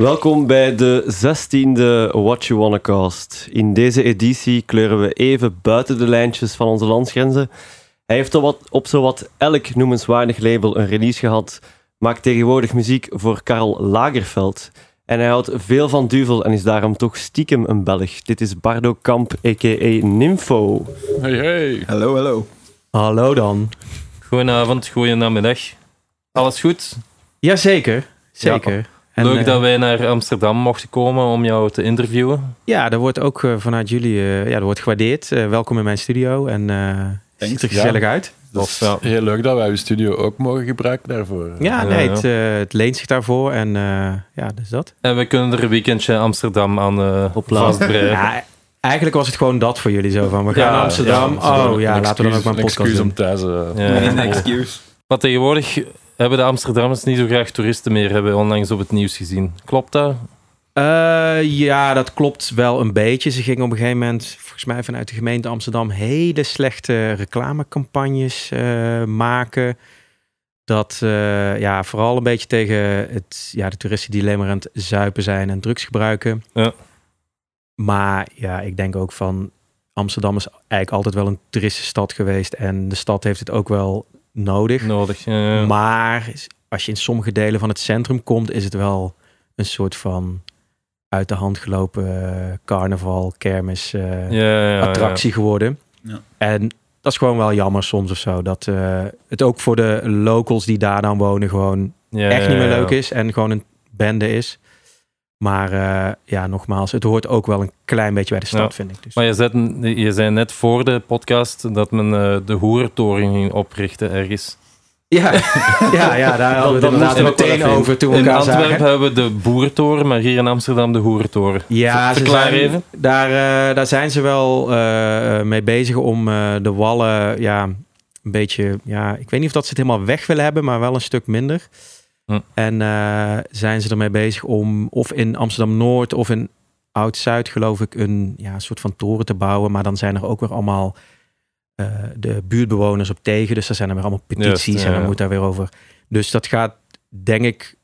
Welkom bij de 16e What You Wanna Cast. In deze editie kleuren we even buiten de lijntjes van onze landsgrenzen. Hij heeft op, wat, op zowat elk noemenswaardig label een release gehad, maakt tegenwoordig muziek voor Karel Lagerfeld. En hij houdt veel van Duvel en is daarom toch stiekem een Belg. Dit is Bardo Kamp, a.k.a. Nympho. Hey, hey. Hallo, hallo. Hallo dan. Goedenavond, goedenamiddag. Alles goed? Jazeker, zeker. En, Leuk eh, dat wij naar Amsterdam mochten komen om jou te interviewen. Ja, dat wordt ook eh, vanuit jullie eh, ja, dat wordt gewaardeerd. Eh, welkom in mijn studio en eh ziet er ja. gezellig uit. Dat is heel leuk dat wij uw studio ook mogen gebruiken daarvoor. Ja, Ja, nee, ja. Het, het leent zich daarvoor en eh, ja, dus dat. En we kunnen er een weekendje Amsterdam aan eh vastbreiden. Ja, eigenlijk was het gewoon dat voor jullie zo van, we gaan Ja, naar Amsterdam. oh ja, laten we dan ook maar een podcast excuus doen. om thuis... Ja. Excuse. Maar tegenwoordig hebben de Amsterdammers niet zo graag toeristen meer, hebben we onlangs op het nieuws gezien. Klopt dat? Eh, ja, dat klopt wel een beetje. Ze gingen op een gegeven moment, volgens mij vanuit de gemeente Amsterdam, hele slechte reclamecampagnes eh, maken. Dat eh, ja, vooral een beetje tegen het, ja, de toeristen die alleen maar aan het zuipen zijn en drugs gebruiken. Ja. Maar ja, ik denk ook van Amsterdam is eigenlijk altijd wel een toeristenstad geweest. En de stad heeft het ook wel nodig. Nodig. Ja, ja. Maar als je in sommige delen van het centrum komt, is het wel een soort van uit de hand gelopen eh, carnaval, kermis, eh, Ja, ja, ja. attractie geworden. Ja. En dat is gewoon wel jammer soms of zo. Dat eh, het ook voor de locals die daar dan wonen gewoon Ja, echt niet ja, meer ja. leuk is. En gewoon een bende is. Maar eh, ja, nogmaals, het hoort ook wel een klein beetje bij de stad, Ja. vind ik. Dus. Maar je, zet, je zei net voor de podcast dat men eh, de hoerentoren ging oprichten ergens. Ja, ja, ja, daar hadden we het inderdaad meteen in. over toen we In elkaar Antwerpen zagen. hebben we de boerentoren, maar hier in Amsterdam de hoerentoren. Ja, ze Verklaar zijn, even. Daar, eh, daar zijn ze wel mee bezig om de wallen ja, een beetje... Ja, ik weet niet of dat ze het helemaal weg willen hebben, maar wel een stuk minder. Hm. En eh, zijn ze ermee bezig om of in Amsterdam-Noord of in Oud-Zuid geloof ik een ja, soort van toren te bouwen. Maar dan zijn er ook weer allemaal eh, de buurtbewoners op tegen. Dus daar zijn er weer allemaal petities en dan ja. moet daar weer over. Dus dat gaat denk ik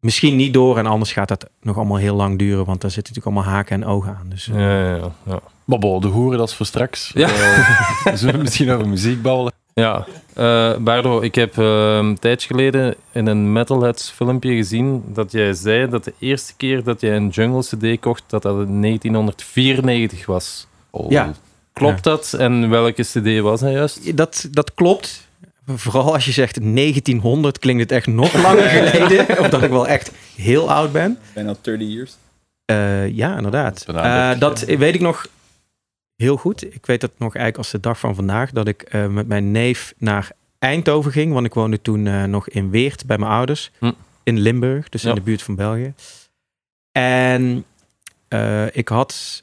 misschien niet door. En anders gaat dat nog allemaal heel lang duren. Want daar zitten natuurlijk allemaal haken en ogen aan. Dus, eh, Ja, ja, ja. Maar de hoeren, dat is voor straks. Ja. Eh, we zullen misschien over muziek babbelen. Ja, eh Bardo, ik heb eh, een tijdje geleden in een Metalheads filmpje gezien dat jij zei dat de eerste keer dat jij een Jungle CD kocht, dat dat in 1994 was. Oh, Ja. Klopt dat? En welke CD was dat juist? Dat, dat klopt. Vooral als je zegt 1900 klinkt het echt nog langer geleden. Omdat ik wel echt heel oud ben. Bijna 30 years. Eh, ja, inderdaad. Eh, dat weet ik nog heel goed. Ik weet dat nog eigenlijk als de dag van vandaag. Dat ik eh, met mijn neef naar Eindhoven ging. Want ik woonde toen eh, nog in Weert bij mijn ouders. Hm. In Limburg, dus Ja. in de buurt van België. En eh, ik had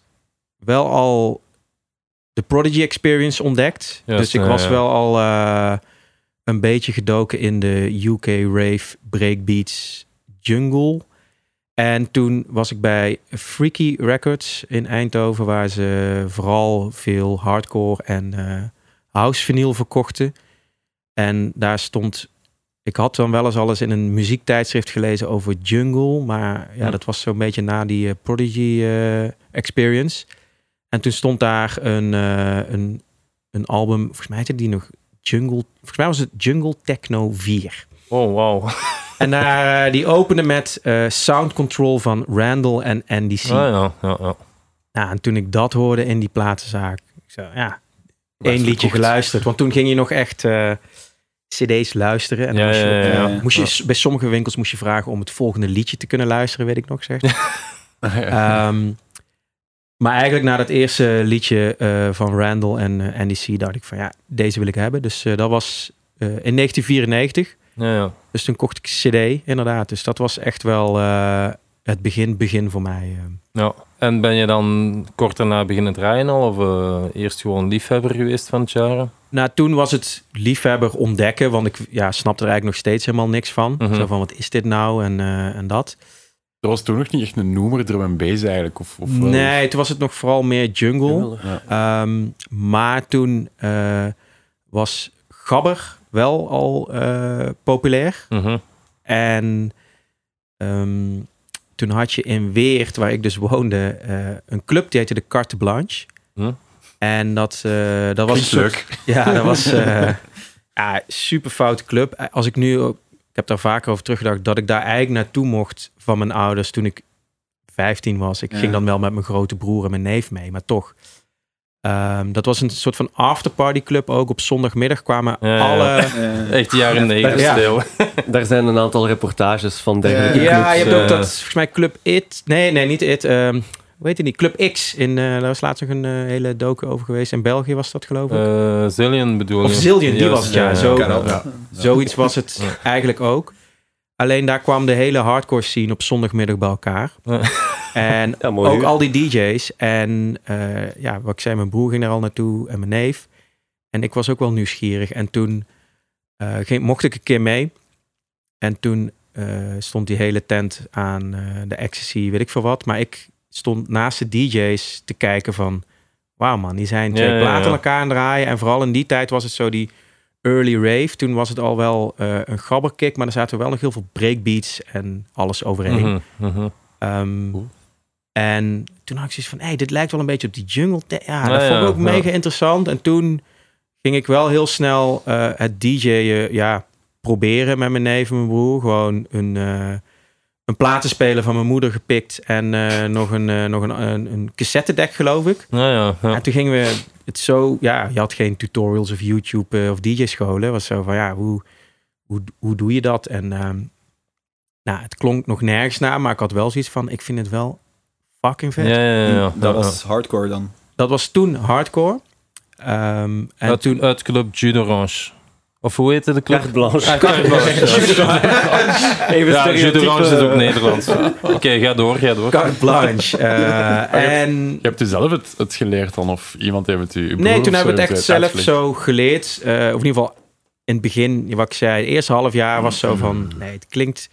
wel al de Prodigy Experience ontdekt. Juist, dus ik was wel al een beetje gedoken in de UK rave breakbeats jungle. En toen was ik bij Freaky Records in Eindhoven, waar ze vooral veel hardcore en eh house vinyl verkochten. En daar stond, ik had dan wel eens alles in een muziektijdschrift gelezen over jungle, maar ja, dat was zo'n beetje na die eh, Prodigy eh, experience. En toen stond daar een, een, een album, volgens mij heette die nog Jungle, volgens mij was het Jungle Techno 4. Oh, wauw. En daar, eh, die opende met eh, Sound Control van Randall en Andy C. Ah, ja, ja, ja. Nou, en toen ik dat hoorde in die platenzaak, ik zei, ja, één liedje geluisterd. Want toen ging je nog echt eh, cd's luisteren. En dan moest je, ja, ja, ja. moest je bij sommige winkels moest je vragen om het volgende liedje te kunnen luisteren, weet ik nog zeg. Ehm, maar eigenlijk na dat eerste liedje eh, van Randall en Andy C. dacht ik van ja, deze wil ik hebben. Dus eh, dat was eh, in 1994. Ja, ja. Dus toen kocht ik CD, inderdaad. Dus dat was echt wel eh, het begin, begin voor mij. eh. Ja. En ben je dan kort daarna beginnen draaien al? Of eh, eerst gewoon liefhebber geweest van het jaren? Nou, toen was het liefhebber ontdekken, want ik ja, snapte er eigenlijk nog steeds helemaal niks van. Mhm. Zo van, wat is dit nou en, eh, en dat. Er was toen nog niet echt een noemer drum en bass eigenlijk. Of, of? Nee, toen was het nog vooral meer jungle. Ja. Ehm, maar toen eh, was Gabber wel al eh, populair. Mhm. En ehm, toen had je in Weert, waar ik dus woonde, eh, een club die heette de Carte Blanche. Hm? En dat, eh, dat was soort, ja, dat was ja, super foute club. Als ik nu, ik heb daar vaker over teruggedacht, dat ik daar eigenlijk naartoe mocht van mijn ouders toen ik 15 was. Ik Ja. ging dan wel met mijn grote broer en mijn neef mee, maar toch. Ehm, dat was een soort van afterparty club ook. Op zondagmiddag kwamen Ja, ja. alle... Echt jaren negentig Ja. stil. Daar zijn een aantal reportages van dergelijke Ja, Ja, je hebt ook eh, dat, volgens mij Club It. Nee, nee, niet It. ehm hoe heet niet? Club X. In, eh, daar was laatst nog een eh, hele docu over geweest. In België was dat geloof ik. Eh, Zillion bedoel Of je? Zillion, die was het, ja. ja, Zo. Zoiets was het Ja. eigenlijk ook. Alleen daar kwam de hele hardcore scene op zondagmiddag bij elkaar. En Ja, ook uur. al die DJ's. En eh, ja, wat ik zei, mijn broer ging daar al naartoe en mijn neef. En ik was ook wel nieuwsgierig. En toen eh, ging, mocht ik een keer mee. En toen eh, stond die hele tent aan de ecstasy, weet ik veel wat. Maar ik stond naast de DJ's te kijken van... Wauw man, die zijn twee Ja, platen ja. elkaar aan het draaien. En vooral in die tijd was het zo die early rave. Toen was het al wel eh, een gabberkick, maar er zaten wel nog heel veel breakbeats en alles overheen. Mhm, mhm. Ehm, Cool. en toen had ik zoiets van, hey, dit lijkt wel een beetje op die jungle. Ja, dat vond ik ja, ook ja. mega interessant. En toen ging ik wel heel snel eh, het DJ'en ja, proberen met mijn neef en mijn broer. Gewoon een, eh een platenspeler van mijn moeder gepikt en eh, nog, een, eh, nog een, een, een cassettedek, geloof ik. Ja, ja, ja. En toen gingen we het zo, ja, je had geen tutorials of YouTube eh, of DJ-scholen. Het was zo van, ja, hoe, hoe, hoe doe je dat? En ehm, nou, het klonk nog nergens na, maar ik had wel zoiets van, ik vind het wel fucking vet. Ja, ja, ja, ja. Dat was hardcore dan. Dat was toen hardcore. Ehm, en uit, toen... uit Club Jude Orange. Of hoe heette de club? Carte Blanche. Ah, Carte Blanche. Even Ja, Jude stereotype, Orange is ook Nederlands. Oké, ga door, ga door. Carte Blanche. eh, en Je hebt u zelf het, het geleerd dan? Of iemand heeft het u... nee, toen hebben we het echt zelf uitgelegd? zo geleerd. Eh, of in ieder geval in het begin, wat ik zei, het eerste half jaar was zo van, nee, het klinkt...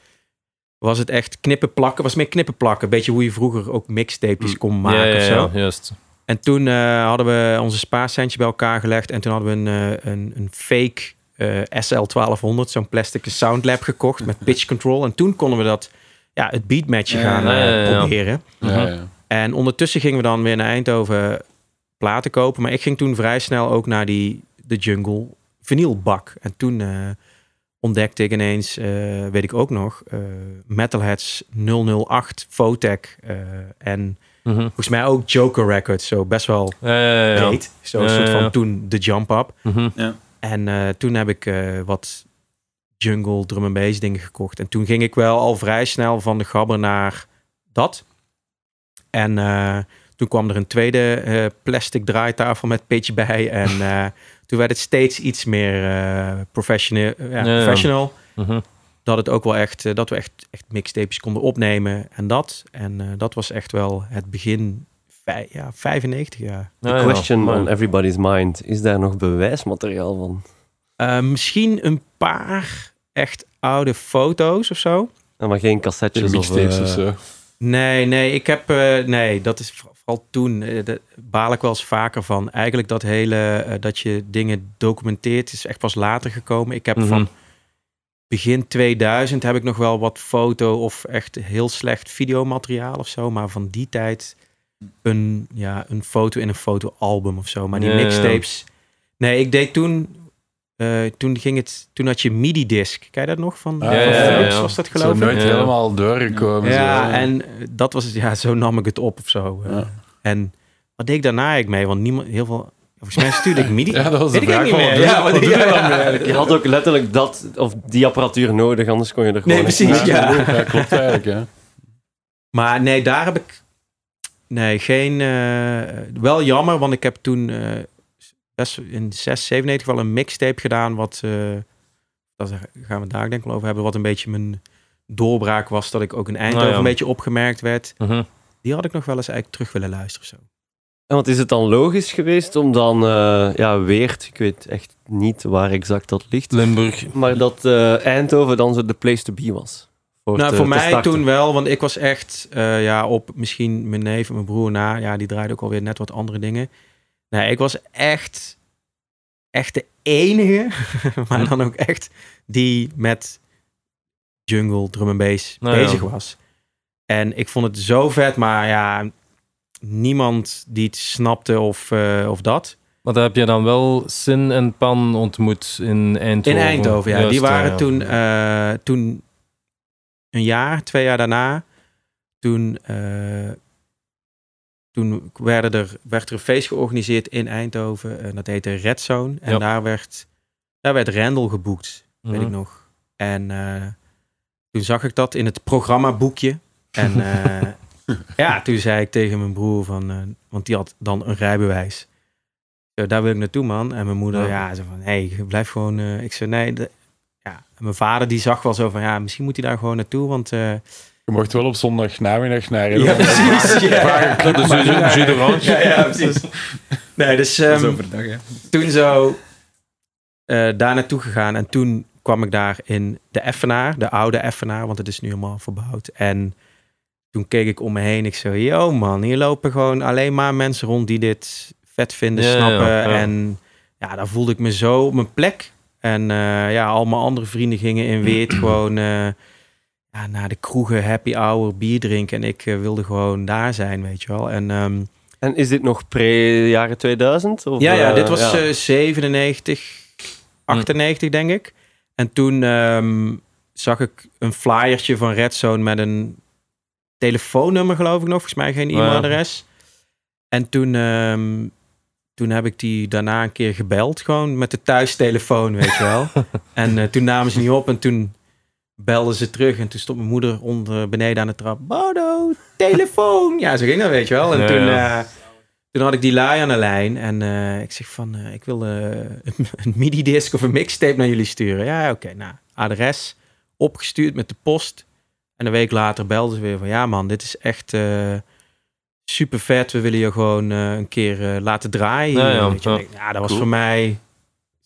Was het echt knippen plakken? Was meer knippen plakken. Beetje hoe je vroeger ook mixtapejes kon maken ja, ja, of zo. ja, juist. En toen eh, hadden we onze spaarcentje bij elkaar gelegd. En toen hadden we een, een, een fake eh, SL1200, zo'n plastic soundlab gekocht met pitch control. En toen konden we dat, ja, het beatmatchen Ja, gaan ja, eh, ja, ja. proberen. Ja, ja. En ondertussen gingen we dan weer naar Eindhoven platen kopen. Maar ik ging toen vrij snel ook naar die de Jungle vinylbak. En toen eh, ontdekte ik ineens, eh, weet ik ook nog, eh, Metalheads 008 Votec. eh, en Mhm. volgens mij ook Joker Records. Zo best wel Ja, ja, ja, ja. breed. Zo'n Ja, soort ja, van ja. toen de Jump Up. Mhm. En eh, toen heb ik eh, wat jungle drum and bass dingen gekocht. En toen ging ik wel al vrij snel van de gabber naar dat. En eh, toen kwam er een tweede plastic draaitafel met pitch bij. En toen werd het steeds iets meer professioneel. ja, professional. Mhm. Dat het ook wel echt, dat we echt, echt mixtapes konden opnemen en dat. En dat was echt wel het begin, vij- ja, 95 jaar. The Ja, ja, question maar- on everybody's mind. Is daar nog bewijsmateriaal van? Eh, misschien een paar echt oude foto's of zo. Ja, maar geen De cassettes of... eh, of zo. Nee, nee, ik heb, eh, nee, dat is voor- vooral toen, eh, daar baal ik wel eens vaker van. Eigenlijk dat hele, dat je dingen documenteert, is echt pas later gekomen. Ik heb Mhm. van begin 2000 heb ik nog wel wat foto of echt heel slecht videomateriaal of zo. Maar van die tijd een, ja, een foto in een fotoalbum of zo. Maar die mixtapes... Nee, ik deed toen... eh, toen ging het, toen had je MIDI-disc. Ken je dat nog van? Ah, van ja, ja, Philips ja. was dat geloof ik? nooit Ja. helemaal doorgekomen. Ja, en eh, dat was het, ja, zo nam ik het op of zo. eh. En wat deed ik daarna eigenlijk mee? Want niemand, heel veel, volgens mij stuurde ik MIDI. Ja, dat was de ik vraag niet meer. Ja, wat wat- doe je ja, dan ja. Je had ook letterlijk dat, of die apparatuur nodig, anders kon je er gewoon Nee, precies, niet ja. doen. Ja, klopt eigenlijk. Hè. Maar nee, daar heb ik, nee, geen, eh, wel jammer, want ik heb toen eh, best in 6, 97 wel een mixtape gedaan, wat, eh daar gaan we het daar denk ik wel over hebben, wat een beetje mijn doorbraak was, dat ik ook in Eindhoven Nou ja. een beetje opgemerkt werd. Mhm. Die had ik nog wel eens eigenlijk terug willen luisteren zo. Ja, want is het dan logisch geweest om dan, eh, ja, Weert, ik weet echt niet waar exact dat ligt, Limburg. maar dat eh, Eindhoven dan zo de place to be was? Voor, Nou, te- voor te mij starten. toen wel, want ik was echt eh, ja, op misschien mijn neef en mijn broer na. Ja, die draaiden ook alweer net wat andere dingen. Nee, ik was echt, echt de enige, maar dan ook echt die met jungle, drum en bass Nou ja. bezig was. En ik vond het zo vet, maar ja, niemand die het snapte of, eh, of dat. Maar daar heb je dan wel Sin en Pan ontmoet in Eindhoven. In Eindhoven, ja. Juist, die waren ja. toen, eh, toen een jaar, twee jaar daarna. Toen, eh, toen werden er, werd er een feest georganiseerd in Eindhoven. En dat heette Red Zone. En daar, werd, daar werd Randall geboekt, weet Mhm. ik nog. En eh, toen zag ik dat in het programmaboekje. En eh, ja, toen zei ik tegen mijn broer van... eh, want die had dan een rijbewijs. Daar wil ik naartoe, man. En mijn moeder, Ja. ja, zo van... Nee, blijf gewoon... eh, ik zei, nee... ja. En mijn vader die zag wel zo van... Ja, misschien moet hij daar gewoon naartoe, want... eh, Je mocht wel op zondag namiddag naar. Ja, precies. Ja. D'orange. Ja, ja, precies. Nee, dus ehm, overdag, hè. toen zo eh, daar naartoe gegaan. En toen kwam ik daar in de Effenaar, de oude Effenaar, want het is nu helemaal verbouwd. En toen keek ik om me heen. Ik zo, yo man, hier lopen gewoon alleen maar mensen rond die dit vet vinden, Ja, snappen. ja, ja. En ja, daar voelde ik me zo op mijn plek. En eh, ja, al mijn andere vrienden gingen in Weert gewoon eh, ja, naar de kroegen, happy hour, bier drinken. En ik eh, wilde gewoon daar zijn, weet je wel. En ehm, En is dit nog pre-jaren 2000? Of, ja, ja, dit was ja. eh, 97, 98 denk ik. En toen ehm, zag ik een flyertje van Red Zone met een telefoonnummer, geloof ik nog. Volgens mij geen Oh ja. e-mailadres. En toen, ehm, toen heb ik die daarna een keer gebeld, gewoon met de thuistelefoon, weet je wel. en eh, toen namen ze niet op en toen belden ze terug. En toen stond mijn moeder onder beneden aan de trap. Bodo, telefoon! Ja, zo ging dat, weet je wel. En Ja, toen... eh, toen had ik die lui aan de lijn en eh, ik zeg van, ik wil een, een midi-disc of een mixtape naar jullie sturen. Ja, oké, nou, adres opgestuurd met de post. En een week later belden ze weer van, ja man, dit is echt super vet. We willen je gewoon eh, een keer eh, laten draaien. Ja, hier, ja, weet je. ja. En ik, ja, dat was voor mij,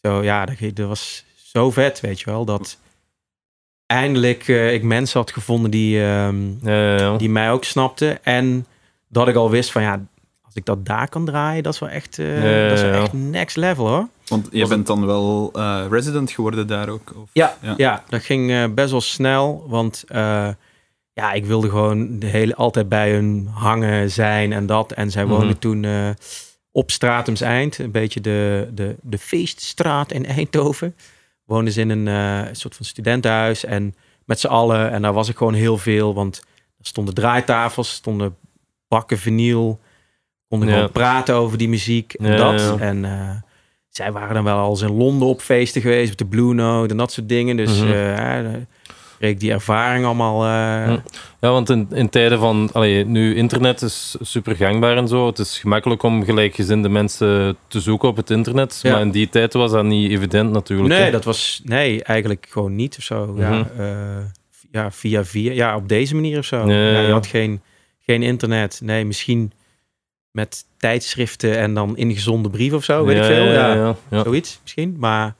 zo, ja, dat, dat was zo vet, weet je wel. Dat eindelijk eh, ik mensen had gevonden die... ehm, Ja, ja, ja. die mij ook snapte. En dat ik al wist van ja, als ik dat daar kan draaien, dat is wel echt, eh, Ja, ja, dat is wel echt next level hoor. Want je bent dan wel eh, resident geworden daar ook? Of? Ja, Ja. ja. dat ging best wel snel, want eh, ja, ik wilde gewoon de hele, altijd bij hun hangen zijn en dat. En zij woonden Mhm. toen eh, op Stratums Eind, een beetje de, de, de feeststraat in Eindhoven. Woonden ze in een eh, soort van studentenhuis en met z'n allen. En daar was ik gewoon heel veel, want er stonden draaitafels, stonden bakken vinyl. Konden Ja. gewoon praten over die muziek en Ja, dat. ja. En eh, zij waren dan wel al eens in Londen op feesten geweest, met de Blue Note en dat soort dingen. Dus daar kreeg die ervaring allemaal. eh, Ja. Ja, want in, in tijden van... Allee, nu, internet is super gangbaar en zo. Het is gemakkelijk om gelijkgezinde mensen te zoeken op het internet. Ja. Maar in die tijd was dat niet evident natuurlijk. Nee, hè. dat was nee, eigenlijk gewoon niet of zo. Ja, Mhm. eh, ja, via via, ja, op deze manier of zo. Ja, ja, je had geen, geen internet. Nee, misschien met tijdschriften en dan ingezonde brief of zo, weet ja, ik veel. Ja. zoiets misschien. Maar,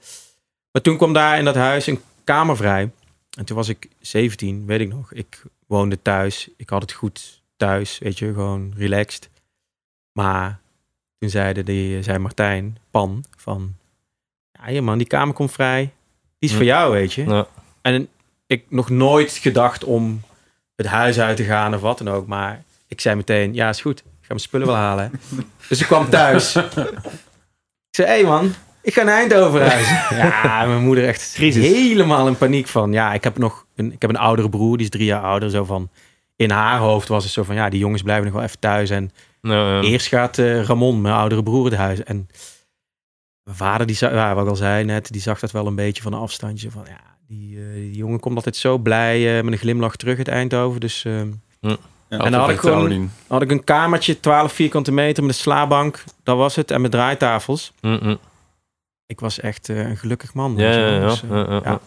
maar toen kwam daar in dat huis een kamer vrij. En toen was ik 17, weet ik nog. Ik woonde thuis. Ik had het goed thuis, weet je, gewoon relaxed. Maar toen zeide, die, zei Martijn, Pan, van... Ja, man, die kamer komt vrij. Die is voor jou, weet je. Ja. En ik nog nooit gedacht om het huis uit te gaan of wat dan ook. Maar ik zei meteen, ja, is goed. Ik ga mijn spullen wel halen. dus ik kwam thuis. ik zei, hé hey man, ik ga naar Eindhoven reizen. ja, mijn moeder echt Crisis. helemaal in paniek van. Ja, ik heb nog een, ik heb een oudere broer, die is drie jaar ouder. Zo van, in haar hoofd was het zo van, ja, die jongens blijven nog wel even thuis. En Ja, ja. Eerst gaat eh, Ramon, mijn oudere broer, het huis. En mijn vader, die, ja, wat ik al zei net, die zag dat wel een beetje van een afstandje. Van, ja, die, eh, die jongen komt altijd zo blij eh, met een glimlach terug uit Eindhoven. Dus ehm, Ja. En dan had ik gewoon- had ik een kamertje, 12 vierkante meter met een slaapbank. Dat was het. En met draaitafels. Mm, mm. Ik was echt eh, een gelukkig man. Ja, ja, ja. Dus, eh, ja, ja, ja. ja.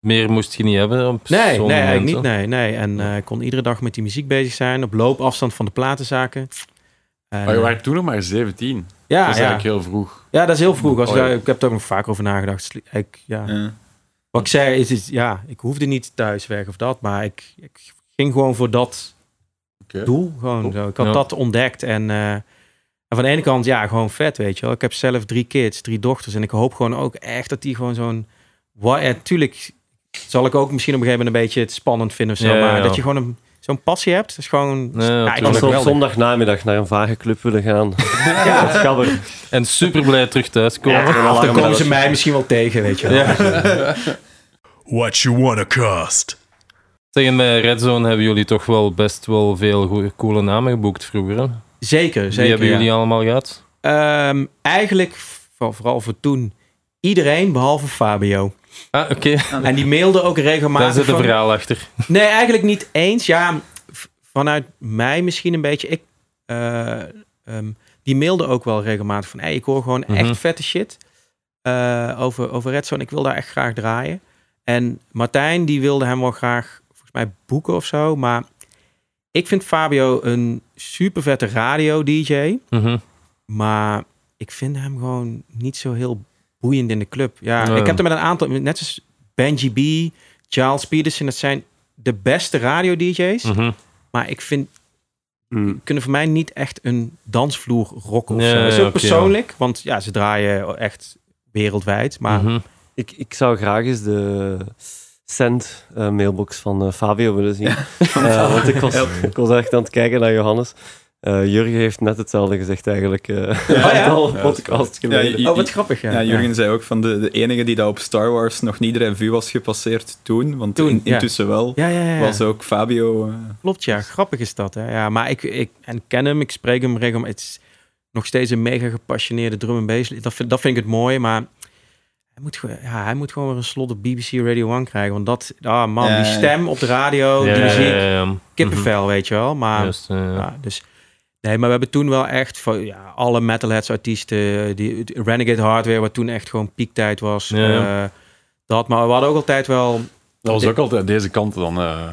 Meer moest je niet hebben op Nee, zo'n nee, eigenlijk niet. Nee, nee. En eh, ik kon iedere dag met die muziek bezig zijn. Op loopafstand van de platenzaken. En, Maar je eh, waren toen nog maar 17. ja, dat is ja. eigenlijk heel vroeg. ja, dat is heel vroeg. Als Oh, ik heb er ook nog vaak over nagedacht. Ik, ja. Ja. Wat ik zei is, is, ja, ik hoefde niet thuis weg of dat, maar ik, ik ging gewoon voor dat Oké. doel. Gewoon zo. Ik had Ja. dat ontdekt en, eh, en van de ene kant, ja, gewoon vet, weet je wel. Ik heb zelf drie kids, drie dochters en ik hoop gewoon ook echt dat die gewoon zo'n... Ja, tuurlijk zal ik ook misschien op een gegeven moment een beetje het spannend vinden of zo, Ja, ja, maar ja. dat je gewoon een zo'n passie hebt. Dat is gewoon... Ja, vind Als we op zondagnamiddag naar een vage club willen gaan. ja. Dat is gabber. En super blij terug thuis komen. Ja, dan komen ze mij misschien wel tegen, weet je wel. Ja. What you wanna cost? Tegen bij Red Zone hebben jullie toch wel best wel veel goeie, coole namen geboekt vroeger. Hè? Zeker, Wie zeker. hebben ja. jullie allemaal gehad? Ehm, eigenlijk, voor- vooral voor toen, iedereen behalve Fabio. Ah, oké. En die mailde ook Daar regelmatig zit een van- verhaal achter. Nee, eigenlijk niet eens. Ja, vanuit mij misschien een beetje. Ik, eh, ehm, die mailde ook wel regelmatig van... Hey, ik hoor gewoon Mhm. echt vette shit eh, over, over Redzone. Ik wil daar echt graag draaien. En Martijn, die wilde hem wel graag volgens mij boeken of zo. Maar ik vind Fabio een super vette radio-dj. Mhm. Maar ik vind hem gewoon niet zo heel boeiend in de club. Ja, Nee. ik heb er met een aantal, net als Benji B, Charles Peterson, dat zijn de beste radio-dj's. Mhm. Maar ik vind, Mm. kunnen voor mij niet echt een dansvloer rocken zo. Dat is ook persoonlijk, want ja, ze draaien echt wereldwijd. Maar Mhm. Ik, ik zou graag eens de send eh, mailbox van eh, Fabio willen zien. Eh, want ik was, ik was echt aan het kijken naar Johannes. Eh, Jurgen heeft net hetzelfde gezegd eigenlijk. eh een ja? Ja, geleden. Ja, oh, wat grappig. Ja, Ja, Jurgen zei ook van de, de enige die dat op Star Wars nog niet de revue was gepasseerd toen, want Toen, in- ja. intussen wel, Ja, ja, ja, ja. was ook Fabio... eh, Klopt, ja. Grappig is dat. Hè? Ja, maar ik, ik en ken hem, ik spreek hem regelmatig. Het is nog steeds een mega gepassioneerde drum en bass. Dat vind, dat vind ik het mooi, maar moet, gewoon- ja, hij moet gewoon weer een slot op BBC Radio 1 krijgen. Want dat, ah man, Ja, die stem op de radio, Ja, die muziek, ja. kippenvel, weet je wel. Maar, Mhm. Ja, dus... Nee, maar we hebben toen wel echt van ja, alle metalheads artiesten, die, die Renegade Hardware, wat toen echt gewoon piektijd was. Eh, dat, maar we hadden ook altijd wel Dat was ook altijd deze kant dan eh,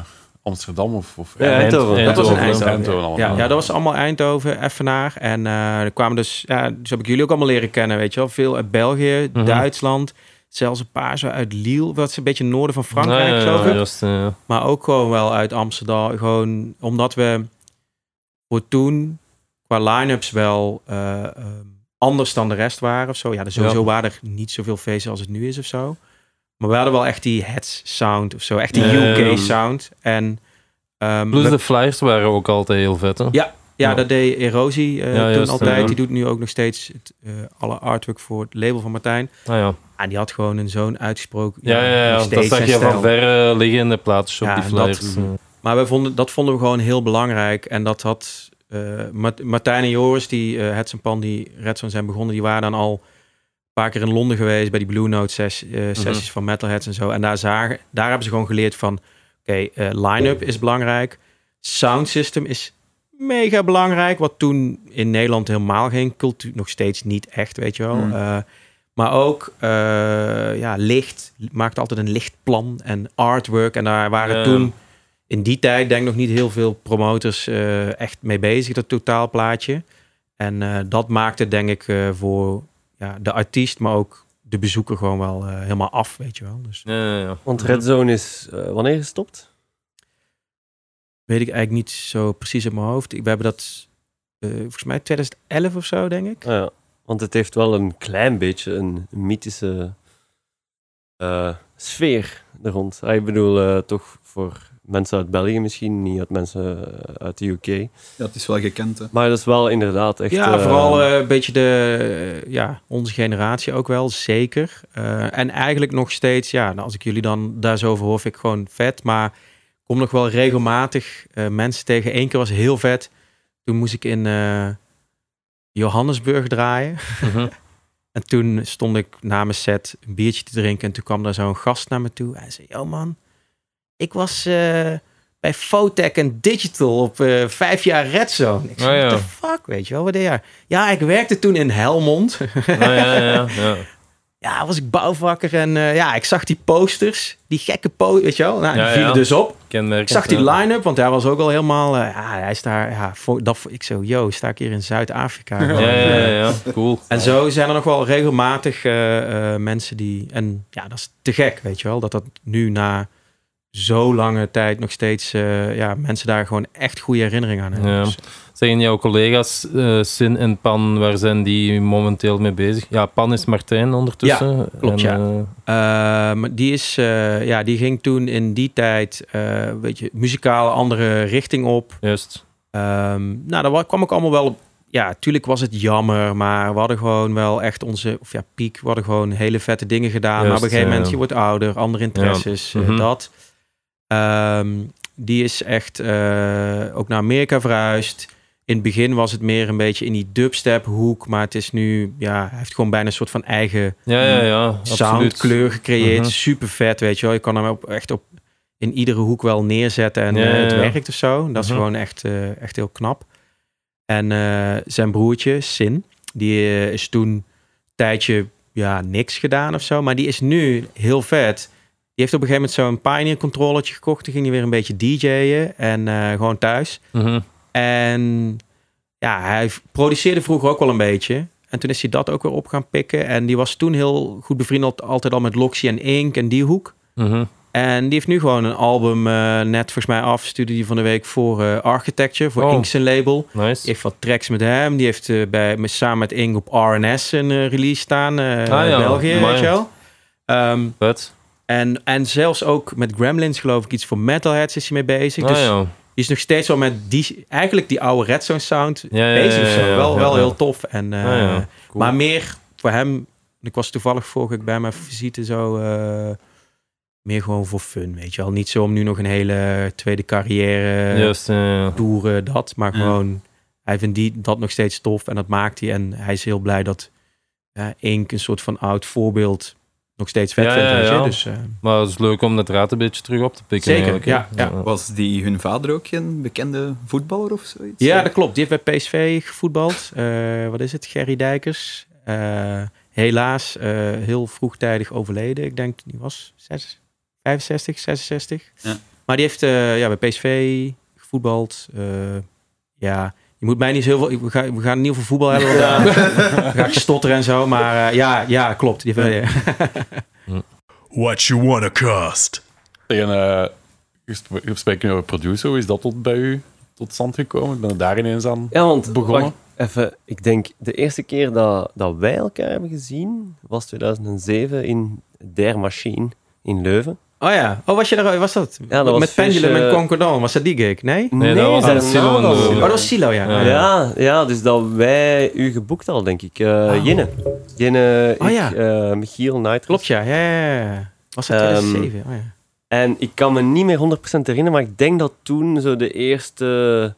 Amsterdam of, of Ja, Eindhoven. Dat was een Eindhoven. Eindhoven. Ja, ja, dat was allemaal Eindhoven, Effenaar. En eh er kwamen dus, ja, dus heb ik jullie ook allemaal leren kennen, weet je wel. Veel uit België, Mhm. Duitsland, zelfs een paar zo uit Lille, wat is een beetje noorden van Frankrijk, geloof ja, ik. ja, ja. Maar ook gewoon wel uit Amsterdam, gewoon omdat we voor toen qua line-ups wel eh, ehm, anders dan de rest waren of zo. Ja, er sowieso Ja. waren er niet zoveel feesten als het nu is of zo. Maar we hadden wel echt die heads sound of zo, echt die. UK sound. En ehm, Plus we- de flyers waren ook altijd heel vet, hè? Ja, ja, dat deed Erosie Ja, toen juist, altijd. ja. Die doet nu ook nog steeds het, eh, alle artwork voor het label van Martijn. Ah, ja. En die had gewoon een zo'n uitgesproken... Ja, ja, ja. dat zag je van ver eh, liggen in de plaatjes op Ja, die en dat- flyers. Maar we vonden, dat vonden we gewoon heel belangrijk. En dat had... eh, Mart- Martijn en Joris, die uh, het Pan, die Redstone zijn begonnen, die waren dan al paar keer in Londen geweest bij die Blue Note ses- eh, sessies van Metalheads en zo. En daar, zagen, daar hebben ze gewoon geleerd van, oké, eh, line-up is belangrijk. Sound system is mega belangrijk, wat toen in Nederland helemaal geen cultuur, nog steeds niet echt, weet je wel. Hmm. Eh, maar ook ja, licht, maakte altijd een lichtplan en artwork. En daar waren toen in die tijd denk ik nog niet heel veel promoters eh, echt mee bezig, dat totaalplaatje. En dat maakte denk ik voor ja, de artiest, maar ook de bezoeker gewoon wel eh, helemaal af, weet je wel. Dus Ja, ja, ja. Want Red Zone is eh, wanneer gestopt? weet ik eigenlijk niet zo precies in mijn hoofd. We hebben dat eh, volgens mij 2011 of zo, denk ik. Ah, ja. Want het heeft wel een klein beetje een mythische eh, sfeer er rond. Ah, ik bedoel, eh, toch voor mensen uit België misschien, niet uit mensen eh, uit de UK. Ja, het is wel gekend, hè. Maar dat is wel inderdaad echt... ja, vooral eh, een beetje de, ja, onze generatie ook wel, zeker. Eh, en eigenlijk nog steeds, ja, nou, als ik jullie dan daar zo over hoor, vind ik gewoon vet. Maar ik kom nog wel regelmatig eh, mensen tegen. Eén keer was heel vet. Toen moest ik in eh, Johannesburg draaien. Mhm. En toen stond ik na mijn set een biertje te drinken. En toen kwam daar zo'n gast naar me toe. Hij zei, yo man, ik was eh, bij Fotech en Digital op eh, vijf jaar Red Zone. Ik zei, Oh, ja. what the fuck, weet je wel, wat deed jij? Ja, ik werkte toen in Helmond. Ah, ja, ja, ja, ja. was ik bouwvakker en eh, ja, ik zag die posters, die gekke posters, weet je wel. Nou, die vielen ja. dus op. Kenmerkend, Ik zag die line-up, want hij was ook al helemaal, eh, ja, hij is daar, ja, voor, dat, ik zo, yo, sta ik hier in Zuid-Afrika. Ja, ja, ja, ja. Cool. En zo zijn er nog wel regelmatig eh, eh, mensen die... En ja, dat is te gek, weet je wel. Dat dat nu na zo lange tijd nog steeds ja, mensen daar gewoon echt goede herinneringen aan hebben. Ja. Dus, Zeggen jouw collega's eh, Sin en Pan, waar zijn die momenteel mee bezig? Ja, Pan is Martijn ondertussen. klopt, En, ja. eh, eh, die, is, ja, die ging toen in die tijd eh weet je, muzikaal andere richting op. juist. Ehm, nou, dat wa- kwam ook allemaal wel op. Ja, tuurlijk was het jammer, maar we hadden gewoon wel echt onze, of ja, piek. We hadden gewoon hele vette dingen gedaan. maar op een gegeven ja, moment, ja. je wordt ouder, andere interesses, Mhm. dat. Ehm, die is echt ook naar Amerika verhuisd. In het begin was het meer een beetje in die dubstep hoek, maar het is nu, ja, hij heeft gewoon bijna een soort van eigen Ja, ja, ja. sound, absoluut. kleur gecreëerd. Mhm. Super vet, weet je wel. Je kan hem op, echt op in iedere hoek wel neerzetten en Ja, eh, ja, het ja. werkt of zo. Dat is Mhm. gewoon echt, eh, echt heel knap. En eh, zijn broertje, Sin, die is toen een tijdje ja, niks gedaan of zo. Maar die is nu heel vet. Die heeft op een gegeven moment zo'n Pioneer controllertje gekocht. Toen ging hij weer een beetje DJ'en en gewoon thuis. Mhm. En ja, hij produceerde vroeger ook wel een beetje. En toen is hij dat ook weer op gaan pikken. En die was toen heel goed bevriend altijd al met Loxy en Ink en die hoek. Mhm. En die heeft nu gewoon een album eh, net volgens mij af. Stuurde die van de week voor eh, Architecture, voor Oh. Ink zijn label. Die Nice. heeft wat tracks met hem. Die heeft eh, bij, met, samen met Ink op RNS een release staan. Ah, ja. België, Amai. weet je wel. Ehm, en, en zelfs ook met Gremlins geloof ik iets voor Metalheads is hij mee bezig. Ah, dus ja. Is nog steeds wel met die, eigenlijk die oude Redstone sound Ja, bezig. wel wel heel tof. En, eh. Cool. Maar meer voor hem, ik was toevallig vorige week bij mijn visite zo, eh, meer gewoon voor fun, weet je wel. Niet zo om nu nog een hele tweede carrière ja, ja. toeren, dat. Maar gewoon, hij vindt die, dat nog steeds tof en dat maakt hij. En hij is heel blij dat ja, Ink een soort van oud voorbeeld nog steeds vet Ja, vindt, weet je. Dus, eh, Maar het is leuk om de draad een beetje terug op te pikken. Zeker, eigenlijk, hè. ja, ja. Was die hun vader ook een bekende voetballer of zoiets? Ja, dat klopt. Die heeft bij PSV gevoetbald. Eh, wat is het? Gerry Dijkers. Eh, helaas eh, heel vroegtijdig overleden. Ik denk die was 6, 65, 66. Ja. Maar die heeft eh, ja, bij PSV gevoetbald. Eh, ja, je moet mij niet zo heel veel... We gaan, we gaan niet over voetbal hebben. dan ga ik stotteren en zo. Maar eh, ja, ja, klopt. What you wanna cost? Tegen uh, gesprekken over producer, hoe is dat tot bij u tot stand gekomen? Ik ben er daar ineens aan Ja, want begonnen. wacht even, ik denk de eerste keer dat, dat wij elkaar hebben gezien was 2007 in Der Machine in Leuven. Oh ja. Oh, was je daar? Was dat? Ja, dat was Met Pendulum en Concordant. Was dat die gig? Nee? Nee, dat was Silo Oh, dat was Silo, ja. Ja. Ja, ja, dus dat wij u geboekt hadden, denk ik. Eh Oh. Jinne. Jinne, Oh, ik, ja. eh, Michiel, Night. Klopt, ja. ja, ja, ja. Was dat Ehm, 2007? Oh, ja. En ik kan me niet meer 100% herinneren, maar ik denk dat toen zo de eerste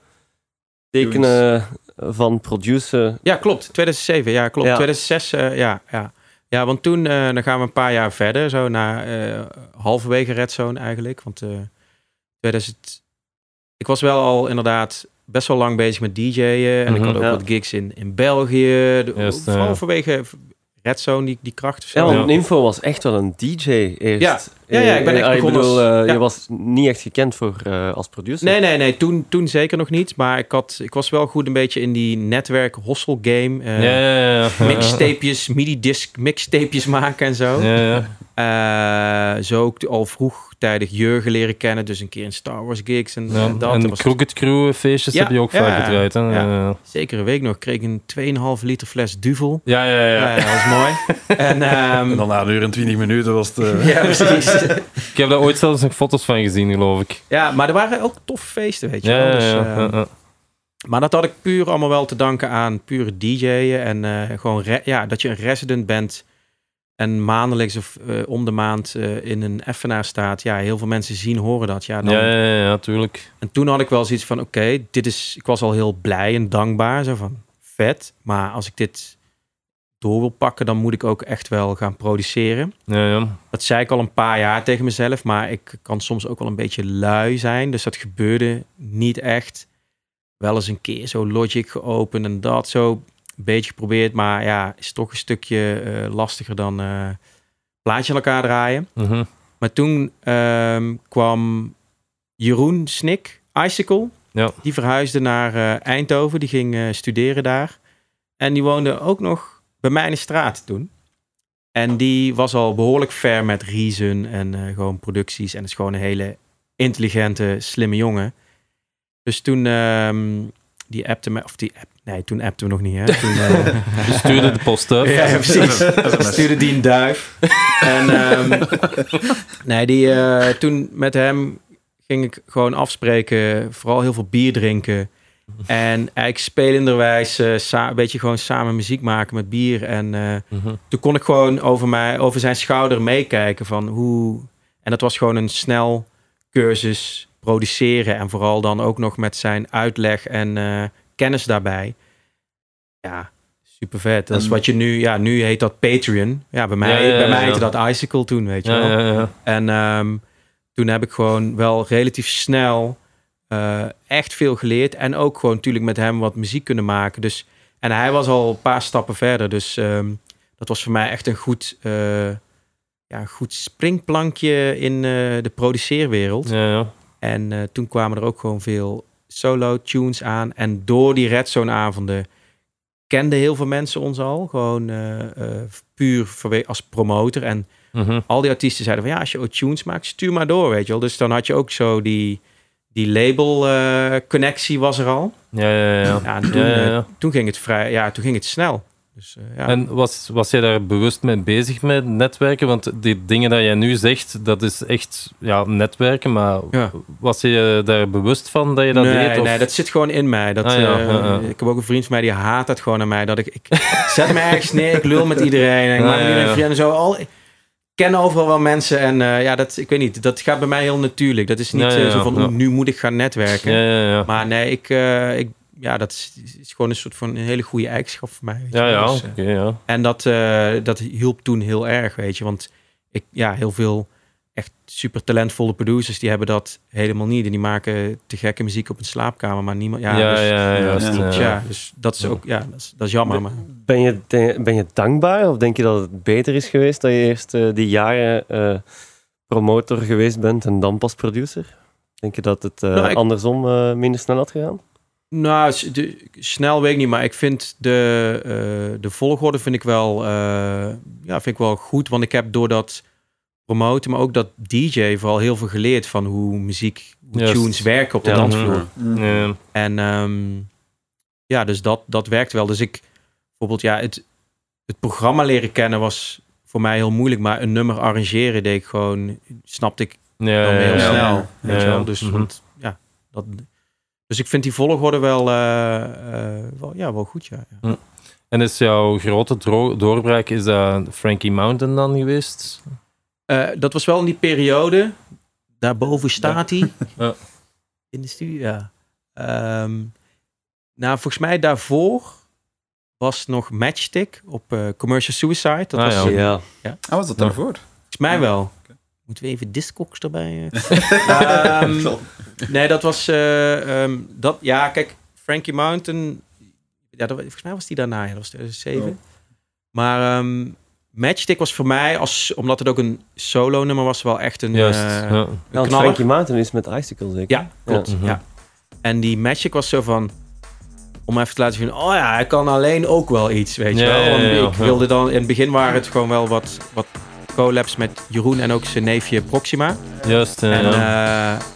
tekenen van producer... Ja, klopt. 2007, ja, klopt. Ja. 2006, eh, ja, ja. Ja, want toen, eh, dan gaan we een paar jaar verder, zo naar eh, halverwege Redzone eigenlijk. Want eh 2000, ik was wel al inderdaad best wel lang bezig met DJ'en. En ik Mhm, had ook ja. wat gigs in, in België. Juist, vooral vanwege Redzone, die, die kracht of zo. Ja, want Ja. Info was echt wel een DJ eerst. Ja. Ja, ja, ik ben echt Eh, begonnen bedoel, als- eh, ja. Je was niet echt gekend voor, eh, als producer. Nee, nee, nee. Toen, toen zeker nog niet. Maar ik, had, ik was wel goed een beetje in die netwerk hostel game. eh, ja, ja. ja. mixtapejes, midi-disc mixtapejes maken en zo. Ja, ja. Eh, zo ook al vroegtijdig Jurgen leren kennen. Dus een keer in Star Wars gigs en, Ja, en dat. en Dat was Crooked Crew feestjes Ja, heb je ook ja, vaak gedraaid. Hè? ja. Zeker een week nog. Kreeg een 2,5 liter fles Duvel. ja, ja. ja. Dat was mooi. en, ehm, En dan na een uur en twintig minuten was het... eh, ja, precies. Ik heb daar ooit zelfs nog foto's van gezien, geloof ik. ja, maar er waren ook toffe feesten, weet je Ja, wel. ja, Dus, ja, ehm, ja. Maar dat had ik puur allemaal wel te danken aan pure DJ'en. En eh, gewoon ja, dat je een resident bent en maandelijks of eh, om de maand eh, in een effenaar staat. Ja, heel veel mensen zien, horen dat. Ja, dan, Ja, ja, ja, tuurlijk. En toen had ik wel zoiets van, oké, dit is... Ik was al heel blij en dankbaar. Zo van, vet. Maar als ik dit door wil pakken, dan moet ik ook echt wel gaan produceren. Ja, ja. Dat zei ik al een paar jaar tegen mezelf. Maar ik kan soms ook wel een beetje lui zijn. Dus dat gebeurde niet echt. Wel eens een keer zo Logic geopend en dat zo een beetje geprobeerd. Maar ja, is toch een stukje eh, lastiger dan eh plaatje aan elkaar draaien. Mhm. Maar toen ehm, kwam Jeroen Snik, Icicle. Ja. Die verhuisde naar eh, Eindhoven. Die ging studeren daar. En die woonde ook nog bij mij in de straat toen. En die was al behoorlijk ver met Reason en gewoon producties. En is gewoon een hele intelligente, slimme jongen. Dus toen ehm, die appte me, of die app, nee, toen appten we nog niet, hè? Toen, eh, Je stuurde de post up. ja, ja, precies. Stuurde die een duif. En ehm, nee, die, eh, toen met hem ging ik gewoon afspreken. Vooral heel veel bier drinken. En eigenlijk spelenderwijs eh, sa- een beetje gewoon samen muziek maken met bier. En eh, Mhm. toen kon ik gewoon over, mij, over zijn schouder meekijken van hoe... En dat was gewoon een snel cursus produceren. En vooral dan ook nog met zijn uitleg en eh, kennis daarbij. Ja, super vet. Dat is wat je nu... Ja, nu heet dat Patreon. Ja, bij mij, Ja, ja, ja, bij mij heette dat Icicle toen, weet je wel. ja, ja. En ehm, toen heb ik gewoon wel relatief snel eh, echt veel geleerd. En ook gewoon natuurlijk met hem wat muziek kunnen maken. Dus, en hij was al een paar stappen verder. Dus ehm, dat was voor mij echt een goed, eh, ja, goed springplankje in eh, de produceerwereld. Ja, ja. En toen kwamen er ook gewoon veel solo tunes aan. En door die Redzone avonden kenden heel veel mensen ons al. Gewoon eh, eh, puur als promotor. En Mhm. al die artiesten zeiden van ja, als je ook tunes maakt, stuur maar door, weet je wel. Dus dan had je ook zo die, die label eh, connectie was er al. ja, ja, ja. Ja, en toen, Ja, ja. toen ging het vrij, ja, toen ging het snel. Dus eh, ja. En was, was jij daar bewust mee bezig met netwerken? Want die dingen dat jij nu zegt, dat is echt ja, netwerken. Maar Ja. was je daar bewust van dat je dat nee, deed? Of? nee, dat zit gewoon in mij. Dat, Ah, ja, eh. Ik heb ook een vriend van mij die haat dat gewoon aan mij. Dat ik, ik zet me ergens neer, ik lul met iedereen. En ik maak en zo. Al, ik ken overal wel mensen. En eh, ja, dat, ik weet niet. Dat gaat bij mij heel natuurlijk. Dat is niet zo van, oeh, nu moet ik gaan netwerken. Maar nee, ik, ik, ja, dat is, is gewoon een soort van een hele goede eigenschap voor mij. weet Ja, ja, Dus, oké, eh, ja. en dat, eh, dat hielp toen heel erg, weet je. Want ik, ja, heel veel echt super talentvolle producers, die hebben dat helemaal niet. En die maken te gekke muziek op een slaapkamer, maar niemand... Ja, Ja, dus, ja, ja, ja. dus, ja. ja, dus dat is ook, ja, dat is, dat is jammer. Maar, Ben je, ben je dankbaar of denk je dat het beter is geweest dat je eerst eh, die jaren eh, promotor geweest bent en dan pas producer? Denk je dat het eh, Nou, ik- andersom eh, minder snel had gegaan? Nou, de, snel weet ik niet, maar ik vind de, eh, de volgorde vind ik wel, eh, ja, vind ik wel goed. Want ik heb door dat promoten, maar ook dat DJ vooral heel veel geleerd van hoe muziek, hoe tunes werken op de Ja. dansvloer. Ja. En ehm, ja, dus dat, dat werkt wel. Dus ik bijvoorbeeld, ja, het, het programma leren kennen was voor mij heel moeilijk. Maar een nummer arrangeren deed ik gewoon, snapte ik Ja, dan ja, heel ja. snel. Ja, Weet je ja. wel? Dus, Mhm. want, ja, dat, dus ik vind die volgorde wel, eh, eh, wel, ja, wel goed. Ja, ja. En is jouw grote doorbraak, is dat Frankie Mountain dan geweest? Eh, dat was wel in die periode. Daarboven staat hij. Ja. In de studio, ja. Ehm, nou, volgens mij daarvoor was nog Matchstick op eh, Commercial Suicide. Dat Ah, was ja. Ja. Ah, was dat daarvoor? volgens mij wel. Moeten we even Discogs erbij? eh? Ehm, nee, dat was... eh, ehm, dat, ja, kijk, Frankie Mountain... Ja, dat, volgens mij was die daarna. Ja, dat was 2007. Oh. Maar ehm, Matchstick was voor mij, als, omdat het ook een solo nummer was, wel echt een, Juist. eh, ja. een. Frankie Mountain is met Icicle zeker? Ja, klopt. Ja. Ja. En die Magic was zo van... Om even te laten zien, oh ja, hij kan alleen ook wel iets, weet je Ja, wel. ja, Want ja, ja. ik wilde dan... In het begin waren het gewoon wel wat, wat collabs met Jeroen en ook zijn neefje Proxima. Juist, ja. En, eh,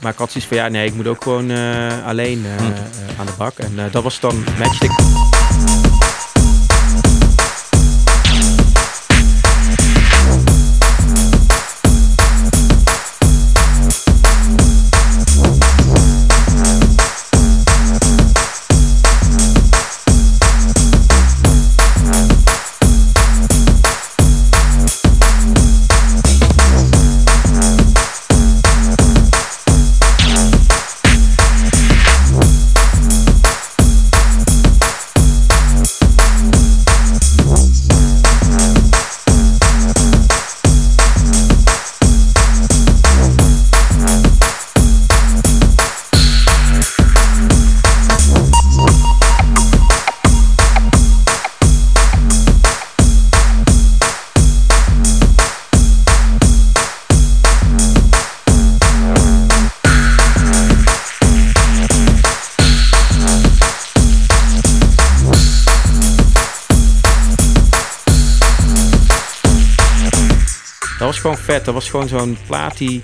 maar ik had zoiets van, ja, nee, ik moet ook gewoon eh, alleen eh, Hm. eh, aan de bak. En eh, dat was dan Matchstick. Was gewoon zo'n plaat die,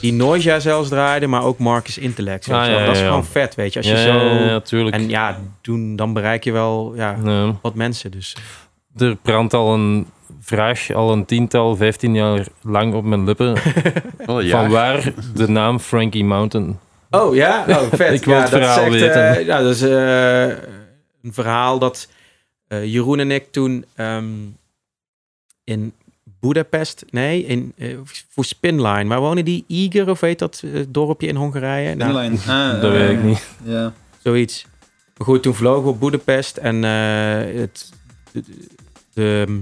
die Noisia zelfs draaide, maar ook Marcus Intellect. Ah, ja, dat is ja, ja. gewoon vet, weet je. Als je ja, zo... ja, ja, tuurlijk. En ja, doen, dan bereik je wel ja, Ja. wat mensen. Dus. Er brandt al een vraag, al een tiental, vijftien jaar lang op mijn lippen. Oh, ja. Van waar de naam Frankie Mountain? Oh ja, oh, vet. Ik wil ja, het dat verhaal echt, weten. eh, ja, dat is eh, een verhaal dat eh, Jeroen en ik toen ehm, in Budapest, nee, in, eh, voor Spinline. Waar wonen die? Iger of weet dat eh, dorpje in Hongarije? Nou, Inline. Ah, Dat eh, weet ik niet. Ja. Zoiets. Maar goed, toen vlogen we op Budapest en eh, het, de, de-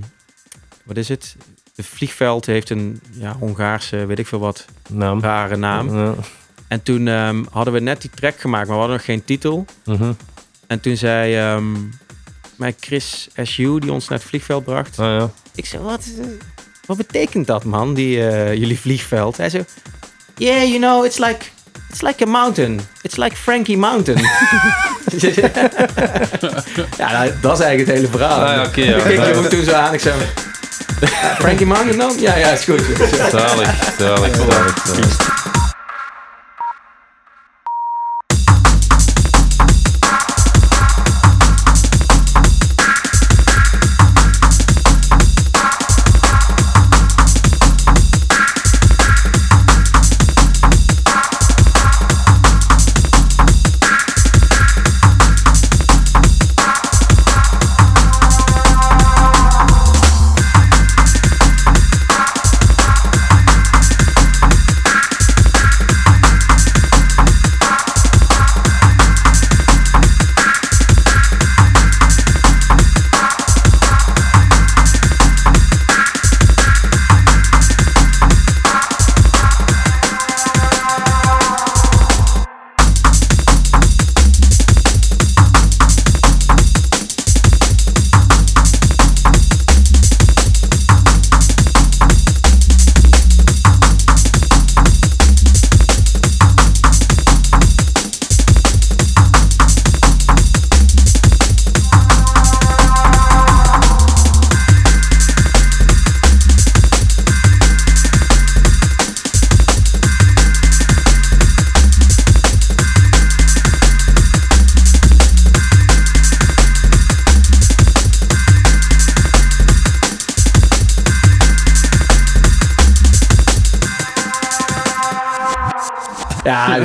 wat is het? De vliegveld heeft een ja, Hongaarse, weet ik veel wat, Naam. rare naam. Ja. En toen ehm, hadden we net die track gemaakt, maar we hadden nog geen titel. Mhm. En toen zei ehm mijn Chris SU, die ons naar het vliegveld bracht. Ah, ja. Ik zei, wat, is, wat betekent dat, man, die, eh, jullie vliegveld? Hij zei, yeah, you know, it's like, it's like a mountain. It's like Frankie Mountain. ja, nou, dat is eigenlijk het hele verhaal. Ah, ja, ja. Ik keek toen zo aan, ik zei, Frankie Mountain dan? Ja, ja, is goed. Zalig, zalig, zalig, zalig.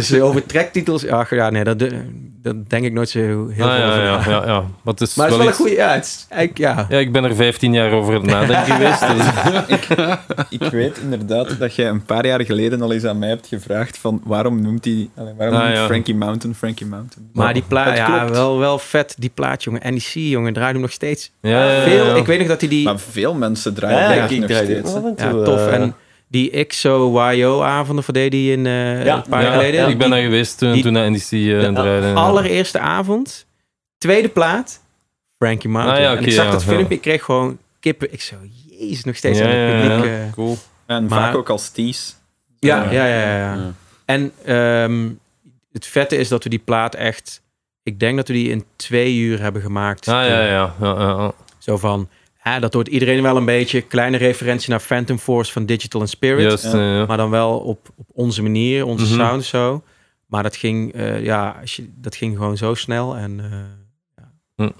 Dus over trekktitels. Ach ja, nee, dat, dat denk ik nooit zo heel Ah, veel ja, over ja, ja, ja. Maar het is Maar het is wel een goede. Ja, het is eigenlijk, ja. Ja, ik ben er 15 jaar over het nadenken geweest. dus- Ik weet inderdaad dat jij een paar jaar geleden al eens aan mij hebt gevraagd van waarom noemt hij, waarom Ah, noemt ja. Frankie Mountain Frankie Mountain? Maar die plaat, ja, wel, wel vet. Die plaat, jongen. NEC, jongen, draait hem nog steeds. Ja, ja, ja, Veel. ja. Ik weet nog dat hij die. Maar veel mensen draaien Ja, denk ik, ik ik nog steeds. en ja, tof. eh, En die XO-YO-avonden verdeed hij in eh, Ja, een paar jaar Ja, geleden. ik ben Die- daar geweest toen, die- toen hij NDC uh, de draaide. allereerste avond, tweede plaat, Frankie Mountain. Ah, ja, en oké, ik zag ja, dat ja. filmpje, ik kreeg gewoon kippen. Ik zo, jezus, nog steeds Ja, aan het publiek. ja. eh, Cool. En Maar- vaak ook als tease. ja, Ja. ja, ja, ja, ja. Ja. En ehm, het vette is dat we die plaat echt... Ik denk dat we die in twee uur hebben gemaakt. Ah, ja, ja, ja. ja, ja. Zo van, ja, dat hoort iedereen wel een beetje. Kleine referentie naar Phantom Force van Digital and Spirit. Ja. eh, ja. Maar dan wel op, op onze manier, onze Mhm. sound zo. Maar dat ging, eh, ja, als je, dat ging gewoon zo snel. En, eh, ja.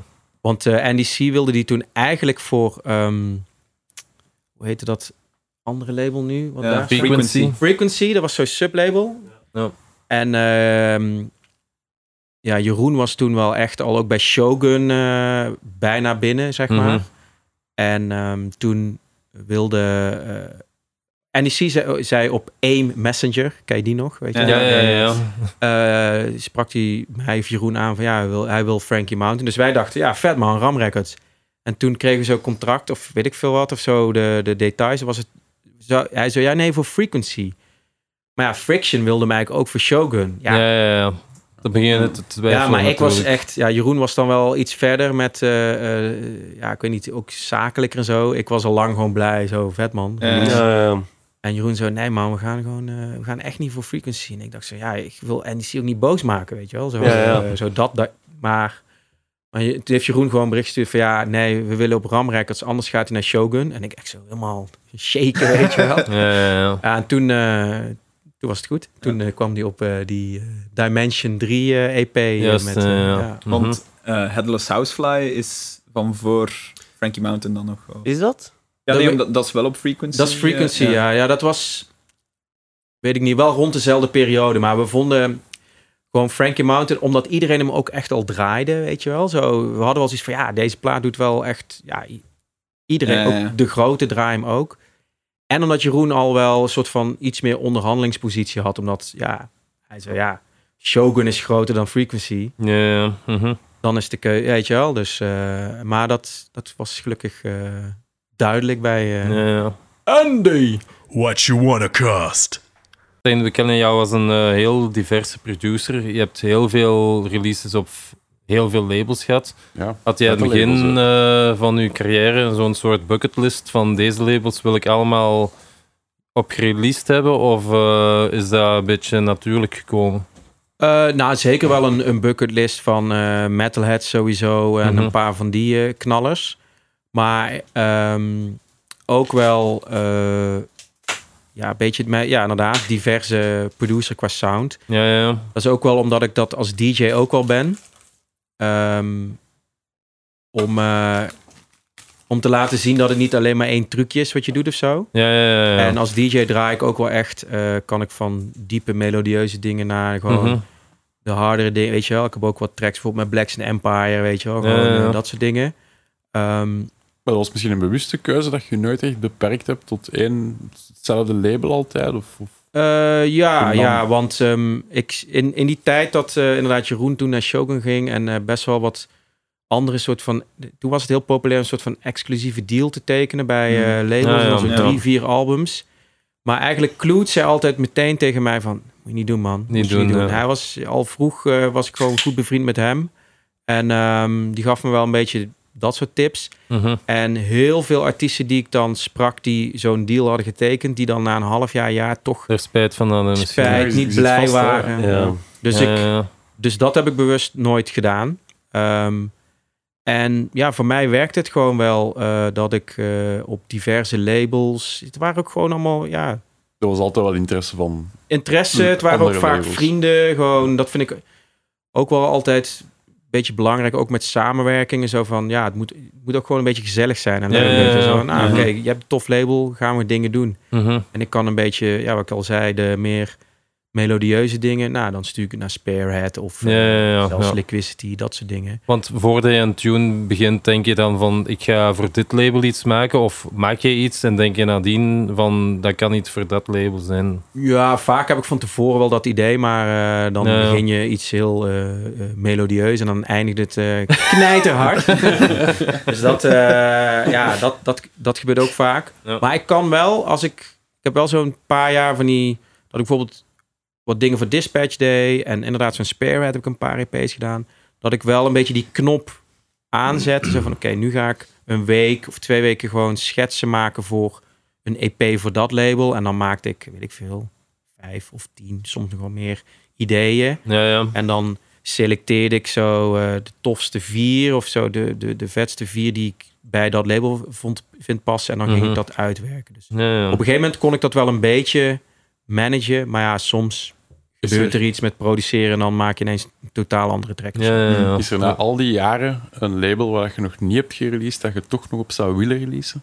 Want eh NDC wilde die toen eigenlijk voor, ehm, hoe heette dat andere label nu? Wat Ja, daar? Frequency. Frequency, dat was zo'n sublabel. Ja. En ehm, ja, Jeroen was toen wel echt al ook bij Shogun eh, bijna binnen, zeg maar. Mhm. En ehm, toen wilde... eh NEC zei, zei op AIM Messenger, ken je die nog? Weet je? Ja, Ja, ja. Eh, sprak hij mij of Jeroen aan van ja, hij wil, hij wil Frankie Mountain. Dus wij dachten, ja, vet man, Ram Records. En toen kregen we zo'n contract of weet ik veel wat of zo, de, de details. Was het, zo, hij zei, ja nee, voor Frequency. Maar ja, Friction wilde mij eigenlijk ook voor Shogun. Ja, Ja, ja, ja. Dan begin je te twijfelen. ja, maar ik was echt... Ja, Jeroen was dan wel iets verder met... eh, eh, ja, ik weet niet, ook zakelijker en zo. Ik was al lang gewoon blij. Zo, vet man. Ja. Ja, En Jeroen zo, nee man, we gaan gewoon... eh, we gaan echt niet voor frequency. En ik dacht zo, ja, ik wil NDC ook niet boos maken, weet je wel. Zo, Ja, ja. eh, zo dat, dat... Maar Maar je, toen heeft Jeroen gewoon een bericht gestuurd van ja, nee, we willen op Ram Records, anders gaat hij naar Shogun. En ik echt zo helemaal shaken, weet je wel. Ja, ja, ja. Ja, en toen, eh, toen was het goed. Toen eh, kwam hij op eh, die eh, Dimension 3 eh, EP. Juist, met, ja. ja. Mhm. Want eh, Headless Housefly is van voor Frankie Mountain dan nog. Is dat? Ja, dat nee, omdat- dat is wel op Frequency. Dat is Frequency, ja. ja. dat was, weet ik niet, wel rond dezelfde periode. Maar we vonden gewoon Frankie Mountain, omdat iedereen hem ook echt al draaide, weet je wel. Zo, we hadden wel zoiets van, ja, deze plaat doet wel echt, ja, iedereen, Ja, ja, ja. ook de grote draai hem ook. En omdat Jeroen al wel een soort van iets meer onderhandelingspositie had, omdat, ja, hij zei, ja, Shogun is groter dan Frequency. Ja, ja. mhm. Dan is de keuze, weet je wel. Dus, eh, maar dat, dat was gelukkig eh, duidelijk bij eh. Andy. What you wanna cost? We kennen jou als een heel diverse producer. Je hebt heel veel releases op heel veel labels gehad. Ja, Had jij aan het begin labels, eh, van je carrière zo'n soort bucketlist van deze labels wil ik allemaal op gereleased hebben? Of eh, is dat een beetje natuurlijk gekomen? Eh, nou, zeker wel een, een bucketlist van eh Metalhead sowieso en Mhm. een paar van die knallers. Maar ehm, ook wel, eh, ja, een beetje, me- ja, inderdaad, diverse producer qua sound. Ja, ja, ja. Dat is ook wel omdat ik dat als DJ ook wel ben. Ehm, om, eh, om te laten zien dat het niet alleen maar één trucje is wat je doet of zo. Ja, ja, ja, ja. En als DJ draai ik ook wel echt, eh, kan ik van diepe melodieuze dingen naar gewoon Mhm. de hardere dingen, weet je wel. Ik heb ook wat tracks bijvoorbeeld met Blacks and Empire, weet je wel. Gewoon Ja, ja, ja. eh, dat soort dingen. Ehm, Maar dat was misschien een bewuste keuze dat je nooit echt beperkt hebt tot één hetzelfde label altijd? Of, of... eh, ja, ja, want ehm, ik, in, in die tijd dat eh, inderdaad Jeroen toen naar Shogun ging en eh, best wel wat andere soort van... Toen was het heel populair een soort van exclusieve deal te tekenen bij Hmm. labels. Ja, ja, zo ja. drie, vier albums. Maar eigenlijk Kloet zei altijd meteen tegen mij van... Moet je niet doen, man. Niet Moet je doen, ja. Hij was al vroeg, was ik gewoon goed bevriend met hem. En ehm, die gaf me wel een beetje dat soort tips. Mhm. En heel veel artiesten die ik dan sprak, die zo'n deal hadden getekend, die dan na een half jaar, jaar toch Er spijt van misschien. spijt, niet blij vast, waren. Ja. Dus, Ja, ik, ja, ja. dus dat heb ik bewust nooit gedaan. Ehm, en ja, voor mij werkt het gewoon wel eh, dat ik eh, op diverse labels. Het waren ook gewoon allemaal ja, Er was altijd wel interesse van. interesse. Het waren ook vaak labels. vrienden. Gewoon, dat vind ik ook wel altijd beetje belangrijk. Ook met samenwerkingen. Zo van ja, het moet, het moet ook gewoon een beetje gezellig zijn. En leuk. ja, ja, Zo, nou, Ja. oké, je hebt een tof label, gaan we dingen doen. Mhm. En ik kan een beetje, ja, wat ik al zei, de meer melodieuze dingen. Nou, dan stuur ik het naar Sparehead of eh, Ja, ja, ja, zelfs ja. Liquidity, dat soort dingen. Want voordat je een tune begint, denk je dan van ik ga voor dit label iets maken? Of maak je iets en denk je nadien van dat kan niet voor dat label zijn? Ja, vaak heb ik van tevoren wel dat idee, maar eh, dan begin je iets heel eh, melodieus en dan eindigt het eh knijterhard. dus dat, eh, ja, dat, dat, dat gebeurt ook vaak. Ja. Maar ik kan wel, als ik, ik heb wel zo'n paar jaar van die, dat ik bijvoorbeeld wat dingen voor Dispatch deed en inderdaad zo'n Sparehead heb ik een paar EP's gedaan, dat ik wel een beetje die knop aanzet. Zo van, oké, nu ga ik een week of twee weken gewoon schetsen maken voor een EP voor dat label. En dan maakte ik, weet ik veel, vijf of tien, soms nog wel meer ideeën. Ja, ja. En dan selecteerde ik zo eh, de tofste vier of zo, de, de, de vetste vier die ik bij dat label vond, vind passen. En dan ging Mhm. ik dat uitwerken. Dus ja. op een gegeven moment kon ik dat wel een beetje managen. Maar ja, soms Is gebeurt er, er iets met produceren en dan maak je ineens een totaal andere track. Ja, ja, ja. is er na al die jaren een label waar je nog niet hebt gereleased, dat je toch nog op zou willen releasen?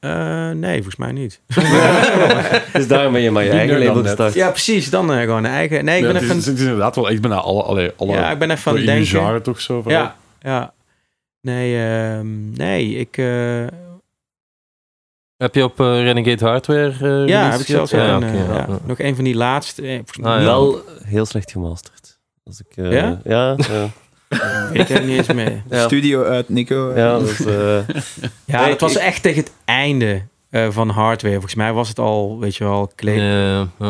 Eh, nee, volgens mij niet. Dus daarom ben je maar je Die eigen label net. gestart. ja, precies. Dan eh, gewoon een eigen... Nee, ik ben het, is, even... het is inderdaad wel echt bijna alle, alle, alle Ja, ik ben even aan denken. genre toch zo. Ja, ja. Nee, ehm, nee, ik... Heb je op eh, Renegade Hardware eh ja, heb ik zelfs Ja, een, eh, ja, ja, ja. nog een van die laatste. eh, Ah. Wel heel slecht gemasterd. Als ik, eh, Ja? Ja, ik niet eens meer. Ja. Studio uit, Nico. Ja, dat eh, Ja, dat was echt tegen het einde eh, van hardware. Volgens mij was het al, weet je wel, kleed.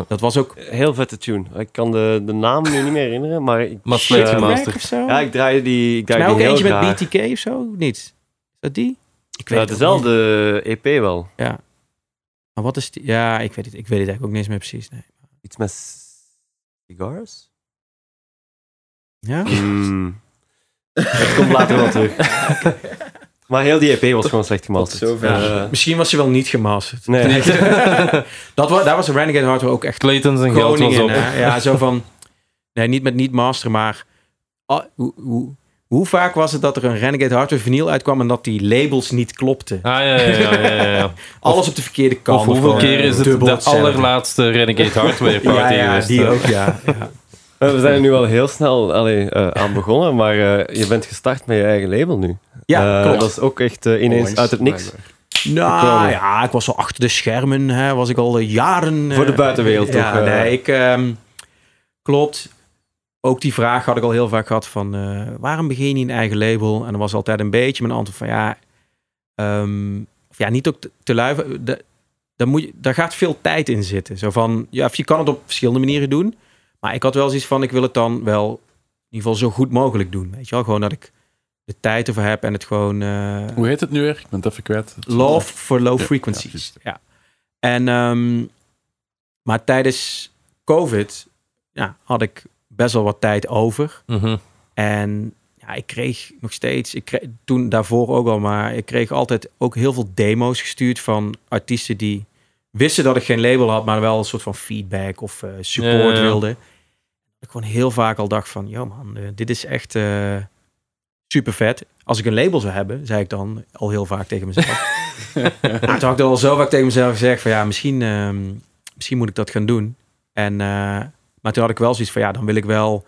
Dat was ook... heel vette tune. Ik kan de, de naam nu niet meer herinneren, maar... Ik, Maar slecht gemasterd. of zo. Ja, ik draaide die, ik draaide ook die eentje met. BTK of zo, niet? Is dat die? Ik Ja, ook dezelfde EP wel. niet. Ja. Maar wat is die? Ja, ik weet het. Ik weet het eigenlijk ook niet eens meer precies. Nee. Iets met cigars? Ja? Hmm. Het komt later wel terug. Maar heel die EP was gewoon slecht gemasterd. Misschien was ze wel niet gemasterd. nee. Dat was, daar was Renegade Hardware ook echt Clayton zijn geld was op. hè. Ja, zo van... Nee, niet met niet master, maar... ah, hoe, hoe, hoe vaak was het dat er een Renegade Hardware vinyl uitkwam en dat die labels niet klopten? Ah, ja, ja, ja. ja, ja, ja. Alles op de verkeerde kant. Of hoeveel keer eh, is het de allerlaatste Renegade Hardware party Ja, ja, die ook, ja. ja. Eh, We zijn er nu al heel snel allee, eh, aan begonnen, maar eh, je bent gestart met je eigen label nu. Ja, Eh, klopt. Dat is ook echt ineens uit het niks. blijkbaar. Nou gekomen. ja, ik was al achter de schermen. Hè, was ik al jaren... Voor de buitenwereld ja, toch, eh. nee, ik... ehm, klopt. Ook die vraag had ik al heel vaak gehad van... eh, waarom begin je een eigen label? En dan was altijd een beetje mijn antwoord van... Ja, ehm, of ja niet ook te, te luiven. De- Daar, moet je, daar gaat veel tijd in zitten. Zo van, ja, of je kan het op verschillende manieren doen. Maar ik had wel zoiets van... Ik wil het dan wel in ieder geval zo goed mogelijk doen. Weet je wel? Gewoon dat ik de tijd ervoor heb en het gewoon... eh, Hoe heet het nu weer? Ik ben het even kwijt. Love for low frequencies. ja, Ja, En, ehm, maar tijdens COVID ja, had ik best wel wat tijd over. Mhm. En ja, ik kreeg nog steeds, ik kreeg, toen daarvoor ook al, maar ik kreeg altijd ook heel veel demo's gestuurd van artiesten die wisten dat ik geen label had, maar wel een soort van feedback of eh, support Ja, ja. Ik gewoon heel vaak al dacht van, joh man, eh, dit is echt eh, super vet. Als ik een label zou hebben, zei ik dan al heel vaak tegen mezelf. Maar toen had ik al zo vaak tegen mezelf gezegd van ja, misschien, ehm, misschien moet ik dat gaan doen. En, maar toen had ik wel zoiets van ja, dan wil ik wel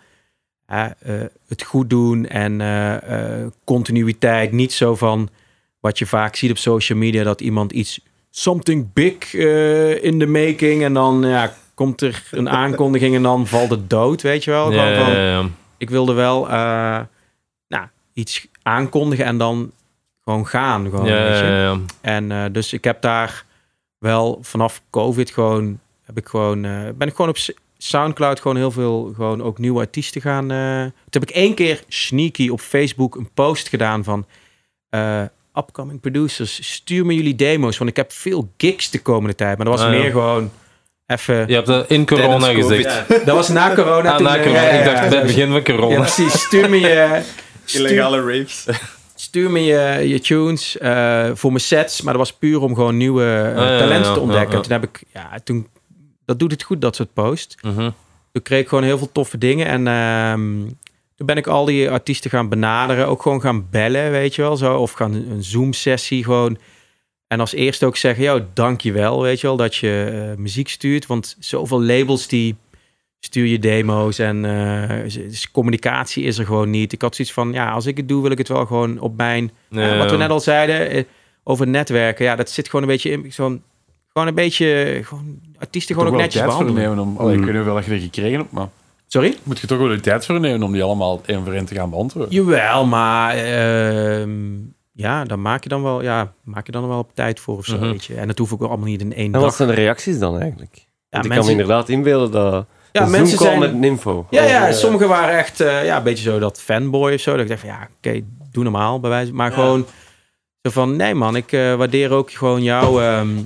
hè, eh, het goed doen en eh, eh, continuïteit. Niet zo van wat je vaak ziet op social media, dat iemand iets, something big eh, in the making en dan ja, komt er een aankondiging en dan valt het dood, weet je wel. Ja, Gewoon van, ja, ja. ik wilde wel eh, nou, iets aankondigen en dan gewoon gaan. Gewoon, Ja, weet je. ja, ja. En eh, dus ik heb daar wel vanaf COVID gewoon, heb ik gewoon, eh, ben ik gewoon op Soundcloud gewoon heel veel, gewoon ook nieuwe artiesten gaan. eh toen heb ik één keer sneaky op Facebook een post gedaan van eh, upcoming producers, stuur me jullie demo's, want ik heb veel gigs de komende tijd. Maar dat was Ah, ja. meer gewoon even, Je hebt dat in corona gezegd. dat was na corona. Ah, toen, na eh, corona. ja, ik dacht ja, bij het begin van corona. Ja, precies. Stuur me je, stuur, Illegale raves. stuur me je, je tunes eh, voor mijn sets. Maar dat was puur om gewoon nieuwe Ah, ja, talenten ja, te ja, ontdekken. ja. Toen heb ik, ja, toen, dat doet het goed, dat soort post. Mhm. Toen kreeg ik gewoon heel veel toffe dingen. En ehm, toen ben ik al die artiesten gaan benaderen. Ook gewoon gaan bellen, weet je wel. Zo. Of gaan een Zoom-sessie gewoon. En als eerste ook zeggen, yo, dankjewel, weet je wel, dat je eh, muziek stuurt. Want zoveel labels die stuur je demo's en eh, dus communicatie is er gewoon niet. Ik had zoiets van, ja, als ik het doe, wil ik het wel gewoon op mijn... Ja, wat we net al zeiden eh, over netwerken. Ja, dat zit gewoon een beetje in. Zo'n, gewoon een beetje, gewoon artiesten gewoon ook wel netjes behandelen. nemen om... Allee, Mm. Ik weet niet hoeveel je er gekregen maar Sorry? moet je toch wel de tijd voor nemen om die allemaal één voor één te gaan beantwoorden. Jawel, maar ehm, ja, dan maak je dan wel, ja, maak je dan wel op tijd voor of zo, Mhm. weet je. En dat hoef ik ook allemaal niet in één En dag. wat zijn de reacties dan eigenlijk? ja, Want ik kan me mensen, inderdaad inbeelden dat ja, een mensen zijn, met info. ja, ja, Over, eh, sommigen waren echt, eh, ja, een beetje zo dat fanboy of zo. Dat ik dacht van, ja, oké, doe normaal bij wijze, maar gewoon zo van, nee man, ik eh, waardeer ook gewoon jouw ehm, eh,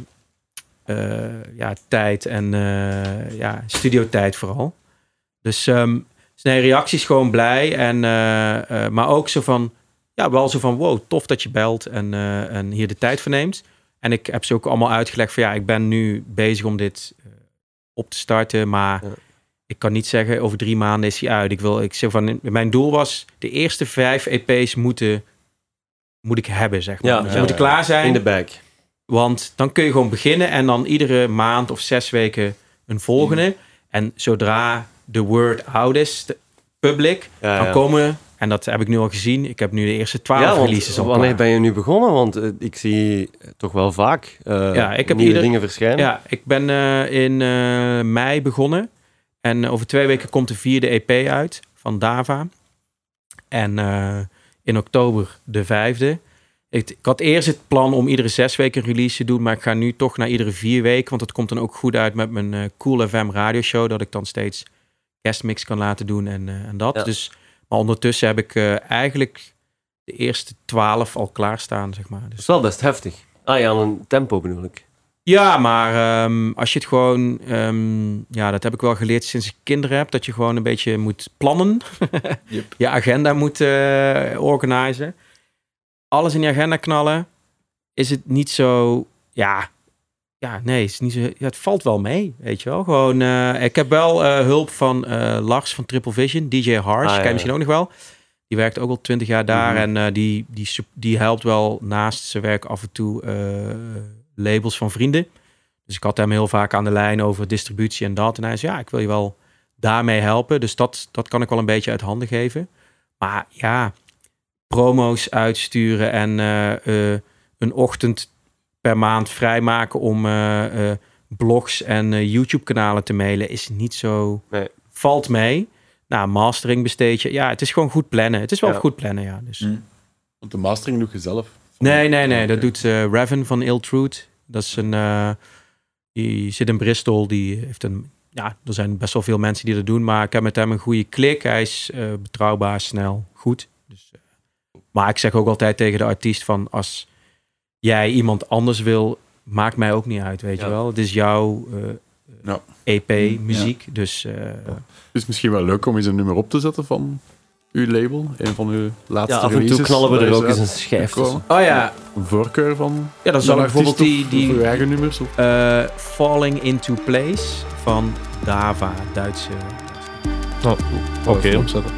ja, tijd en eh ja, studiotijd vooral. Dus ehm nee, reacties gewoon blij en eh, eh, maar ook zo van, ja, wel zo van, wow, tof dat je belt en, eh, en hier de tijd voor neemt. En ik heb ze ook allemaal uitgelegd van, ja, ik ben nu bezig om dit eh, op te starten, maar Ja. ik kan niet zeggen over drie maanden is hij uit. Ik wil, ik zeg van, mijn doel was de eerste vijf EP's moeten moet ik hebben, zeg maar. Ja, Dus moeten ja. klaar zijn. in de bag. Want dan kun je gewoon beginnen en dan iedere maand of zes weken een volgende. Mm. En zodra de word out is, public, Ja, dan ja. komen, en dat heb ik nu al gezien, ik heb nu de eerste twaalf Ja, want releases al wanneer ben je nu begonnen? Want eh, ik zie toch wel vaak eh, Ja, ik heb nieuwe ieder- dingen verschijnen. Ja, ik ben eh, in mei begonnen. En over twee weken komt de vierde EP uit van Dava. En in oktober de vijfde. Ik, ik had eerst het plan om iedere zes weken een release te doen. Maar ik ga nu toch naar iedere vier weken. Want dat komt dan ook goed uit met mijn eh, Cool FM radioshow. Dat ik dan steeds guestmix kan laten doen en, eh, en dat. Ja. Dus, maar ondertussen heb ik eh, eigenlijk de eerste twaalf al klaarstaan, zeg maar. Dat Dus is wel best heftig. Ah ja, een tempo bedoel ik. Ja, maar ehm, als je het gewoon... ehm, ja, dat heb ik wel geleerd sinds ik kinderen heb. Dat je gewoon een beetje moet plannen. Yep. je agenda moet organiseren. Alles in je agenda knallen. Is het niet zo... Ja, ja nee, het, is niet zo, ja, het valt wel mee, weet je wel. Gewoon, eh, ik heb wel eh, hulp van eh, Lars van Triple Vision. DJ Harsh, Ah, ken je misschien ook nog wel. Die werkt ook al twintig jaar daar. Mhm. En die, die, die helpt wel naast zijn werk af en toe labels van vrienden. Dus ik had hem heel vaak aan de lijn over distributie en dat. En hij zei, ja, ik wil je wel daarmee helpen. Dus dat, dat kan ik wel een beetje uit handen geven. Maar ja, promo's uitsturen en eh, eh, een ochtend per maand vrijmaken om eh, eh, blogs en eh, YouTube-kanalen te mailen is niet zo... Nee. Valt mee. Nou, mastering besteed je. Ja, het is gewoon goed plannen. Het is wel Ja. goed plannen, ja. Dus. Mm. Want de mastering doe je zelf. Nee, nee, nee. Oké. Dat doet eh Raven van Ill Truth. Dat is een... eh, die zit in Bristol. Die heeft een... Ja, er zijn best wel veel mensen die dat doen. Maar ik heb met hem een goede klik. Hij is eh, betrouwbaar, snel, goed. Dus, eh, maar ik zeg ook altijd tegen de artiest van... Als jij iemand anders wil, maakt mij ook niet uit, weet Ja. je wel. Het is jouw eh, Ja. EP, muziek. Dus eh, Het is misschien wel leuk om eens een nummer op te zetten van uw label. Een van uw laatste Ja, af en toe releases knallen we er ook eens een schijf. Oh ja, Een voorkeur van ja dan zal bijvoorbeeld die... of- die of uw eigen nummers. Of... eh, Falling Into Place van Dava, Duitse... Oké. opzetten.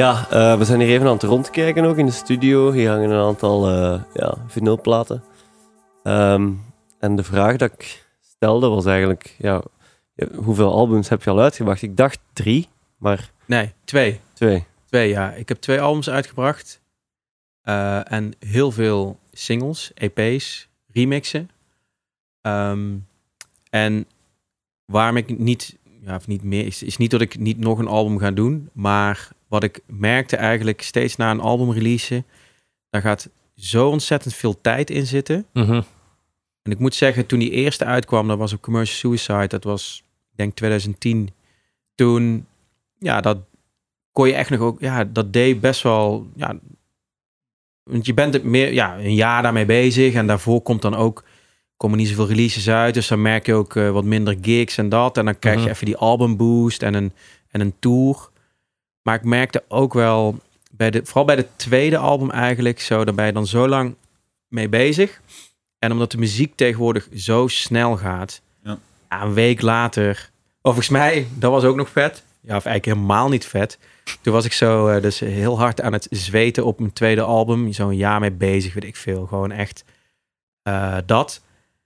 Ja, eh, we zijn hier even aan het rondkijken ook in de studio. Hier hangen een aantal eh ja, vinylplaten. Ehm, en de vraag dat ik stelde was eigenlijk, ja, ja, hoeveel albums heb je al uitgebracht? Ik dacht drie, maar Nee, twee. twee. Twee, ja. Ik heb twee albums uitgebracht. Eh, en heel veel singles, EP's, remixen. Ehm, en waarom ik niet, ja, of niet meer, is, is niet dat ik niet nog een album ga doen. Maar wat ik merkte eigenlijk steeds na een album releasen, daar gaat zo ontzettend veel tijd in zitten. Mhm. En ik moet zeggen, toen die eerste uitkwam, dat was op Commercial Suicide, dat was, ik denk 2010. Toen, ja, dat kon je echt nog ook, ja, dat deed best wel, ja, want je bent het meer, ja, een jaar daarmee bezig en daarvoor komt dan ook, komen niet zoveel releases uit, dus dan merk je ook eh, wat minder gigs en dat. En dan krijg je Mhm. even die albumboost en een, en een tour. Maar ik merkte ook wel, bij de, vooral bij het tweede album eigenlijk, zo, daar ben je dan zo lang mee bezig. En omdat de muziek tegenwoordig zo snel gaat, Ja. een week later, volgens mij, dat was ook nog vet. Ja, of eigenlijk helemaal niet vet. Toen was ik zo eh, dus heel hard aan het zweten op mijn tweede album. Zo'n jaar mee bezig, weet ik veel. Gewoon echt eh, dat.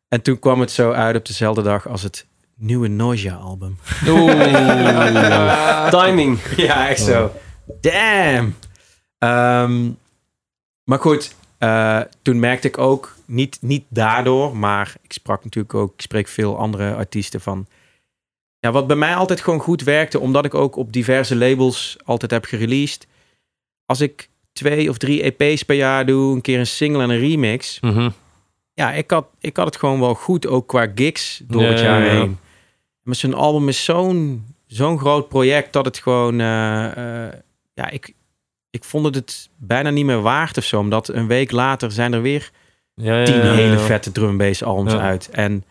En toen kwam het zo uit op dezelfde dag als het nieuwe Nausea-album. Timing. ja, echt zo. Damn! Ehm, maar goed, eh, toen merkte ik ook, niet, niet daardoor, maar ik sprak natuurlijk ook, ik spreek veel andere artiesten van. Ja, wat bij mij altijd gewoon goed werkte, omdat ik ook op diverse labels altijd heb gereleased. Als ik twee of drie EP's per jaar doe, een keer een single en een remix. Mhm. Ja, ik had, ik had het gewoon wel goed, ook qua gigs door Ja, het jaar ja, ja. heen. Maar zo'n album is zo'n zo'n groot project dat het gewoon... eh, eh, ja, ik, ik vond het het bijna niet meer waard of zo. Omdat een week later zijn er weer Ja, ja, tien ja, hele vette drum bass albums uit. En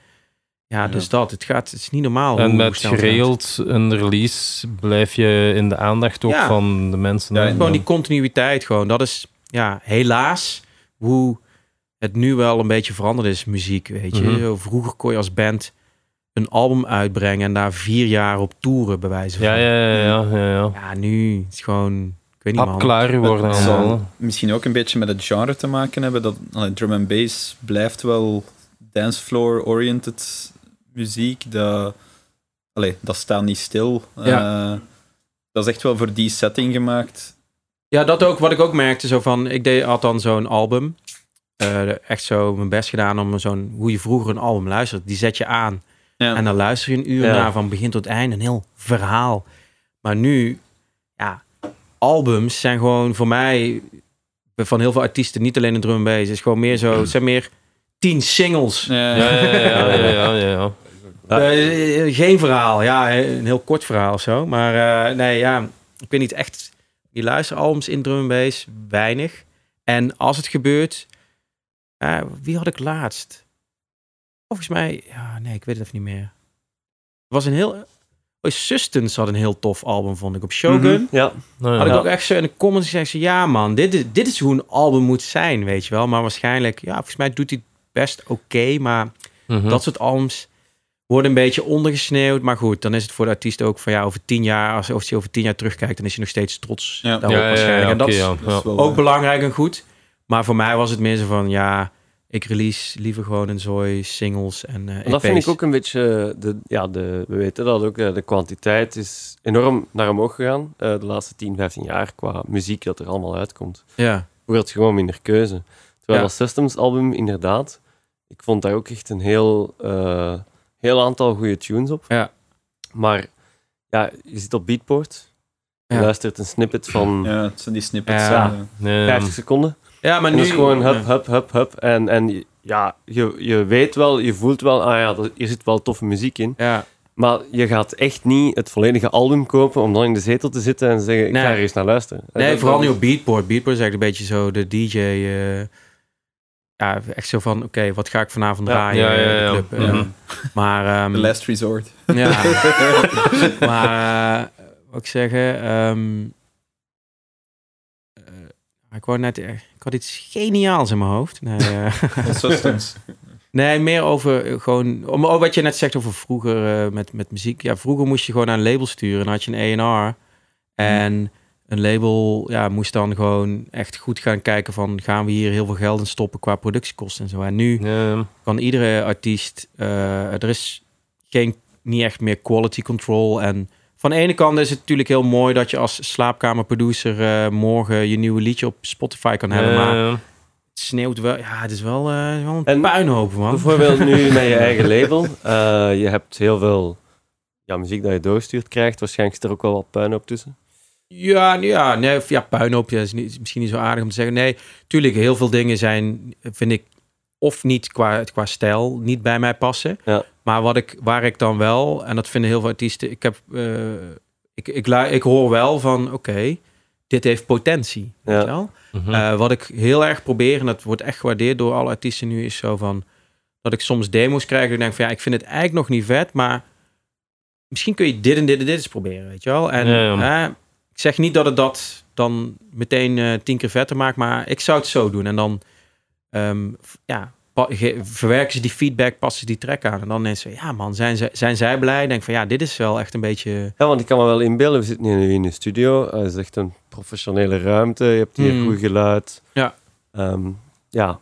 ja, dus dat. Het, gaat, het is niet normaal En met geregeld een release blijf je in de aandacht ook van de mensen. Ja, Gewoon die continuïteit gewoon. Dat is ja, helaas hoe het nu wel een beetje veranderd is, muziek, weet je. Mhm. Vroeger kon je als band een album uitbrengen en daar vier jaar op toeren bij wijze van. ja, ja, ja, ja, ja, ja. Ja, nu is het gewoon, ik weet niet klaar geworden Het allemaal. misschien ook een beetje met het genre te maken hebben. Dat drum and bass blijft wel dancefloor-oriented muziek. Dat, allee, dat staat niet stil. Ja. Eh, dat is echt wel voor die setting gemaakt. Ja, dat ook, wat ik ook merkte, zo van, ik deed had dan zo'n album. Eh, echt zo mijn best gedaan om zo'n, hoe je vroeger een album luistert. Die zet je aan. Ja. En dan luister je een uur naar van begin tot eind, een heel verhaal. Maar nu, ja, albums zijn gewoon voor mij, van heel veel artiesten, niet alleen een drum bass, het is gewoon meer zo, het zijn meer tien singles. Ja. Ja, ja, geen verhaal, ja, een heel kort verhaal of zo. Maar eh, nee, ja, ik weet niet echt, die luisteralbums in drum bass, weinig. En als het gebeurt, eh, wie had ik laatst? Volgens mij, ja, nee, ik weet het even niet meer. Het was een heel, oh, Sustance had een heel tof album, vond ik, op Shogun. Mhm, Ja, Nou, Had ja. ik ook echt zo in de comments gezegd, zo, ja man, dit is, dit is hoe een album moet zijn, weet je wel. Maar waarschijnlijk, ja, volgens mij doet hij het best oké, maar Mhm. dat soort albums worden een beetje ondergesneeuwd. Maar goed, dan is het voor de artiest ook van ja, over tien jaar, als, als hij over tien jaar terugkijkt, dan is hij nog steeds trots Ja. daarop ja, ja, ja, waarschijnlijk. en dat is ja, Dat ja. is ook belangrijk en goed. Maar voor mij was het meer zo van ja, ik release liever gewoon een zooi singles en eh dat vind EP's. ik ook een beetje... eh, De, ja, de, we weten dat ook, eh, de kwantiteit is enorm naar omhoog gegaan eh, de laatste 10, 15 jaar qua muziek dat er allemaal uitkomt. Ja, Vroeger had je gewoon minder keuze. Terwijl Ja. dat Systems album, inderdaad, ik vond daar ook echt een heel, eh, heel aantal goede tunes op. Ja. Maar ja, je zit op Beatport, je Ja. luistert een snippet van Ja, het zijn die snippets. Ja. eh. Nee, 50 seconden. Ja maar En nu is gewoon hup, hup, hup, hup. En, en ja, je, je weet wel, je voelt wel, ah ja, er- hier zit wel toffe muziek in. Ja, Maar je gaat echt niet het volledige album kopen om dan in de zetel te zitten en te zeggen, ik Nee. ga er eens naar luisteren. nee, Dat- vooral nu op Beatport. Beatport is eigenlijk een beetje zo de DJ. eh, ja, echt zo van, oké, wat ga ik vanavond draaien? Ja, ja, eh, de ja. club, eh. Ja. Maar, ehm, The last resort. Ja. maar eh, wat ik zeggen, ehm, ik wou net, eh, ik had iets geniaals in mijn hoofd. Nee, eh, nee meer over eh, gewoon, om, oh, wat je net zegt over vroeger met, met muziek. Ja, vroeger moest je gewoon naar een label sturen, dan had je een A&R en een label ja, moest dan gewoon echt goed gaan kijken van, gaan we hier heel veel geld in stoppen qua productiekosten en zo. En nu Ja, kan iedere artiest. er is geen, niet echt meer quality control. En van de ene kant is het natuurlijk heel mooi dat je als slaapkamerproducer eh, morgen je nieuwe liedje op Spotify kan hebben. Maar Ja, het sneeuwt wel. Ja, het is wel, eh, wel een En puinhoop, man. Bijvoorbeeld nu met je eigen label. eh, je hebt heel veel ja, muziek dat je doorstuurt krijgt. Waarschijnlijk zit er ook wel wat puin op tussen. Ja, ja, nee, ja, puinhoop ja, is, niet, is misschien niet zo aardig om te zeggen. Nee, tuurlijk, heel veel dingen zijn, vind ik, of niet qua, qua stijl, niet bij mij passen. Ja. Maar wat ik, waar ik dan wel, en dat vinden heel veel artiesten, ik heb, eh, ik, ik, lu- ik hoor wel van, oké, dit heeft potentie. Ja. Weet je wel? Mhm. Eh, wat ik heel erg probeer, en dat wordt echt gewaardeerd door alle artiesten nu, is zo van, dat ik soms demo's krijg, en ik denk van, ja, ik vind het eigenlijk nog niet vet, maar misschien kun je dit en dit en dit eens proberen, weet je wel? En Ja, ja. eh, ik zeg niet dat het dat dan meteen eh, tien keer vetter maakt, maar ik zou het zo doen. En dan ehm, ja, verwerken ze die feedback, passen ze die track aan. En dan is ze, ja man, zijn, ze, zijn zij blij? Denk van ja, dit is wel echt een beetje... Ja, want ik kan me wel inbeelden, we zitten nu in de studio. Eh, het is echt een professionele ruimte. Je hebt hier Hmm. goed geluid. Ja. Ehm, ja,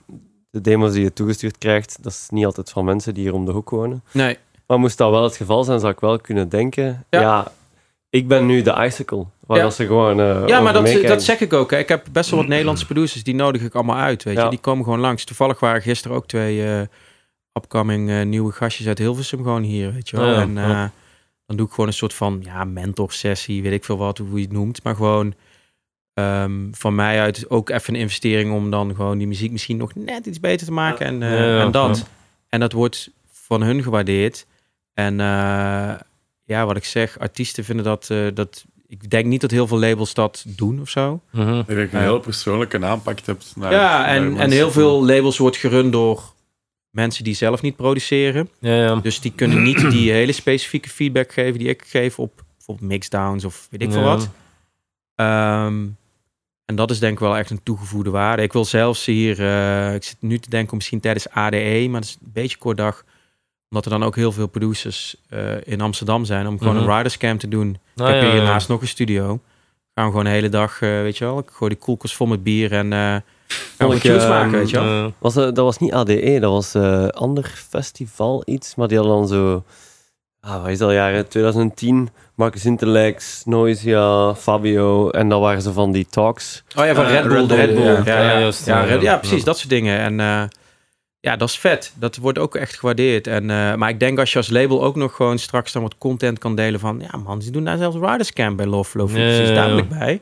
de demos die je toegestuurd krijgt, dat is niet altijd van mensen die hier om de hoek wonen. Nee, Maar moest dat wel het geval zijn, zou ik wel kunnen denken. Ja. Ja, Ik ben nu de Icicle. Waar Ja. ze gewoon eh Ja, maar dat, meekijken. dat zeg ik ook. Hè. Ik heb best wel wat Nederlandse producers, die nodig ik allemaal uit. Weet je? Die komen gewoon langs. Toevallig waren gisteren ook twee eh upcoming eh, nieuwe gastjes uit Hilversum gewoon hier. Weet je wel. Ja, en dan doe ik gewoon een soort van ja, mentorsessie, weet ik veel wat, hoe je het noemt. Maar gewoon ehm, van mij uit ook even een investering om dan gewoon die muziek misschien nog net iets beter te maken. En, en dat. En dat wordt van hun gewaardeerd. En ja, wat ik zeg, artiesten vinden dat, eh, dat... Ik denk niet dat heel veel labels dat doen of zo. Mhm. Dat je een Ja. heel persoonlijke aanpak hebt. Naar, ja, naar en, en heel veel labels wordt gerund door mensen die zelf niet produceren. Ja, ja. Dus die kunnen niet die hele specifieke feedback geven die ik geef op bijvoorbeeld mixdowns of weet ik veel Ja. wat. Ehm, en dat is denk ik wel echt een toegevoegde waarde. Ik wil zelfs hier, eh, ik zit nu te denken om misschien tijdens ADE, maar dat is een beetje kort dag. Omdat er dan ook heel veel producers eh, in Amsterdam zijn om gewoon Mhm. een riderscam te doen. Ah, ik heb ja, hier ja. naast nog een studio. Gaan we gewoon de hele dag, eh, weet je wel. Ik gooi die koelkast vol met bier en eh gaan ik, maken, weet je wel. Ja. Was, eh, dat was niet ADE, dat was een ander festival iets, maar die hadden dan zo... Ah, wat is dat, jaren 2010? Marcus Interlex, Noisia, Fabio, en dan waren ze van die talks. Oh ja, van Eh, Red Bull. Red de Bull, Red Bull. ja. Ja, ja, Ja, juist, ja, ja, Red- ja. ja, precies. Ja. Dat soort dingen. En eh, ja, dat is vet. Dat wordt ook echt gewaardeerd. En, eh, maar ik denk als je als label ook nog gewoon straks dan wat content kan delen van... Ja man, ze doen daar zelfs Riderscamp bij Love. Ja, Precies, ja, daar ja. ben ik bij.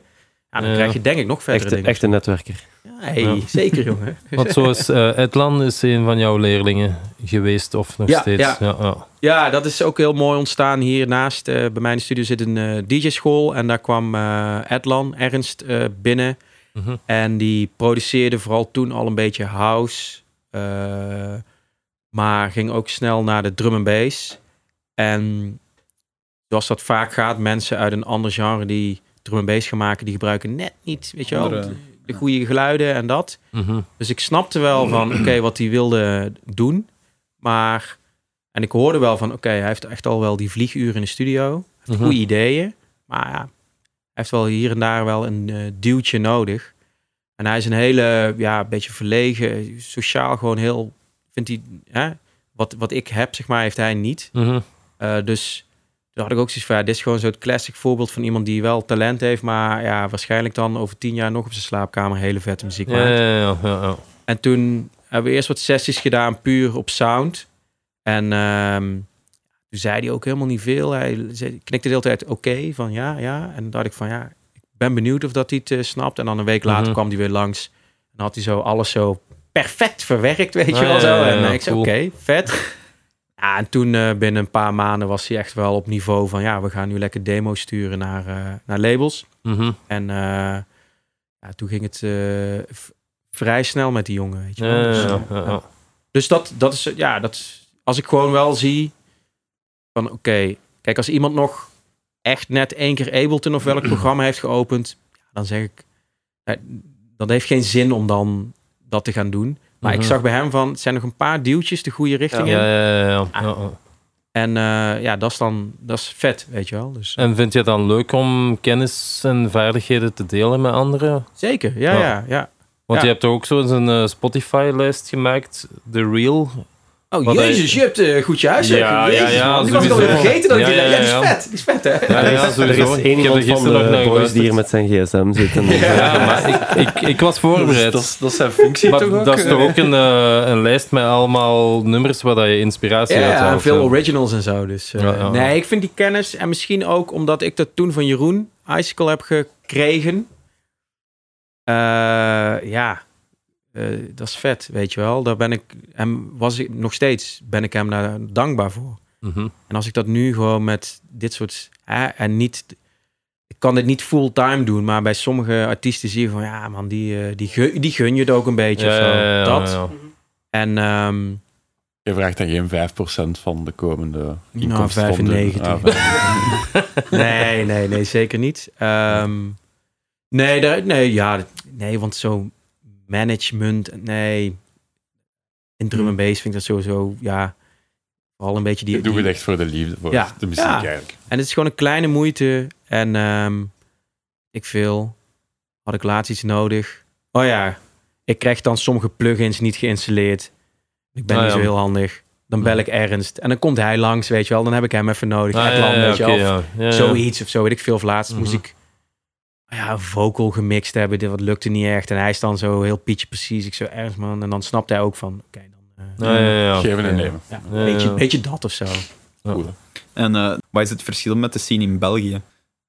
Ja, dan krijg je denk ik nog verdere Echte, dingen. echte netwerker. Ja, hey, Ja. Zeker jongen. Want zoals eh Edlan is een van jouw leerlingen geweest, of nog Ja, steeds. ja. Ja, ja. Ja, dat is ook heel mooi ontstaan. Hiernaast eh, bij mij in de studio zit een DJ-school. En daar kwam eh Edlan, Ernst, eh, binnen. Mhm. En die produceerde vooral toen al een beetje house. Eh, maar ging ook snel naar de drum en bass. En zoals dat vaak gaat, mensen uit een ander genre die drum en bass gaan maken, die gebruiken net niet, weet je wel, de, de goede geluiden en dat. Mhm. Dus ik snapte wel van, oké, wat hij wilde doen. Maar, en ik hoorde wel van, oké, hij heeft echt al wel die vlieguren in de studio. Hij heeft Mhm. goede ideeën. Maar ja, hij heeft wel hier en daar wel een eh, duwtje nodig. En hij is een hele, ja, beetje verlegen, sociaal gewoon heel, vindt hij, hè, wat, wat ik heb, zeg maar, heeft hij niet. Mhm. Eh, dus toen had ik ook zoiets van, ja, dit is gewoon zo'n classic voorbeeld van iemand die wel talent heeft, maar ja, waarschijnlijk dan over tien jaar nog op zijn slaapkamer hele vette muziek maakt. ja, ja, ja, ja. En toen hebben we eerst wat sessies gedaan, puur op sound. En ehm, toen zei hij ook helemaal niet veel. Hij zei, knikte de hele tijd oké, van ja, ja. En dan dacht ik van ja, ben benieuwd of dat hij het eh, snapt. En dan een week later Mhm. kwam hij weer langs. En had hij zo alles zo perfect verwerkt, weet je wel zo. ja, ja, en ik zei cool. oké, vet. Ja, en toen eh, binnen een paar maanden was hij echt wel op niveau van ja, we gaan nu lekker demo's sturen naar, eh, naar labels. Mhm. En eh, ja, toen ging het vrij snel met die jongen, weet je wel. Dus, ja, dus dat, dat is, ja, dat is, als ik gewoon wel zie van oké, kijk, als iemand nog echt net één keer Ableton of welk programma heeft geopend, ja, dan zeg ik, eh, dat heeft geen zin om dan dat te gaan doen. Maar ik Mhm. zag bij hem van, het zijn nog een paar duwtjes de goede richting in. Ja, ja, ja, ja, Ah. ja, ja. En eh, ja, dat is dan, dat is vet, weet je wel. Dus, En vind je het dan leuk om kennis en vaardigheden te delen met anderen? zeker, ja, Ja. ja, ja. Want Ja. je hebt ook zo eens een eh, Spotify-lijst gemaakt, The Real. Oh Wat jezus, je hebt een goed huis. Ja, ja, ja, Die was ik alweer vergeten dat ik Ja, die... Ja, ja, die is vet, die is vet, hè? Ja, ja, er sowieso. is Ik één heb iemand van de boys die hier met zijn gsm zit. En Ja, maar ik, ik, ik was voorbereid. Dat is, dat is zijn functie maar toch ook? dat is toch ook een, eh, een lijst met allemaal nummers waar dat je inspiratie Ja, uit ja, en haalt. veel originals en zo. Dus, eh, Ja, ja. Nee, ik vind die kennis, en misschien ook omdat ik dat toen van Jeroen Icicle heb gekregen. Eh, ja, eh, dat is vet, weet je wel. Daar ben ik, hem was ik nog steeds, ben ik hem daar dankbaar voor. Mhm. En als ik dat nu gewoon met dit soort, hè, en niet, ik kan dit niet fulltime doen, maar bij sommige artiesten zie je van, ja man, die, eh, die, gun, die gun je het ook een beetje Ja, of zo. ja, ja, ja, dat. ja. En ehm, Je vraagt dan geen 5% van de komende Nou, inkomsten van de- 95. Ah, 95. nee, nee, nee, zeker niet. Ehm, nee, daar, nee, ja, nee, want zo management, nee. In drum en bass vind ik dat sowieso, ja, vooral een beetje die... Ik doe die- het echt voor de liefde, voor Ja. de muziek Ja. eigenlijk. En het is gewoon een kleine moeite. En ehm, ik veel, had ik laatst iets nodig. Oh ja, ik krijg dan sommige plugins niet geïnstalleerd. Ik ben Ah, niet ja. zo heel handig. dan bel ik Ernst. En dan komt hij langs, weet je wel. Dan heb ik hem even nodig. Ah, ja, ja, wel. Of. Zoiets of zo, weet ik veel. Of laatst moest Mhm. ik ja, een vocal gemixt hebben. Dit wat lukte niet echt. En hij is dan zo heel pietje precies. Ik zo, Ernst man. En dan snapt hij ook van, oké, dan... eh, Ja, ja, ja. Geven en nemen. ja, Ja, beetje, ja. beetje dat of zo. En eh, wat is het verschil met de scene in België?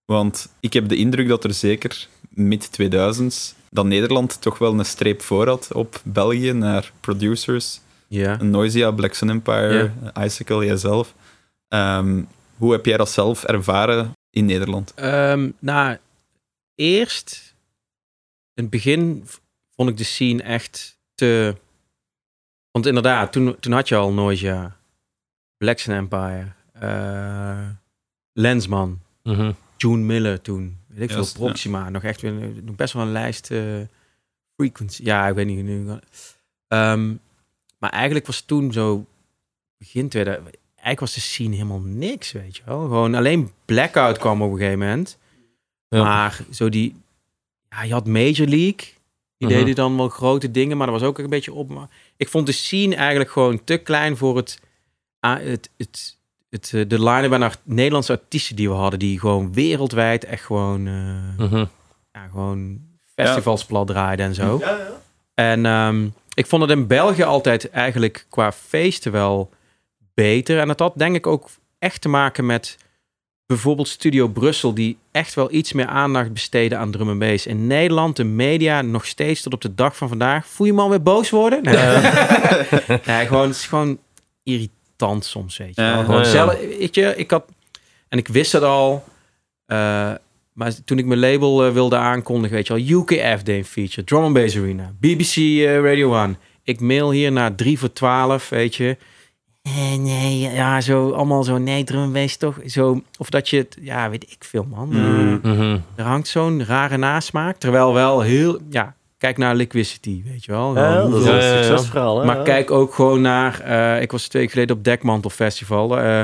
Want ik heb de indruk dat er zeker mid-2000s dat Nederland toch wel een streep voor had op België naar producers. Ja. Noisia, Black Sun Empire, Icicle, jijzelf. Ehm, hoe heb jij dat zelf ervaren in Nederland? Ehm, nou, eerst, in het begin vond ik de scene echt te... Want inderdaad, toen, toen had je al Noisia, Black Sun Empire, eh, Lensman, Mhm. June Miller toen, weet ik veel, Juist, ja. Proxima, nog echt weer nog best wel een lijst eh, frequency. Ja, ik weet niet nu. Ehm, maar eigenlijk was toen zo begin 2000, eigenlijk was de scene helemaal niks, weet je wel. Gewoon alleen Blackout kwam op een gegeven moment. Ja. Maar zo die, ja, je had Major League. Die Mhm. deden dan wel grote dingen, maar dat was ook een beetje op. Maar ik vond de scene eigenlijk gewoon te klein voor het, het, het, het, eh, de line bij Nederlandse artiesten die we hadden, die gewoon wereldwijd echt gewoon, eh, Mhm. ja, gewoon festivals plat draaiden en zo. En ehm, ik vond het in België altijd eigenlijk qua feesten wel beter. En dat had denk ik ook echt te maken met bijvoorbeeld Studio Brussel, die echt wel iets meer aandacht besteden aan drum en bass. In Nederland, de media, nog steeds tot op de dag van vandaag. Voel je me alweer boos worden? Nee, nee gewoon, het is gewoon irritant soms, weet je. Ja. Gewoon Ja, zelf, weet je, ik had... En ik wist het al... eh, maar toen ik mijn label eh, wilde aankondigen, weet je wel, UKF deed een feature, Drum and Bass Arena, BBC eh, Radio 1. Ik mail hier naar 3 voor 12, weet je. Eh, nee, ja, zo allemaal zo, nee, drum and bass toch? Zo, of dat je het, ja, weet ik veel, man. Mm. Eh, Mhm. er hangt zo'n rare nasmaak, terwijl wel heel, ja, kijk naar Liquidity, weet je wel. Ja, Gewoon dat is hoeveel- een Ja, succesverhaal. Hè? maar kijk ook gewoon naar, eh, ik was twee weken geleden op Dekmantel Festival. eh,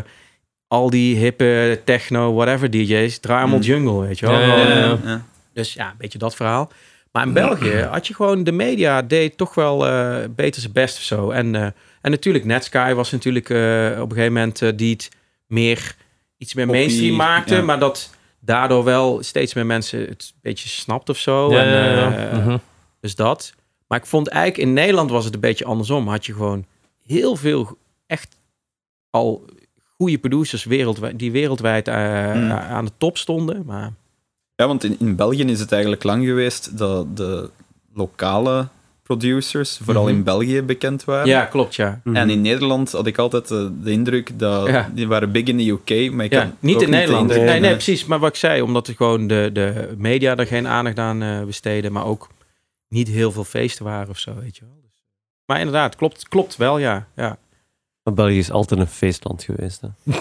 al die hippe techno, whatever DJ's, draai allemaal Mm. jungle, weet je wel. Ja, ja, Gewoon, ja. Ja. Dus ja, een beetje dat verhaal. Maar in België had je gewoon, de media deed toch wel eh, beter zijn best of zo. En, eh, en natuurlijk, Netsky was natuurlijk eh, op een gegeven moment eh, die het meer, iets meer Poppy, mainstream maakte. ja. Maar dat daardoor wel steeds meer mensen het een beetje snapt of zo. Ja, en, ja, ja. eh, Mhm. dus dat. Maar ik vond eigenlijk in Nederland was het een beetje andersom. Had je gewoon heel veel echt al goede producers wereldwijd, die wereldwijd eh, Mm. aan de top stonden. Maar Ja, want in, in België is het eigenlijk lang geweest dat de lokale producers vooral Mhm. in België bekend waren. ja, klopt, ja. Mhm. En in Nederland had ik altijd eh, de indruk dat Ja. die waren big in de UK, maar ik Ja, had niet in de Nederland. Nee, nee, precies. Maar wat ik zei, omdat er gewoon de, de media er geen aandacht aan eh, besteden, maar ook niet heel veel feesten waren of zo, weet je wel. Dus, maar inderdaad, klopt, klopt wel, ja. ja. Maar België is altijd een feestland geweest. Hè?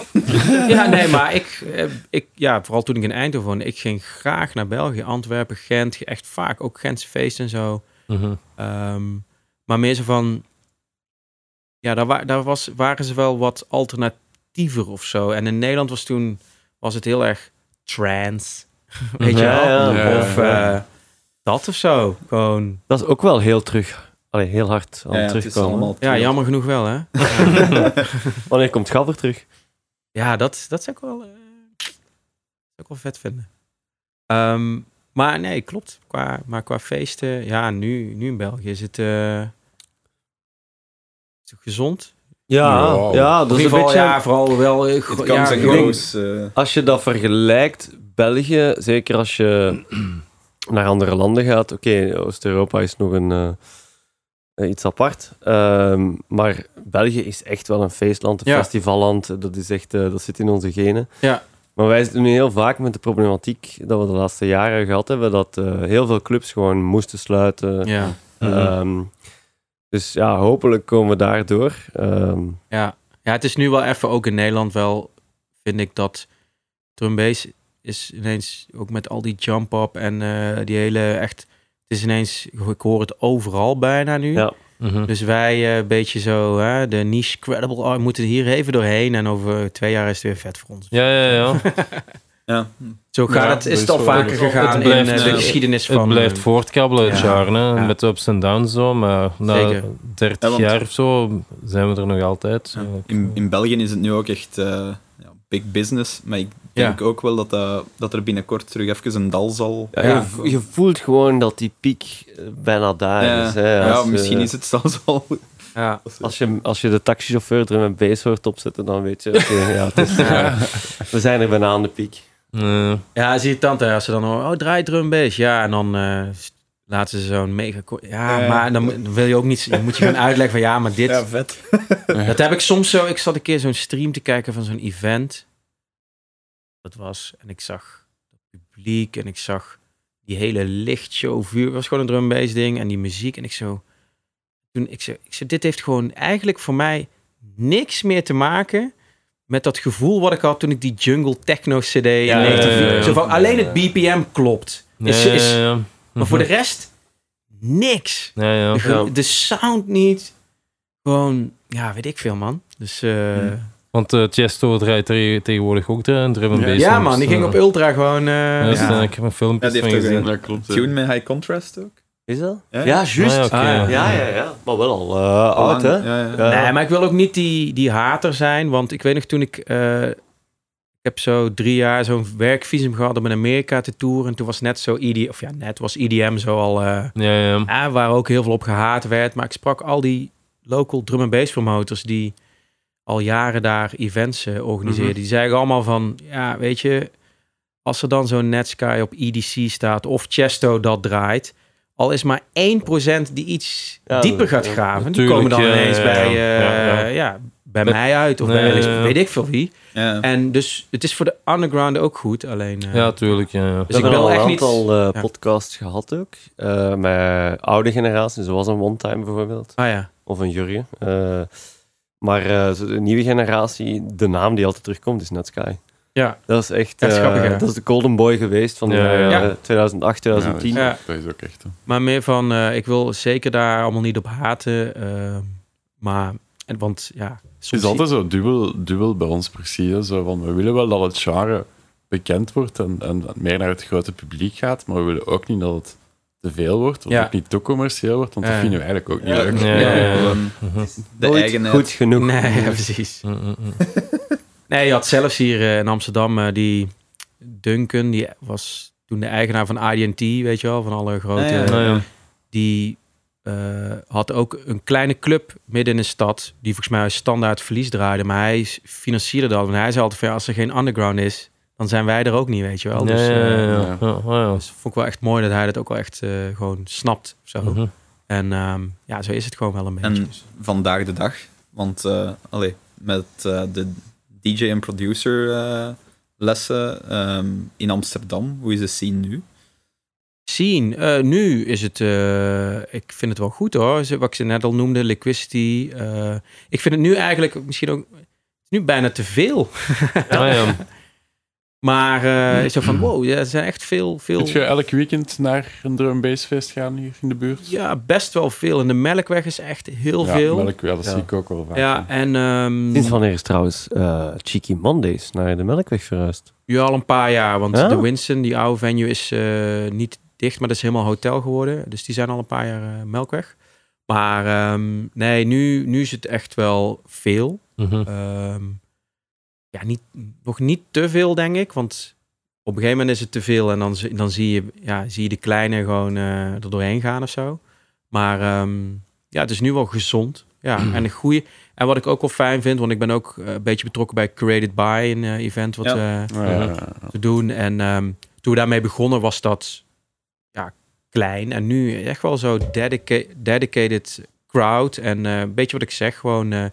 Ja, nee, maar ik, eh, ik, ja, vooral toen ik in Eindhoven woonde, ik ging graag naar België, Antwerpen, Gent, echt vaak, ook Gentse feesten en zo. Mhm. Ehm, maar meer zo van, ja, daar, wa daar was, waren ze wel wat alternatiever of zo. En in Nederland was toen, was het heel erg trance, weet je wel? ja, ja, of eh, dat of zo, gewoon. Dat is ook wel heel terug. Allee, heel hard aan Ja, terugkomen. Ja, jammer genoeg wel, hè? Wanneer komt Gabber terug? Ja, dat, dat zou ik wel, eh, zou ik wel vet vinden. Ehm, maar nee, klopt. Qua, maar qua feesten, ja, nu, nu in België is het, eh, is het gezond. Ja, Ja. dat is een beetje... ja, vooral wel... eh, Het ja, gewoon- goes. eh. Als je dat vergelijkt, België, zeker als je naar andere landen gaat. Oké, Oost-Europa is nog een, iets apart. Ehm, maar België is echt wel een feestland, een Ja. festivalland. Dat, is echt, eh, dat zit in onze genen. Ja. Maar wij zitten nu heel vaak met de problematiek dat we de laatste jaren gehad hebben. Dat eh, heel veel clubs gewoon moesten sluiten. Ja, Ehm, dus ja, hopelijk komen we daardoor. Ehm ja. ja, het is nu wel even ook in Nederland wel, vind ik dat drum bass is ineens ook met al die jump up en eh, die hele echt, het is ineens, ik hoor het overal bijna nu. Ja. Mhm. Dus wij eh, een beetje zo, hè, de niche credible art, moeten hier even doorheen en over twee jaar is het weer vet voor ons. Ja, ja, ja. Ja. Zo gaat Ja, het, is het al vaker het gegaan blijft- in eh, de geschiedenis Het van... blijft eh, voortkabbelen het ja. jaar, hè? Ja. met ups en downs zo. Maar na Zeker. 30 Ja, want- jaar of zo zijn we er nog altijd. In, in België is het nu ook echt eh, ja, big business, maar ik denk ook wel dat, dat, dat er binnenkort terug even een dal zal... Ja, Ja. Je, je voelt gewoon dat die piek eh, bijna daar Ja, is. Hè. ja, Als, misschien eh, is het zelfs al... ja. Als je, als je de taxichauffeur er met bass hoort opzetten, dan weet je, ja, het is, eh, we zijn er bijna aan de piek. Nee. Ja, is irritant hè, als ze dan horen, oh, draai drum bass. Ja, en dan eh, laten ze zo'n mega... Ja, maar dan moet- wil je ook niet... Dan moet je gaan uitleggen van, ja, maar dit... Ja, vet. Dat heb ik soms zo... Ik zat een keer zo'n stream te kijken van zo'n event. Was... En ik zag het publiek en ik zag die hele lichtshow, vuur. Het was gewoon een drum bass ding en die muziek. En ik zo... Toen, ik zei, ik zei, dit heeft gewoon eigenlijk voor mij niks meer te maken met dat gevoel wat ik had toen ik die jungle techno cd in ja, 19... ja, ja. Zo van, alleen het BPM klopt. Is, is, maar voor de rest, niks. Ja, ja. De, de sound niet. Gewoon, ja, weet ik veel, man. Dus eh. Want eh Tiesto draait te- tegenwoordig ook de een drum and bass. ja, man, die ging eh. op Ultra gewoon. eh, Ja, ja. dus, ik heb een filmpje Ja, die van gezien. een Ja, klopt. tune met high contrast ook. Is dat? Ja. Ja, juist. Ah. Ah, ja, ja, ja. Maar wel al eh, oud, hè? Ja, ja. Ja. Nee, maar ik wil ook niet die, die hater zijn. Want ik weet nog toen ik. eh, ik heb zo drie jaar zo'n werkvisum gehad om in Amerika te toeren. En toen was net zo EDM. Of ja, net was EDM zo al. eh, Ja, ja. Ja, waar ook heel veel op gehaat werd. Maar ik sprak al die local drum and bass promoters die al jaren daar events eh, organiseerden. Mhm. Die zeiden allemaal van, ja, weet je, als er dan zo'n Netsky op EDC staat of Chesto dat draait, al is maar 1% die iets Ja, dieper gaat graven, die komen dan ja, ineens ja, bij, ja. eh, Ja, ja, ja. bij mij uit of Nee, bij ja, ja. weet ik veel wie. Ja. En dus het is voor de underground ook goed, alleen... eh, Ja, tuurlijk. Ja, ja. We Dus ik hebben wil al een echt niet- aantal eh, Ja. podcasts gehad ook. eh, met oude generaties, zoals een One Time bijvoorbeeld. Ah ja, Of een Jurgen. Eh, maar eh, de nieuwe generatie, de naam die altijd terugkomt, is Netsky. ja. Dat is echt... Dat is eh, grappig, hè? dat is de golden boy geweest van Ja, eh, ja. eh, 2008, 2010. Ja, Ja. dat, is, dat is ook echt. hè. Maar meer van, eh, ik wil zeker daar allemaal niet op haten. eh, maar, en, want ja, Het is altijd zo dubbel, dubbel bij ons precies. Zo van, we willen wel dat het genre bekend wordt en, en meer naar het grote publiek gaat, maar we willen ook niet dat het te veel wordt, of Ja. ook niet te commercieel wordt, want Ja. dat vinden we eigenlijk ook niet Ja. leuk. Mhm. De Nooit eigenheid. goed genoeg. Nee, ja, precies. Mm, mm, mm. Nee, je had zelfs hier eh, in Amsterdam eh, die Duncan, die was toen de eigenaar van AD&T, weet je wel, van alle grote... Ja, ja, ja. Ja. Die eh, had ook een kleine club midden in de stad, die volgens mij standaard verlies draaide. Maar hij financierde dat. En hij zei altijd van, ja, als er geen underground is, dan zijn wij er ook niet, weet je wel. Dus, ja, eh, ja, ja. ja. Ja, ja. dus vond ik wel echt mooi dat hij dat ook wel echt eh, gewoon snapt. Zo. Mhm. En ehm, ja, zo is het gewoon wel een beetje. En vandaag de dag, want eh, allee, met eh, de DJ en producer eh, lessen ehm, in Amsterdam, hoe is de scene nu? Zien, eh, nu is het, eh, ik vind het wel goed hoor. Zo- Wat ik ze net al noemde, liquidity. eh, ik vind het nu eigenlijk misschien ook, nu bijna te veel. Ja. Maar eh zo van, wow, ja, er zijn echt veel, veel, Moet je elk weekend naar een drum bass feest gaan hier in de buurt? ja, best wel veel. En de melkweg is echt heel ja, veel. Melk, ja, dat Ja. zie ik ook wel vaak. Ja, en ehm, Sinds wanneer is trouwens eh, Cheeky Mondays naar de Melkweg verhuisd? ja, al een paar jaar. Want Ja? de Winston, die oude venue, is eh, niet dicht, maar dat is helemaal hotel geworden. Dus die zijn al een paar jaar eh, melkweg. Maar ehm, nee, nu, nu is het echt wel veel. Mhm. Ehm, ja, niet, nog niet te veel, denk ik. Want op een gegeven moment is het te veel. En dan, dan zie, je, ja, zie je de kleine gewoon eh, er doorheen gaan of zo. Maar ehm, ja, het is nu wel gezond. Ja, en een goede. En wat ik ook wel fijn vind, want ik ben ook eh, een beetje betrokken bij Created By, een eh, event wat Ja. te doen. En ehm, toen we daarmee begonnen was dat ja, klein. En nu echt wel zo dedica dedicated crowd. En een beetje wat ik zeg, gewoon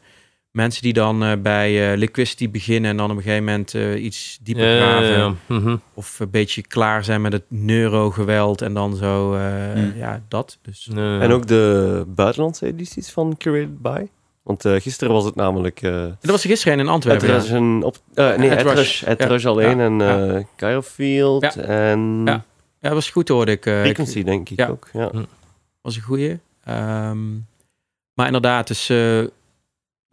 mensen die dan eh, bij eh, Liquidity beginnen en dan op een gegeven moment eh, iets dieper Ja, ja, graven. Mhm. Of een beetje klaar zijn met het neurogeweld en dan zo, eh, Hmm. ja, dat. Dus Ja, ja. En ook de buitenlandse edities van Curated By? Want eh, gisteren was het namelijk uh, dat was er gisteren in Antwerpen. Edrush ja. en op, eh, nee, Rush. Edrush, alleen Ja. en Ja. eh Cairo Field Ja. en Ja. Ja, dat was goed hoorde ik. eh, ik- Frequency denk ik Ja. ook. Ja. was een goeie. Ehm, maar inderdaad, dus, eh,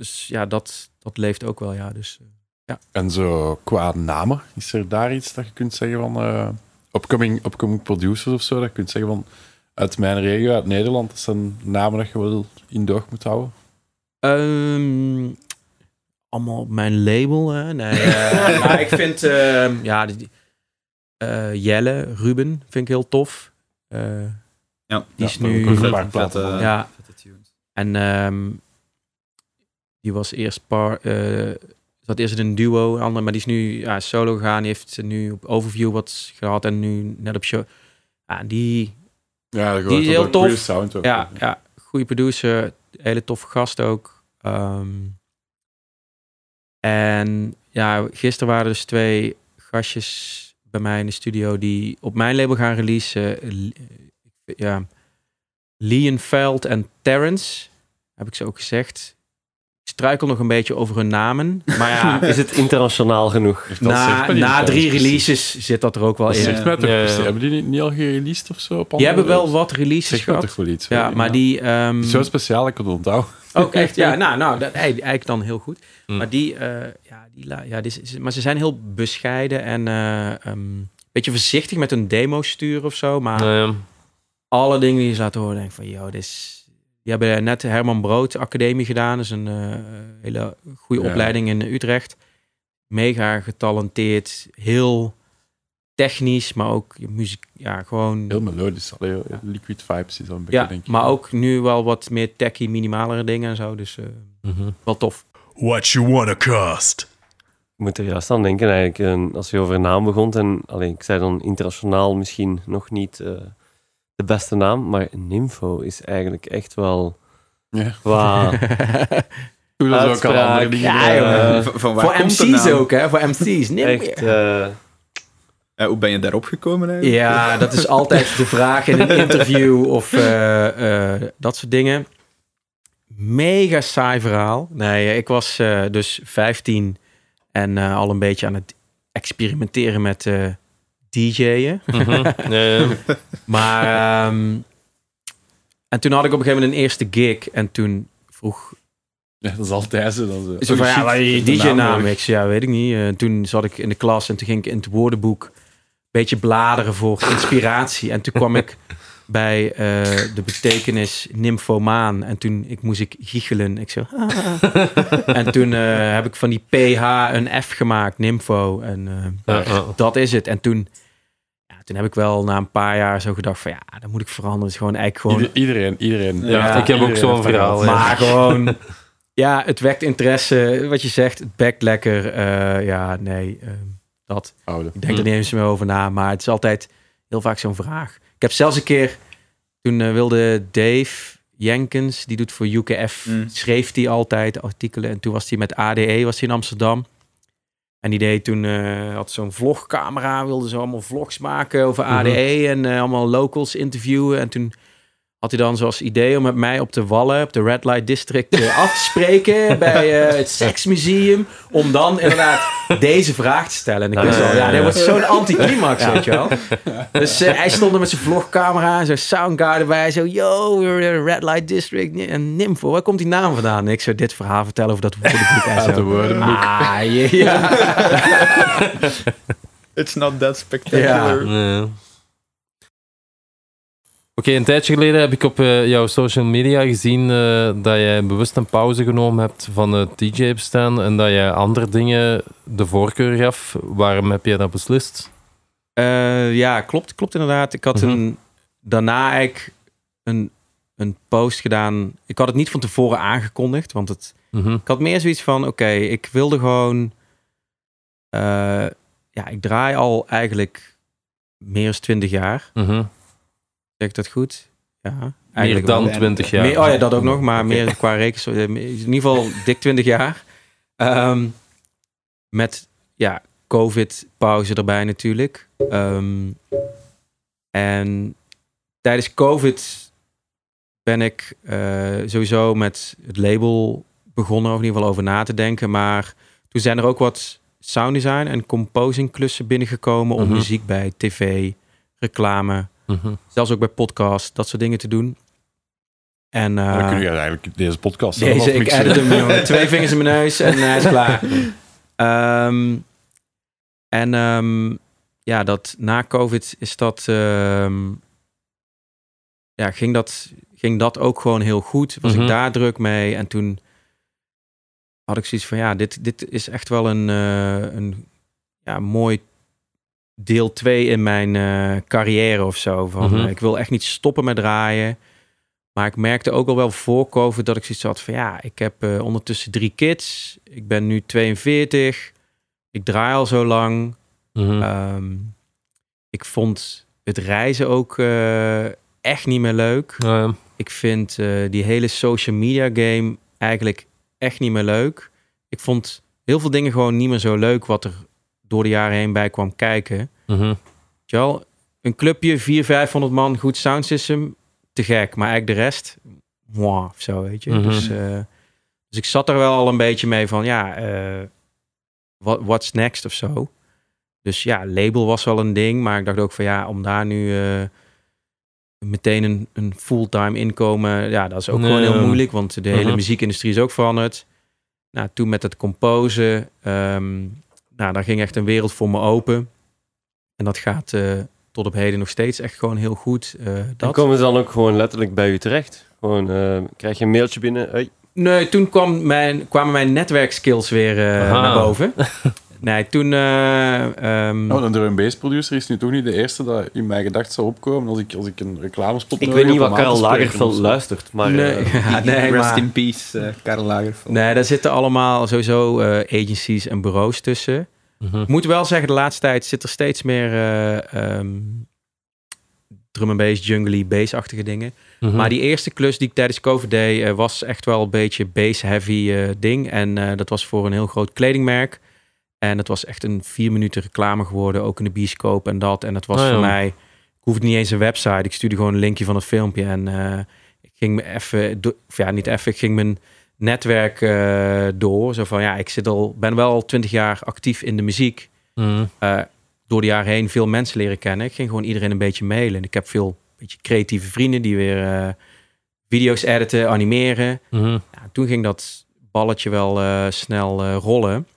dus ja, dat, dat leeft ook wel, ja. Dus, eh, En zo qua namen, is er daar iets dat je kunt zeggen van eh, upcoming, upcoming producers of zo? Dat je kunt zeggen van uit mijn regio, uit Nederland, dat zijn namen dat je wel in de oog moet houden? Ehm, allemaal op mijn label. Hè? Nee, eh, maar ik vind ehm, ja, die, eh, Jelle, Ruben, vind ik heel tof. Eh, Ja, die is Ja, nu. een paar platen. Ja. vette tunes. En ehm, die was eerst par, eh, zat eerst in een duo, ander, maar die is nu ja, solo gegaan. Die heeft nu op Overview wat gehad en nu net op show. Ja, die, Ja, Die is heel tof. Goede sound ook. ja, ja, goede producer, hele toffe gast ook. Ehm, en ja, gisteren waren dus twee gastjes bij mij in de studio die op mijn label gaan releasen. Ja, Veld en Terrence, heb ik ze ook gezegd. Ik struikel nog een beetje over hun namen. Maar ja, Is het internationaal genoeg? Na, na drie precies. releases zit dat er ook wel Dat in. zegt mij toch Ja, ja. precies. Hebben die niet, niet al gereleased of zo? Op Die hebben wel wat releases Zegt mij gehad. toch wel iets? Ja, je, maar die... ehm, Zo speciaal, ik kan het onthouden. Ook echt, ja. Nou, nou dat, eigenlijk dan heel goed. Mm. Maar die, eh, ja, die, la- ja, die, is- maar ze zijn heel bescheiden en eh een beetje voorzichtig met een demo sturen of zo. Maar Nou ja. alle dingen die ze laten horen, denk ik van, joh, dit is... Die hebben net de Herman Brood Academie gedaan. Dat is een eh, hele goede Ja. opleiding in Utrecht. Mega getalenteerd, heel technisch, maar ook muziek, ja, gewoon... Heel melodisch. Liquid Vibes is al een beetje, ja, denk ik. maar ook nu wel wat meer techie, minimalere dingen en zo. Dus eh, Mhm. wel tof. What you wanna cost? Ik moet er juist aan denken eigenlijk, eh, als je over een naam begon. En alleen, ik zei dan internationaal misschien nog niet eh, de beste naam, maar Nympho is eigenlijk echt wel Ja. Doe dat ook al andere dingen. Ja, eh, van waar Voor komt MC's ook, hè? Voor MC's. Nee, echt... eh, Eh, hoe ben je daarop gekomen eigenlijk? Ja, dat is altijd de vraag in een interview of eh, eh, dat soort dingen. Mega saai verhaal. Nee, ik was eh, dus 15 en eh, al een beetje aan het experimenteren met eh DJ'en. Mhm. Maar, ehm, en toen had ik op een gegeven moment een eerste gig en toen vroeg ja, dat is altijd zo. Dan zo. Van, Oh, ja, je DJ-naam? nodig. Ik zei, ja, weet ik niet. Eh, toen zat ik in de klas en toen ging ik in het woordenboek een beetje bladeren voor inspiratie. En toen kwam ik bij eh, de betekenis nymphomaan. En toen ik, moest ik giechelen. Ik zo, "Ah." En toen eh, heb ik van die PH een F gemaakt, nympho. En dat is het. En toen, toen heb ik wel na een paar jaar zo gedacht van, ja, dat moet ik veranderen. Het is gewoon eigenlijk gewoon Ieder- iedereen, iedereen. Ja, Ja, ik heb ook zo'n verhaal. maar gewoon, ja, het wekt interesse. Wat je zegt, het bekt lekker. eh, ja, nee, ehm, dat. Oude. Ik denk Hm. er niet eens meer over na, maar het is altijd heel vaak zo'n vraag. Ik heb zelfs een keer, toen eh, wilde Dave Jenkins, die doet voor UKF, Mm. schreef hij altijd artikelen. En toen was hij met ADE, was hij in Amsterdam. En die deed toen, eh, had zo'n vlogcamera, wilde zo allemaal vlogs maken over Mhm. ADE en eh, allemaal locals interviewen. En toen had hij dan zoals idee om met mij op de Wallen, op de Red Light District, eh, af te spreken bij eh, het Seksmuseum. Om dan inderdaad deze vraag te stellen. En ik wist al, ja, dit wordt zo'n anticlimax, weet je wel. Dus eh, hij stond er met zijn vlogcamera en soundguard erbij. Zo, yo, we're in the Red Light District. En Nympho, waar komt die naam vandaan? En ik zou dit verhaal vertellen over dat woordenboek. En zo. de woordenboek. Ah, ja. ja. It's not that spectacular. Nee. Oké, een tijdje geleden heb ik op eh, jouw social media gezien eh, dat jij bewust een pauze genomen hebt van het DJ-bestaan en dat jij andere dingen de voorkeur gaf. Waarom heb jij dat beslist? Eh, ja, klopt, klopt inderdaad. Ik had Mhm. een, daarna eigenlijk een, een post gedaan. Ik had het niet van tevoren aangekondigd, want het, Mhm. ik had meer zoiets van: oké, ik wilde gewoon. ja, ik draai al eigenlijk meer dan 20 jaar. Mhm. Zeg ik dat goed? Ja, Meer eigenlijk dan wel. 20 jaar. Meer- oh ja, dat ook nog, maar meer qua rekens. eh, In ieder geval dik 20 jaar. Ehm, met ja, COVID-pauze erbij natuurlijk. Ehm, en tijdens COVID ben ik eh, sowieso met het label begonnen, of in ieder geval over na te denken. Maar toen zijn er ook wat sounddesign en composing klussen binnengekomen om Mhm. muziek bij tv, reclame, Mhm. zelfs ook bij podcast, dat soort dingen te doen. En eh, Dan kun je eigenlijk deze podcast deze, ik edit hem, jongen. Twee vingers in mijn neus en hij is klaar. Ehm, en ehm, ja, dat na COVID is dat. ehm, ja, ging dat, ging dat ook gewoon heel goed. Was Mhm. ik daar druk mee. En toen had ik zoiets van: ja, dit, dit is echt wel een, eh, een ja, mooi deel 2 in mijn eh, carrière of zo. Van, Mhm. eh, ik wil echt niet stoppen met draaien. Maar ik merkte ook al wel voor COVID dat ik zoiets had van ja, ik heb eh, ondertussen drie kids. Ik ben nu 42. Ik draai al zo lang. Mhm. Ehm, ik vond het reizen ook echt niet meer leuk. Ja. Ik vind die hele social media game eigenlijk echt niet meer leuk. Ik vond heel veel dingen gewoon niet meer zo leuk wat er door de jaren heen bij kwam kijken. Je wel, een clubje, 400, 500 man, goed soundsystem, te gek. Maar eigenlijk de rest, moi, of zo, weet je. Mhm. Dus, eh, dus ik zat er wel al een beetje mee van, ja, eh, what, what's next of zo. Dus ja, label was wel een ding, maar ik dacht ook van ja, om daar nu eh, meteen een, een fulltime inkomen, ja, dat is ook gewoon heel moeilijk, want de hele Mhm. muziekindustrie is ook veranderd. Nou, toen met het composen, ehm, nou, daar ging echt een wereld voor me open. En dat gaat eh, tot op heden nog steeds echt gewoon heel goed. eh, dat. komen ze dan ook gewoon letterlijk bij u terecht. Gewoon, eh, krijg je een mailtje binnen. Hey, Nee, toen kwam mijn, kwamen mijn netwerkskills weer naar boven. nee, toen... eh, ehm, Oh, een drum bass producer is nu toch niet de eerste dat in mijn gedacht zou opkomen als ik, als ik een reclamespot ik weet niet wat Karel Lagerfeld zo. luistert, maar... nee, eh, ja, nee, Rest maar- in peace, eh Karel Lagerfeld. nee, daar zitten allemaal sowieso eh, agencies en bureaus tussen. Mhm. Ik moet wel zeggen, de laatste tijd zit er steeds meer eh, ehm, drum and bass, jungly, bass-achtige dingen. Mhm. Maar die eerste klus die ik tijdens COVID deed, eh, was echt wel een beetje bass-heavy eh, ding. En eh, dat was voor een heel groot kledingmerk. En het was echt een vier minuten reclame geworden, ook in de bioscoop en dat. En dat was Oh, ja. voor mij, ik hoefde niet eens een website. Ik stuurde gewoon een linkje van het filmpje. En eh, ik ging me even, ja, niet even, ik ging mijn netwerk eh, door. Zo van, ja, ik zit al, ben wel al twintig jaar actief in de muziek. Mhm. Eh, door de jaren heen veel mensen leren kennen. Ik ging gewoon iedereen een beetje mailen. En ik heb veel beetje creatieve vrienden die weer video's editen, animeren. Mhm. Ja, toen ging dat balletje wel snel rollen.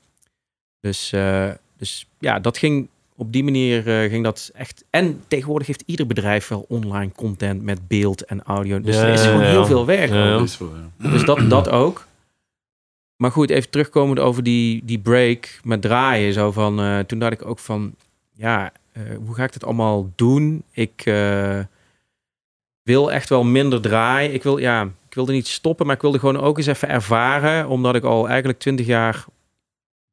Dus, eh, dus ja, dat ging op die manier eh, ging dat echt. En tegenwoordig heeft ieder bedrijf wel online content met beeld en audio. Dus Ja, er is gewoon ja. heel veel werk. Dus dat, dat ook. Maar goed, even terugkomend over die, die break met draaien. Zo van, eh, toen dacht ik ook van, ja, eh, hoe ga ik dit allemaal doen? Ik eh, wil echt wel minder draaien. Ik, wil, ja, ik wilde niet stoppen, maar ik wilde gewoon ook eens even ervaren. Omdat ik al eigenlijk twintig jaar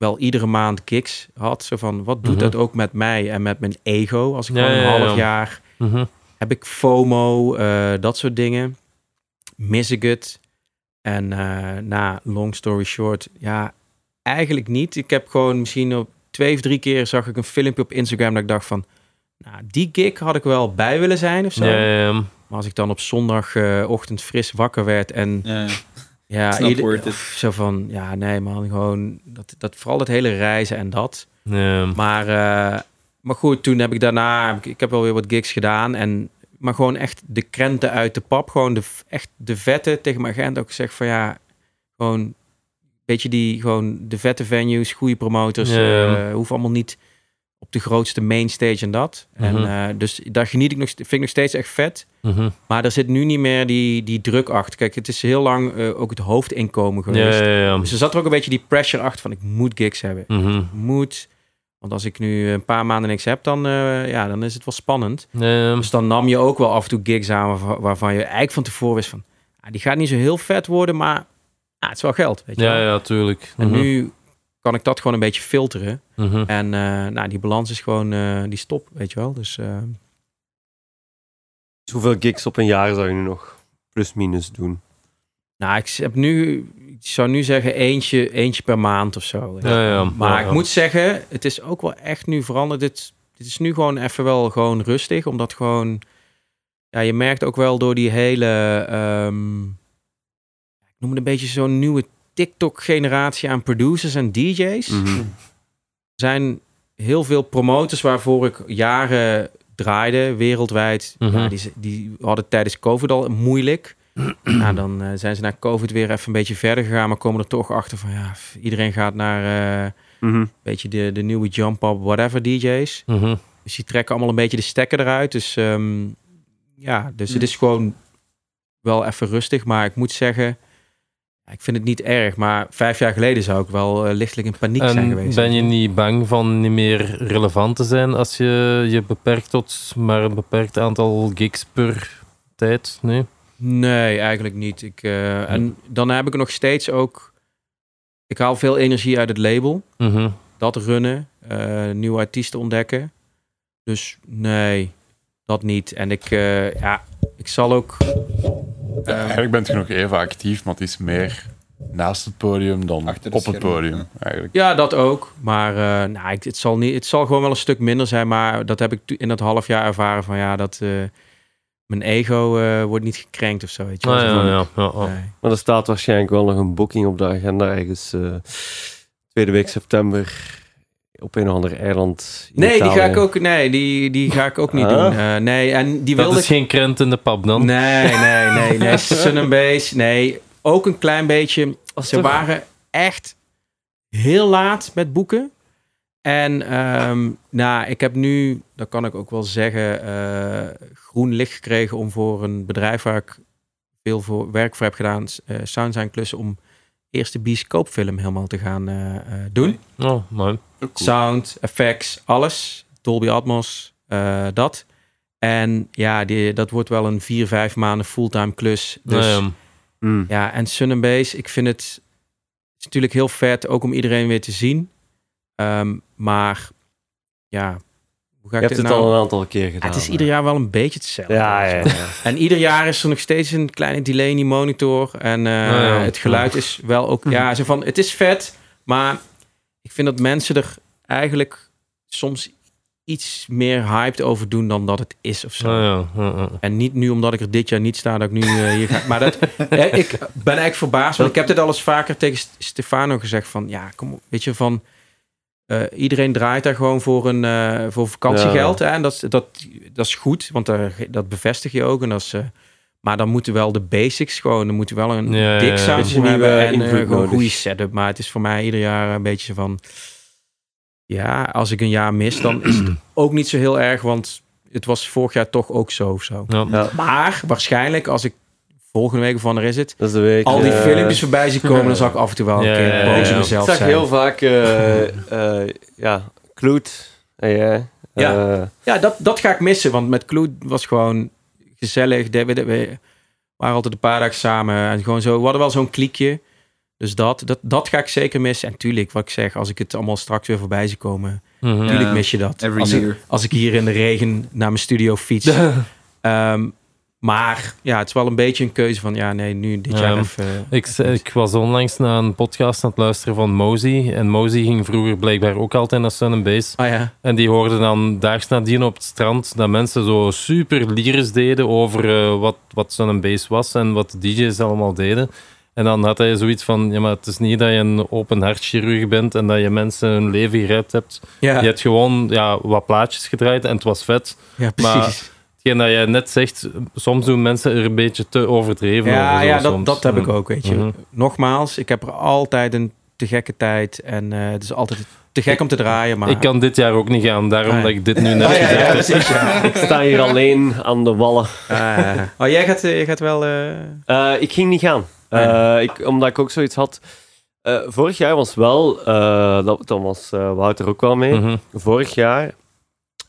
wel iedere maand gigs had. Zo van, wat doet Mhm. dat ook met mij en met mijn ego? Als ik Ja, gewoon een ja, ja. half jaar Mhm. heb ik FOMO, eh, dat soort dingen. Mis ik het? En eh, na long story short, ja, eigenlijk niet. Ik heb gewoon misschien op twee of drie keer zag ik een filmpje op Instagram dat ik dacht van, nou, die gig had ik wel bij willen zijn of zo. Ja, ja, ja. Maar als ik dan op zondagochtend fris wakker werd en Ja, ja. Ja, ieder- of zo van, ja, nee man, gewoon dat, dat vooral het hele reizen en dat. Maar, eh, maar goed, toen heb ik daarna, ik, ik heb wel weer wat gigs gedaan. En, maar gewoon echt de krenten uit de pap. Gewoon de, echt de vette tegen mijn agent ook gezegd van ja, gewoon beetje die, gewoon de vette venues, goede ja. eh, hoeft allemaal niet op de grootste mainstage en dat. En Mhm. eh, dus daar geniet ik nog, vind ik nog steeds echt vet. Mhm. Maar er zit nu niet meer die, die druk achter. Kijk, het is heel lang eh, ook het hoofdinkomen geweest. ja, ja. Dus er zat er ook een beetje die pressure achter van ik moet gigs hebben Mhm. moet. Want als ik nu een paar maanden niks heb, dan, eh, ja, dan is het wel spannend. Dus dan nam je ook wel af en toe gigs aan waarvan, je eigenlijk van tevoren wist van... ah, die gaat niet zo heel vet worden, maar ah, het is wel geld. Weet je Ja, wel. ja, tuurlijk. En nu kan ik dat gewoon een beetje filteren. Mhm. En eh, nou, die balans is gewoon eh, die stop, weet je wel. Dus eh, Dus hoeveel gigs op een jaar zou je nu nog plus minus doen? nou, ik heb nu, ik zou nu zeggen eentje, eentje per maand of zo. Ja, ja. Maar Ja, ik ja. moet zeggen, het is ook wel echt nu veranderd. Dit, dit is nu gewoon even wel gewoon rustig. Omdat gewoon... Ja, je merkt ook wel door die hele... ehm, ik noem het een beetje zo'n nieuwe TikTok-generatie aan producers en DJ's. Mhm. Er zijn heel veel promoters waarvoor ik jaren draaide, wereldwijd. Mhm. ja, die, die hadden tijdens COVID al moeilijk. nou, dan eh, zijn ze na COVID weer even een beetje verder gegaan, maar komen er toch achter van ja, iedereen gaat naar, eh, Mhm. beetje de, de nieuwe jump up, whatever DJ's. Mhm. Dus die trekken allemaal een beetje de stekker eruit. Dus ehm, ja, dus het is gewoon wel even rustig. Maar ik moet zeggen, ik vind het niet erg. Maar vijf jaar geleden zou ik wel eh, lichtelijk in paniek zijn geweest. ben je niet bang van niet meer relevant te zijn als je je beperkt tot maar een beperkt aantal gigs per tijd? Nee? Nee, eigenlijk niet. Ik, eh, En dan heb ik nog steeds ook... Ik haal veel energie uit het label. Mhm. Dat runnen, eh, nieuwe artiesten ontdekken. Dus nee, dat niet. En ik, ja, ik zal ook... Ja, eh, eigenlijk bent je nog even actief, maar het is meer naast het podium dan op het podium. ja. Eigenlijk. Ja, dat ook. Maar eh, nou, ik, het, zal niet, het zal gewoon wel een stuk minder zijn. Maar dat heb ik in dat half jaar ervaren van ja, dat eh, mijn ego eh, wordt niet gekrenkt of zo. Weet je. Ah, ja, ja, ja, ja. nee. Maar er staat waarschijnlijk wel nog een boeking op de agenda ergens eh, tweede week september op een of ander eiland. in Nee, die ga ik ook, nee, die, die ga ik ook niet Ah. doen. Eh, nee, en die Dat wilde is ik... geen krent in de pap dan? Nee, nee, nee, nee. Sun and Base, nee. Ook een klein beetje. Als Ze waren echt heel laat met boeken. En ehm, nou, ik heb nu, dat kan ik ook wel zeggen, eh, groen licht gekregen om voor een bedrijf waar ik veel voor werk voor heb gedaan, eh Sound zijn klussen, om eerst de bioscoopfilm helemaal te gaan eh, eh, doen. Oh, mooi. Ook cool. Sound, effects, alles. Dolby Atmos, eh, dat. En ja, die, dat wordt wel een vier, vijf maanden fulltime klus. Dus Nou ja. Ja, en Sun and Base, ik vind het, het is natuurlijk heel vet, ook om iedereen weer te zien. Ehm, maar ja, hoe ga Je ik hebt dit het nou... al een aantal keer gedaan. het is ieder jaar wel een beetje hetzelfde. Ja, ja, ja. En ieder jaar is er nog steeds een kleine Delaney monitor. En eh, Nou ja. het geluid is wel ook... Ja, zo van, het is vet, maar ik vind dat mensen er eigenlijk soms iets meer hyped over doen dan dat het is of zo. Nou ja, ja, ja. En niet nu omdat ik er dit jaar niet sta, dat ik nu eh, hier ga. Maar dat, eh, ik ben eigenlijk verbaasd. Want ik heb dit al eens vaker tegen St- Stefano gezegd van... Ja, kom op, weet je, van... eh, iedereen draait daar gewoon voor, een, eh, voor vakantiegeld. Hè? En dat, is- dat, dat is goed, want daar, dat bevestig je ook. En dat is, eh, maar dan moeten wel de basics gewoon... Dan moeten wel een Ja, ja, dik ja. sound Beetje hebben nieuwe en gewoon een goede setup. Maar het is voor mij ieder jaar een beetje van... Ja, als ik een jaar mis, dan is het ook niet zo heel erg. Want het was vorig jaar toch ook zo of zo. Ja. Ja, Maar waarschijnlijk, als ik volgende week of wanneer is het, dat is de week. al die eh, filmpjes voorbij zie komen, dan zal ik af en toe wel een keer boos op Ik mezelf zag zijn. heel vaak, eh, eh, ja, Kloet en jij. Ja. eh, Ja, dat, dat ga ik missen, want met Kloet was gewoon gezellig. We, we waren altijd een paar dagen samen en gewoon zo. We hadden wel zo'n kliekje. Dus dat, dat, dat ga ik zeker missen. En tuurlijk, wat ik zeg, als ik het allemaal straks weer voorbij zie komen, Mhm. natuurlijk Ja, mis je dat. Every Als ik, als ik hier in de regen naar mijn studio fiets. Ehm, maar ja, het is wel een beetje een keuze van, ja, nee, nu dit Ja, jaar even... Ik, even ik was onlangs naar een podcast aan het luisteren van Mosey. En Mosey ging vroeger blijkbaar ook altijd naar Sun and Bass. Ah ja, En die hoorden dan daags nadien op het strand dat mensen zo super lyrisch deden over eh, wat, wat Sun and Bass was en wat de DJ's allemaal deden. En dan had hij zoiets van, ja maar het is niet dat je een open hartchirurg bent en dat je mensen hun leven gered hebt. ja, Je hebt gewoon ja, wat plaatjes gedraaid en het was vet. ja maar precies. Hetgeen dat jij net zegt, soms doen mensen er een beetje te overdreven Ja, over. zo ja dat, soms. dat heb ik ook, weet je. Mhm. Nogmaals, ik heb er altijd een te gekke tijd. En eh, het is altijd te gek om te draaien, maar... Ik kan dit jaar ook niet gaan, daarom Ah, ja. dat ik dit nu net Ah, ja, gezegd ja, heb. precies, ja. ik sta hier alleen aan de wallen. Ah, oh, jij gaat, eh, jij gaat wel... eh, Eh, ik ging niet gaan. Eh, ik, omdat ik ook zoiets had. Eh, vorig jaar was wel, eh dat, dan was eh, Wouter ook wel mee. Mhm. Vorig jaar.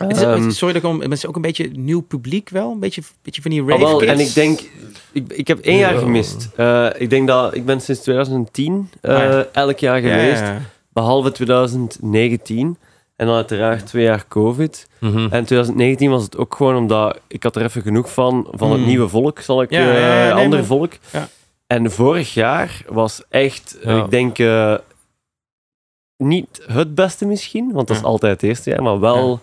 Het is, ehm, sorry dat ik om... Het is ook een beetje nieuw publiek wel. Een beetje, beetje van die ah, rave wel, kids. en ik denk, ik, ik heb één jaar Ja. gemist. Eh, ik denk dat ik ben sinds 2010 eh, Ah, ja. elk jaar Ja, geweest, ja. behalve 2019. En dan uiteraard twee jaar COVID. Mhm. En 2019 was het ook gewoon omdat ik had er even genoeg van, van het Hmm. nieuwe volk, zal ik Ja, ja, ja, eh, nee, ander volk. Ja. En vorig jaar was echt, Ja. ik denk, eh, niet het beste misschien, want dat is Ja. altijd het eerste jaar, maar wel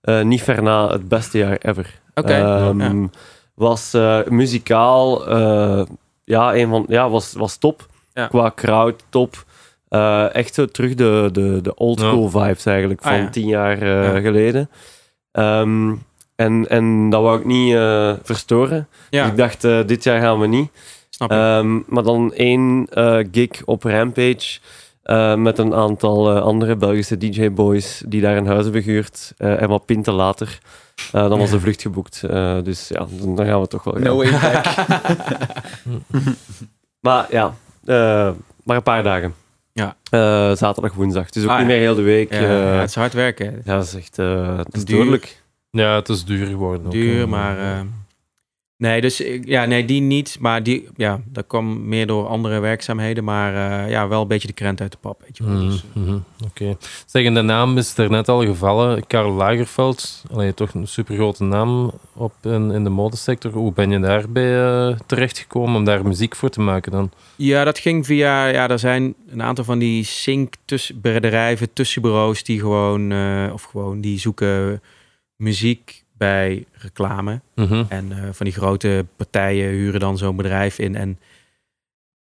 eh, niet ver na het beste jaar ever. Oké, Ehm, ja. Was eh, muzikaal, eh, ja, een van, ja was, was top. Ja. Qua crowd top. Eh, echt zo terug de, de, de old Ja. school vibes eigenlijk Ah, van ja. tien jaar eh, Ja. geleden. Ehm, en, en dat wou ik niet eh, verstoren. Ja, Dus ik dacht, eh, dit jaar gaan we niet. snap. Ehm, maar dan één eh, gig op Rampage. Eh, met een aantal eh, andere Belgische DJ-boys die daar een huis hebben gehuurd. eh, en wat pinten later, eh, dan was de vlucht geboekt. Eh, dus ja, dan dan gaan we toch wel gaan. No way back. Maar ja, eh, maar een paar dagen. Ja. Eh, zaterdag, woensdag. Het is ook Ah, niet meer heel de week. Ja, eh, ja, het is hard werken. ja, dat is echt eh, het is Duur. dodelijk. Ja, het is duur geworden. ook, Duur, maar... nee, dus ja, nee, die niet. Maar die, ja, dat kwam meer door andere werkzaamheden. Maar eh, ja, wel een beetje de krent uit de pap, weet je wel. Mhm, Dus, mhm, Oké. Zeg, en de naam is er net al gevallen. Karl Lagerfeld, Allee, toch een supergrote naam op in, in de modesector. Hoe ben je daarbij eh, terechtgekomen om daar muziek voor te maken dan? Ja, dat ging via. Ja, er zijn een aantal van die sync tussen bedrijven, tussenbureaus die gewoon, eh, of gewoon die zoeken muziek bij reclame. Mhm. En eh, van die grote partijen huren dan zo'n bedrijf in. En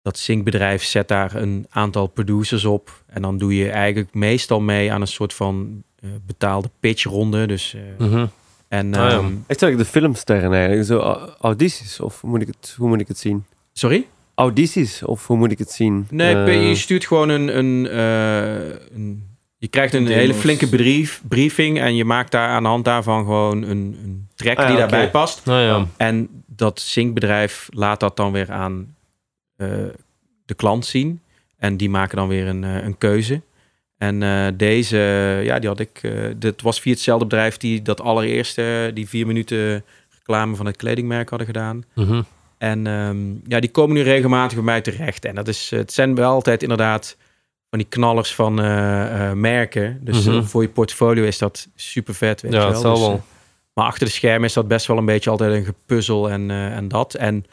dat syncbedrijf zet daar een aantal producers op. En dan doe je eigenlijk meestal mee aan een soort van eh, betaalde pitchronde. Dus, eh, Mhm. en, Ah, ja. ehm, Echt eigenlijk de filmsterren eigenlijk. Zo au- audities, of hoe moet ik het, hoe moet ik het zien? Sorry? Audities, of hoe moet ik het zien? Nee, je stuurt gewoon een. een, eh, een je krijgt een Demos. hele flinke brief, briefing en je maakt daar aan de hand daarvan gewoon een, een track Ah ja, die daarbij past. Nou ja. En dat zinkbedrijf laat dat dan weer aan eh, de klant zien. En die maken dan weer een, eh, een keuze. En eh, deze, ja, die had ik. eh dit was via hetzelfde bedrijf die dat allereerste, die vier minuten reclame van het kledingmerk hadden gedaan. Mhm. En ehm, ja, die komen nu regelmatig bij mij terecht. En dat is, het zijn wel altijd inderdaad van die knallers van eh, eh, merken. Dus Mhm. eh, voor je portfolio is dat super vet. Weet Ja, je wel. het zal Dus, wel. maar achter de schermen is dat best wel een beetje altijd een gepuzzel en, en dat. En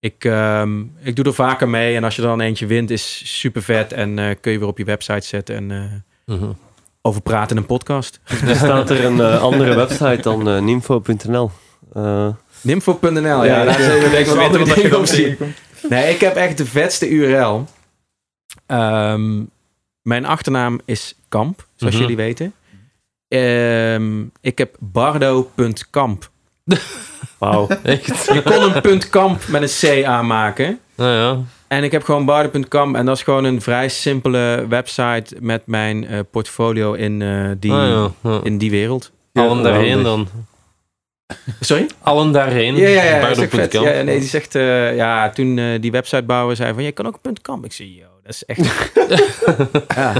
ik, ehm, ik doe er vaker mee. En als je dan eentje wint, is super vet. En kun je weer op je website zetten en Mhm. over praten in een podcast. Bestaat er een andere website dan nimfo.nl? Eh, Nympho.nl, ja, Ja, daar ja. zullen we denk ik wel wat op zien. Nee, ik heb echt de vetste URL. Ehm, mijn achternaam is Kamp, zoals Mhm. jullie weten. Ehm, ik heb bardo.kamp. Wauw. Je kon een punt .kamp met een C aanmaken. Nou ja. En ik heb gewoon bardo.kamp. En dat is gewoon een vrij simpele website met mijn eh, portfolio in, eh, die, Ah, ja. ja. in die wereld. Allen daarheen geweldig. dan. Sorry? Allen daarheen. Ja, ja, ja. ja nee, die zegt, eh, ja, toen die websitebouwer zei van, je kan ook een punt .com. Ik zei, yo, dat is echt... ja.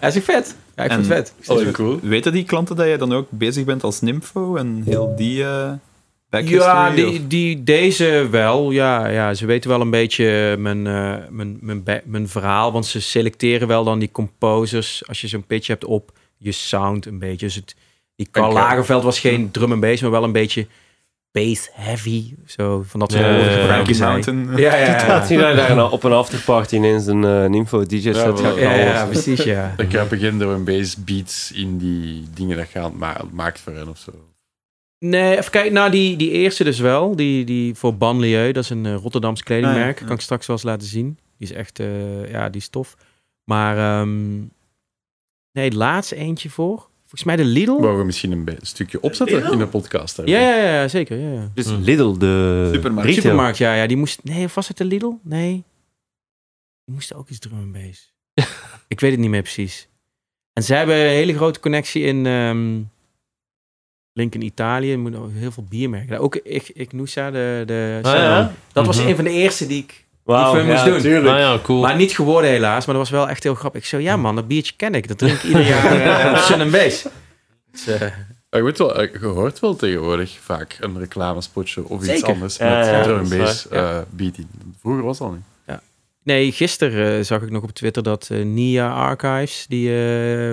Hij zegt vet. Ja, ik vind het En- vet. Ik vind het vet. cool. Weten die klanten dat je dan ook bezig bent als Nympho en heel die eh backhistory? Ja, die, die, deze wel. Ja, ja, ze weten wel een beetje mijn, eh, mijn, mijn, mijn verhaal. Want ze selecteren wel dan die composers. Als je zo'n pitch hebt op je sound een beetje. Dus het, die Karl. Lagerveld was geen drum en bass, maar wel een beetje bass heavy. Zo, van dat soort woorden. Mountain. Ja, ja, hij daar nou op een afterparty ineens een uh, Nympho DJ set Ja. Ja, gaan ja, precies, ja. Dan kruipen geen door een base beats in die dingen dat je aan het ma- maakt voor hen of zo. Nee, even kijken. Nou, die, die eerste dus wel. Die, die voor Banlieue. Dat is een eh, Rotterdams kledingmerk. Ah, ja. Kan ik straks wel eens laten zien. Die is echt, eh, ja, die is tof. Maar, ehm, nee, het laatste eentje voor. Volgens mij de Lidl. Mogen we misschien een, stukje opzetten in de podcast? hè? Ja, ja, ja, zeker. Ja, ja. Dus Hm. Lidl, de Supermarkt. retail. Supermarkt, ja, ja. Die moest, nee, of was het de Lidl? Nee. Die moesten ook iets drum en bass. ik weet het niet meer precies. En zij hebben een hele grote connectie in ehm Link in Italië. Moet ook heel veel biermerken. Ook ik, ik Noosa, de, de Ah, ja. Dat was Mhm. een van de eerste die ik Wauw, Die film moest ja, doen. tuurlijk. Nou ja, cool. Maar niet geworden helaas, maar dat was wel echt heel grappig. Ik zo, ja man, dat biertje ken ik. Dat drink ik ieder jaar eh, op Sun and Base. Dus, eh, je, wel, je hoort wel tegenwoordig vaak een reclamespotje of iets Zeker. anders Ja, met ja, drum bass waar. eh, beat in. Vroeger was dat niet. nee, gisteren eh, zag ik nog op Twitter dat eh, Nia Archives, die eh,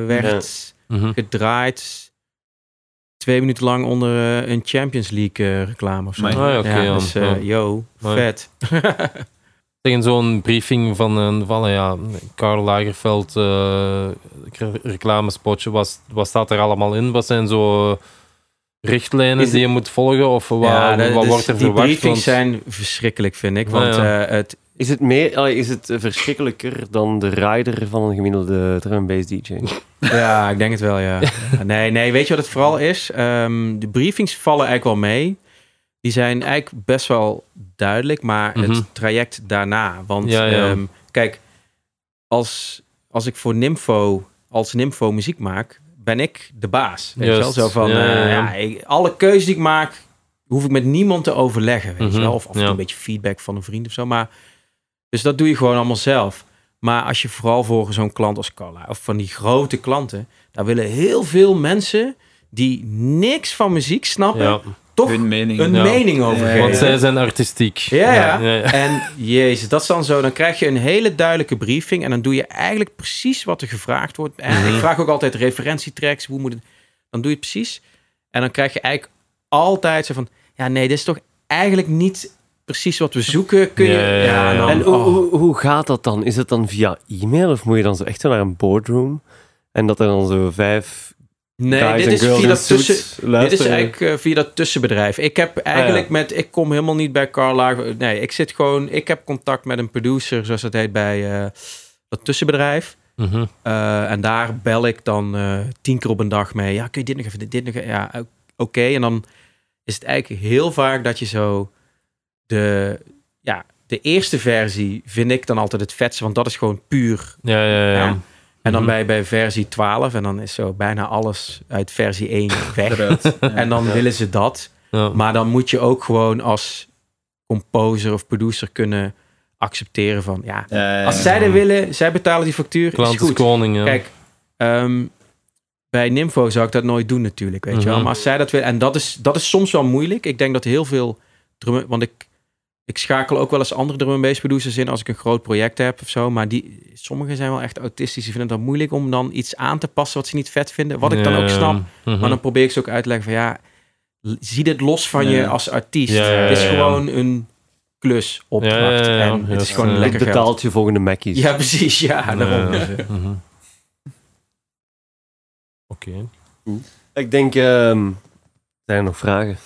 werd Mhm. gedraaid twee minuten lang onder een Champions League eh, reclame of zo. Ah, ja, oké, ja. dus eh, yo, vet. Tegen zo'n briefing van een van, ja, Karl Lagerfeld eh, re- reclamespotje, wat, wat staat er allemaal in? Wat zijn zo richtlijnen die je moet volgen? Of wat, Ja, dat- wat dus wordt er die verwacht? briefings Want- zijn verschrikkelijk, vind ik. Want ja. eh, het, Is het, meer, is het verschrikkelijker dan de rider van een gemiddelde drum bass DJ? Ja, ik denk het wel, ja. Nee, nee, weet je wat het vooral is? Ehm, de briefings vallen eigenlijk wel mee. Die zijn eigenlijk best wel duidelijk, maar Mhm. het traject daarna. Want Ja, ja. ehm, kijk, als, als ik voor Nympho, als Nympho muziek maak, ben ik de baas. Weet je wel? Zo van, Ja, eh, ik- alle keuzes die ik maak, hoef ik met niemand te overleggen. Weet je Mhm, wel? Of af en toe ja. een beetje feedback van een vriend of zo. Maar, dus dat doe je gewoon allemaal zelf. Maar als je vooral voor zo'n klant als Carla, of van die grote klanten, daar willen heel veel mensen die niks van muziek snappen, toch Hun mening. een Ja. mening over geven. want zij zijn artistiek. Ja, ja. ja, ja. En jezus, dat is dan zo. Dan krijg je een hele duidelijke briefing. En dan doe je eigenlijk precies wat er gevraagd wordt. En Mhm. ik vraag ook altijd referentietracks. Hoe moet het? Dan doe je het precies. En dan krijg je eigenlijk altijd zo van... Ja, nee, dit is toch eigenlijk niet precies wat we zoeken. Kun je... Ja, ja, ja, ja. dan, En hoe, oh. hoe, hoe gaat dat dan? Is het dan via e-mail of moet je dan zo echt naar een boardroom? En dat er dan zo vijf Nee, dit is via dat tussen... Dit is eigenlijk eh, via dat tussenbedrijf. Ik heb eigenlijk Ah, met... Ik kom helemaal niet bij Carla. Nee, ik zit gewoon... Ik heb contact met een producer, zoals dat heet, bij eh, dat tussenbedrijf. Mhm. Eh, en daar bel ik dan tien keer op een dag mee. Ja, kun je dit nog even, dit, nog even? Ja, oké. En dan is het eigenlijk heel vaak dat je zo de, ja, de eerste versie vind ik dan altijd het vetste, want dat is gewoon puur. Ja, ja, ja. Ja. En dan Mhm. bij, bij versie 12 en dan is zo bijna alles uit versie 1 weg. Ja. En dan willen ze dat. Ja. Maar dan moet je ook gewoon als composer of producer kunnen accepteren van ja, als zij er willen, zij betalen die factuur, Klant is goed. koning. Kijk, ehm, bij Nympho zou ik dat nooit doen natuurlijk, weet je wel. Mhm. Maar als zij dat willen, en dat is, dat is soms wel moeilijk. Ik denk dat heel veel want ik, ik schakel ook wel eens andere drum bass producers in als ik een groot project heb of zo. Maar die, sommigen zijn wel echt autistisch. Die vinden het dan moeilijk om dan iets aan te passen wat ze niet vet vinden. Wat ik dan ook snap. mhm. Maar dan probeer ik ze ook uit te leggen van ja, zie dit los van je als artiest. Ja, ja, het is gewoon een klus, opdracht. Ja, ja, ja, ja. En het Ja, is gewoon ja. lekker geld. betaalt je volgende Mackies. Ja, precies. Ja, daarom. Mhm. Oké. Ik denk, ehm, zijn er nog vragen?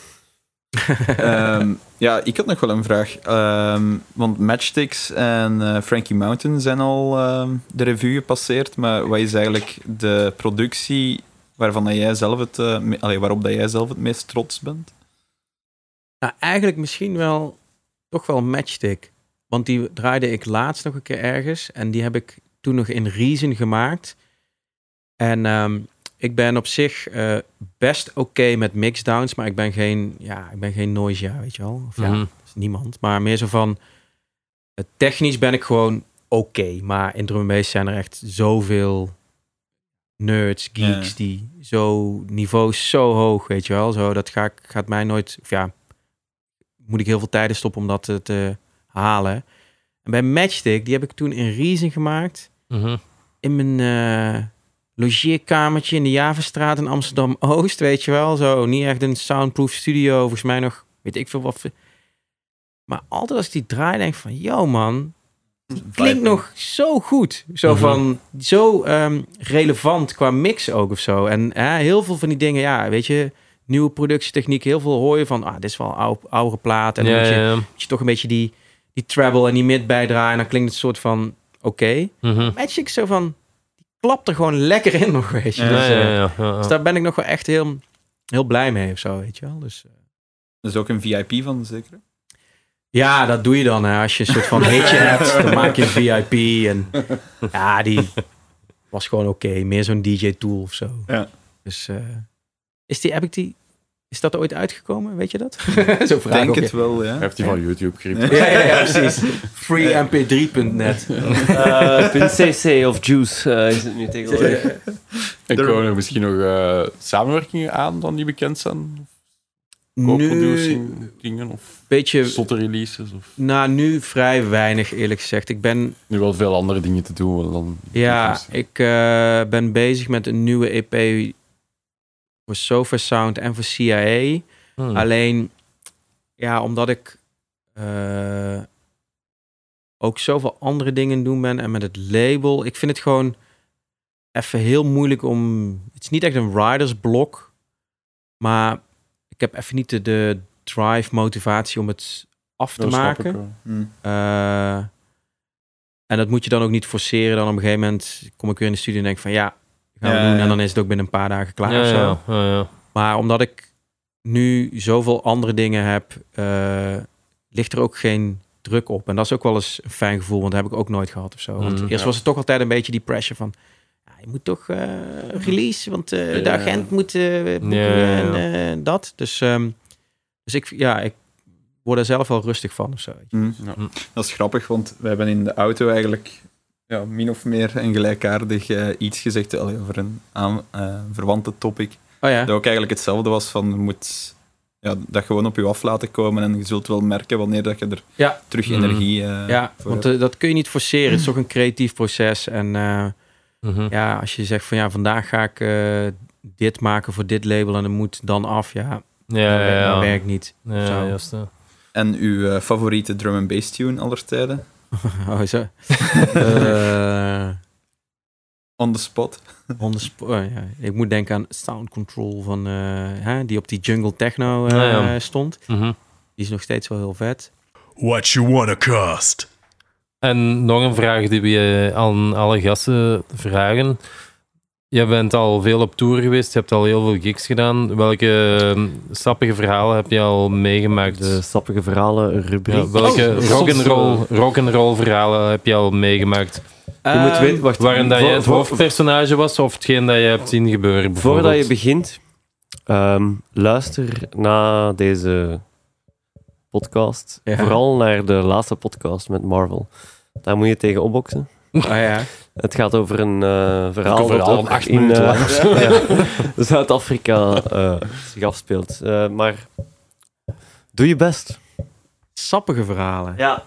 Ehm, ja, ik had nog wel een vraag. Ehm, want Matchsticks en eh, Frankie Mountain zijn al ehm, de revue gepasseerd. Maar wat is eigenlijk de productie waarvan dat jij zelf het, eh, me- allee, waarop dat jij zelf het meest trots bent? Nou, eigenlijk misschien wel toch wel Matchstick. Want die draaide ik laatst nog een keer ergens. En die heb ik toen nog in Reason gemaakt. En ehm, ik ben op zich eh, best oké met mixdowns. Maar ik ben geen, ja, ik ben geen noisia, weet je wel. Of ja, Mhm. is niemand. Maar meer zo van... eh, technisch ben ik gewoon oké. maar in drum bass zijn er echt zoveel nerds, geeks... Ja. die zo niveau zo hoog, weet je wel. Zo, dat ga ik, gaat mij nooit... Of ja, moet ik heel veel tijden stoppen om dat te, te halen. En bij Matchstick, die heb ik toen in Reason gemaakt. Mhm. In mijn eh logeerkamertje in de Javenstraat in Amsterdam-Oost, weet je wel. Zo, niet echt een soundproof studio, volgens mij nog, weet ik veel wat. Maar altijd als ik die draai, denk ik van, yo man, klinkt nog zo goed. Zo Mhm. van, zo ehm, relevant qua mix ook of zo. En heel veel van die dingen, ja, weet je, nieuwe productietechniek, heel veel hoor je van, ah, dit is wel oude, oudere plaat. En dan Ja, moet, je, ja, moet je toch een beetje die, die treble en die mid bijdraaien. En dan klinkt het soort van, oké. Mhm. Magic zo van, klapt er gewoon lekker in nog, weet je. Ja, dus, Ja, eh, ja, ja, ja, ja. dus daar ben ik nog wel echt heel, heel blij mee of zo, weet je wel. Dus, eh, Dat is ook een VIP van, zeker? ja, dat doe je dan. Hè. Als je een soort van hitje hebt, dan maak je een VIP. En ja, die was gewoon oké. Meer zo'n DJ-tool of zo. Ja. Dus eh, is, die, heb ik die, is dat ooit uitgekomen? Weet je dat? zo vraag denk ook, het ja. wel, ja. Hij heeft die van YouTube gegrepen. Ja, ja, ja, precies. Freemp3.net. Eh, .cc of Juice eh, is het nu tegenwoordig. En komen er misschien nog eh, samenwerkingen aan dan die bekend zijn? Nu, Co-producing dingen of beetje, zotte releases? Of nou, nu vrij weinig eerlijk gezegd. Ik ben nu wel veel andere dingen te doen dan... Ja, ik eh, ben bezig met een nieuwe EP voor Sofa Sound en voor CIA. Hmm. Alleen, ja, omdat ik eh, ook zoveel andere dingen doen ben en met het label. Ik vind het gewoon even heel moeilijk om... Het is niet echt een ridersblok, maar ik heb even niet de, de drive, motivatie om het af te Dat maken. wel. Hm. Eh, en dat moet je dan ook niet forceren. Dan op een gegeven moment kom ik weer in de studio en denk van ja, gaan Ja, doen. ja. En dan is het ook binnen een paar dagen klaar ja, of zo. ja, ja, ja. Maar omdat ik nu zoveel andere dingen heb, eh, ligt er ook geen druk op. En dat is ook wel eens een fijn gevoel, want dat heb ik ook nooit gehad of zo. Want Mhm. eerst Ja. was het toch altijd een beetje die pressure van... Ja, je moet toch eh, release, want eh, de agent moet boeken en eh, dat. Dus, ehm, dus ik, ja, ik word er zelf wel rustig van of zo. weet je. Ja. Dat is grappig, want we hebben in de auto eigenlijk ja, min of meer een gelijkaardig eh, iets gezegd allee, over een aan, eh, verwante topic. Oh ja? Dat ook eigenlijk hetzelfde was van je moet ja, dat gewoon op je af laten komen en je zult wel merken wanneer dat je er Ja. terug Mhm. energie eh, Ja, voor want hebt. dat kun je niet forceren. Het is toch een creatief proces. En eh, Mhm. ja, als je zegt van ja, vandaag ga ik eh, dit maken voor dit label en dan moet dan af. Ja, Ja, dat, ja, ja. dat werkt niet. Ja, Zo. juist. En uw favoriete drum and bass tune aller tijden? Oh, zo. Eh, On the spot. on the oh, ja. Ik moet denken aan Sound Control van, eh, hè, die op die Jungle Techno eh, Ja, ja. stond. Mhm. Die is nog steeds wel heel vet. What you wanna cost? En nog een vraag die we aan alle gasten vragen. Je bent al veel op tour geweest, je hebt al heel veel gigs gedaan. Welke eh, sappige verhalen heb je al meegemaakt? De sappige verhalen rubriek. Ja, welke Oh, rock'n'roll rock'n'roll verhalen heb je al meegemaakt? Je moet Ehm, weten, wacht, Waarin dat je voor- het hoofdpersonage was of hetgeen dat je hebt zien gebeuren? Voordat je begint, ehm, luister na deze podcast. Ja. Vooral naar de laatste podcast met Marvel. Daar moet je tegen opboksen. oh, ja. Het gaat over een eh, verhaal, Een verhaal dat van ook acht in eh, ja, Zuid-Afrika eh, zich afspeelt. Eh, maar doe je best. Sappige verhalen. Ja.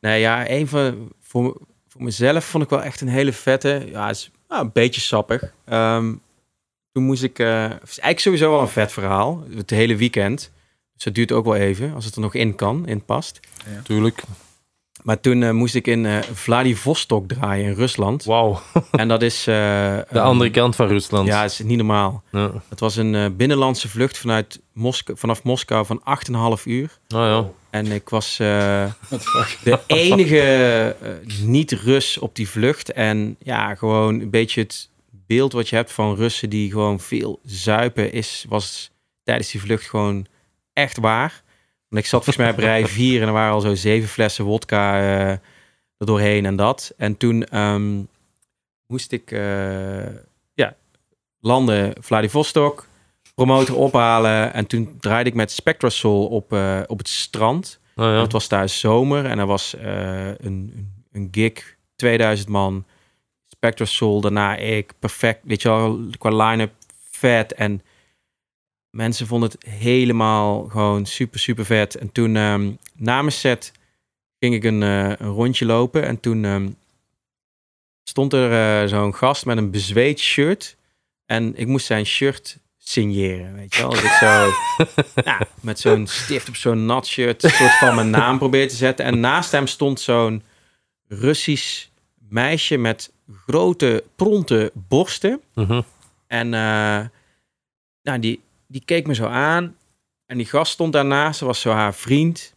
Nee, ja, een van... Voor, voor mezelf vond ik wel echt een hele vette. Ja, het is nou, een beetje sappig. Ehm, toen moest ik... eh, het is eigenlijk sowieso wel een vet verhaal. Het hele weekend. Dus dat duurt ook wel even. Als het er nog in kan, in past. Tuurlijk. Maar toen eh, moest ik in eh, Vladivostok draaien in Rusland. Wauw. En dat is... eh, De andere kant van Rusland. Ja, het is niet normaal. Ja. Het was een binnenlandse vlucht vanuit Mosk vanaf Moskou van 8,5 uur. Oh, ja. En ik was de enige niet-Rus op die vlucht. En ja, gewoon een beetje het beeld wat je hebt van Russen die gewoon veel zuipen, is, was tijdens die vlucht gewoon echt waar. Want ik zat volgens mij op rij 4 en er waren al zo zeven flessen wodka eh, er doorheen en dat. En toen ehm, moest ik eh, ja, landen Vladivostok, promotor ophalen. En toen draaide ik met Spectrasol op, eh, op het strand. Oh, ja. Het was daar zomer en er was een, een, een gig, 2000 man, Spectre Soul, daarna ik, perfect, weet je wel, qua line-up vet en mensen vonden het helemaal gewoon super, super vet. En toen ehm na mijn set ging ik een, eh, een rondje lopen en toen ehm, stond er eh, zo'n gast met een bezweet shirt en ik moest zijn shirt signeren, weet je wel. Ik zo met zo'n stift op zo'n nat shirt een soort van mijn naam probeerde te zetten. En naast hem stond zo'n Russisch meisje met grote, pronte borsten. Mhm. En eh, nou, die, die keek me zo aan. En die gast stond daarnaast, dat was zo haar vriend.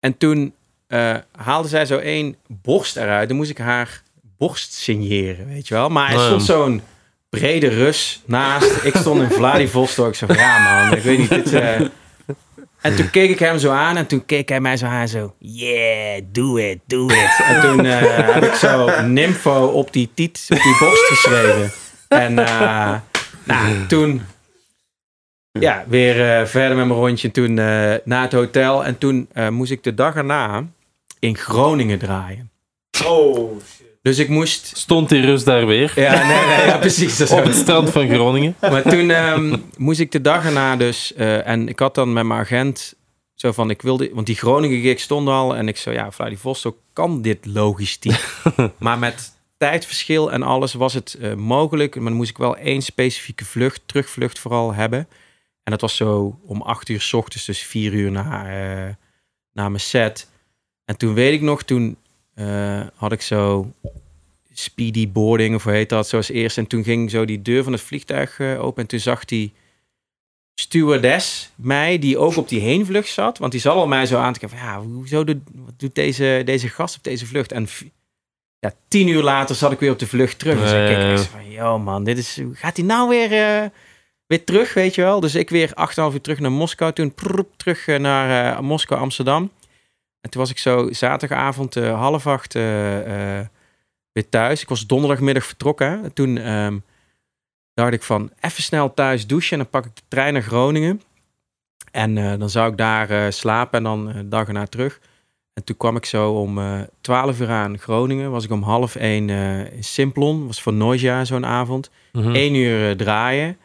En toen eh, haalde zij zo één borst eruit. Dan moest ik haar borst signeren, weet je wel. Maar er stond zo'n brede Rus naast. Ik stond in Vladivostok. Ik zei van, ja man, ik weet niet. Dit, eh. En toen keek ik hem zo aan en toen keek hij mij zo aan zo... Yeah, do it, do it. En toen eh, heb ik zo Nympho op die, tiet, op die borst geschreven. En nou, toen... Ja, weer eh, verder met mijn rondje. Toen eh, naar het hotel. En toen eh, moest ik de dag erna in Groningen draaien. Oh, Dus ik moest... Stond die Rus daar weer? Ja, nee, nee, ja, precies. Op het strand van Groningen? maar toen ehm, moest ik de dag erna dus... eh, en ik had dan met mijn agent zo van... Ik wilde, want die Groningen gig stond al. En ik zo, ja, Vladivostok kan dit logistiek. maar met tijdverschil en alles was het eh, mogelijk. Maar dan moest ik wel één specifieke vlucht, terugvlucht vooral hebben. En dat was zo om acht uur s ochtends, dus vier uur na, eh, na mijn set. En toen weet ik nog, toen eh, had ik zo speedy boarding, of hoe heet dat, zoals eerst. En toen ging zo die deur van het vliegtuig eh, open. En toen zag die stewardess mij, die ook op die heenvlucht zat. Want die zat al mij zo aan te kijken van, ja, hoezo doet, wat doet deze, deze gast op deze vlucht? En ja, tien uur later zat ik weer op de vlucht terug. Dus ik keek van, yo man, dit is, gaat hij nou weer, weer terug, weet je wel? Dus ik weer 8,5 uur terug naar Moskou. Toen prrp, terug eh, naar eh, Moskou, Amsterdam. En toen was ik zo zaterdagavond eh, half acht weer thuis. Ik was donderdagmiddag vertrokken. En toen ehm, dacht ik van even snel thuis douchen en dan pak ik de trein naar Groningen. En dan zou ik daar slapen en dan dag erna terug. En toen kwam ik zo om eh 12 uur aan Groningen. Was ik om half één in Simplon. Was voor Noisia zo'n avond. Mhm. Eén uur draaien.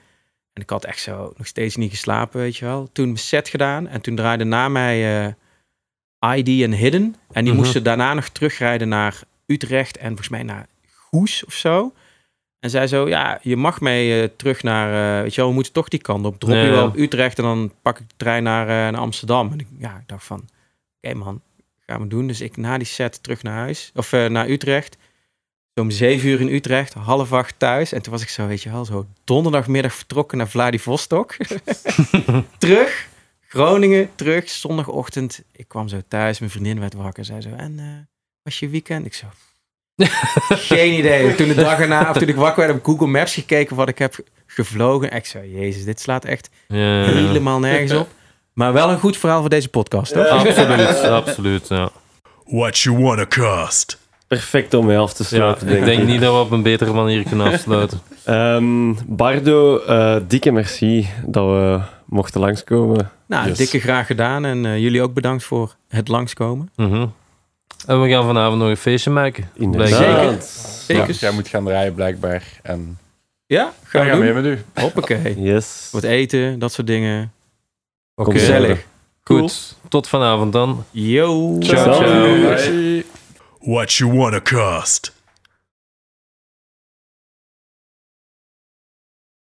En ik had echt zo nog steeds niet geslapen, weet je wel. Toen mijn set gedaan. En toen draaide na mij eh, ID en Hidden. En die Mhm. moesten daarna nog terugrijden naar Utrecht. En volgens mij naar Goes of zo. En zij zo, ja, je mag mee eh, terug naar... eh, weet je wel, we moeten toch die kant op. Drop je wel op Utrecht en dan pak ik de trein naar, naar Amsterdam. En ik, ja, ik dacht van, oké man, gaan we doen. Dus ik na die set terug naar huis. Of naar Utrecht. Zo om zeven uur in Utrecht, half acht thuis. En toen was ik zo, weet je wel, zo donderdagmiddag vertrokken naar Vladivostok. terug, Groningen, terug, zondagochtend. Ik kwam zo thuis, mijn vriendin werd wakker. Zei zo, en eh, was je weekend? Ik zo, geen idee. Toen de dag erna, of toen ik wakker werd, op Google Maps gekeken wat ik heb gevlogen. Ik zo, jezus, dit slaat echt Ja, ja, ja. helemaal nergens op. Maar wel een goed verhaal voor deze podcast, toch? Absoluut, absoluut. Ja. What you wanna cost? Perfect om mee af te Ja, sluiten, ik denk niet dat we op een betere manier kunnen afsluiten. Ehm, Bardo, eh, dikke merci dat we mochten langskomen. Nou, Yes. dikke graag gedaan. En eh, jullie ook bedankt voor het langskomen. Mhm. En we gaan vanavond nog een feestje maken. Inderdaad. Blijkbaar. Zeker. Ja, jij moet gaan draaien blijkbaar. En Ja, ga gaan we gaan mee doen. met u. Hoppakee. Yes. Wat eten, dat soort dingen. Oké, Gezellig. Goed, tot vanavond dan. Yo. Ciao. What you wanna cost?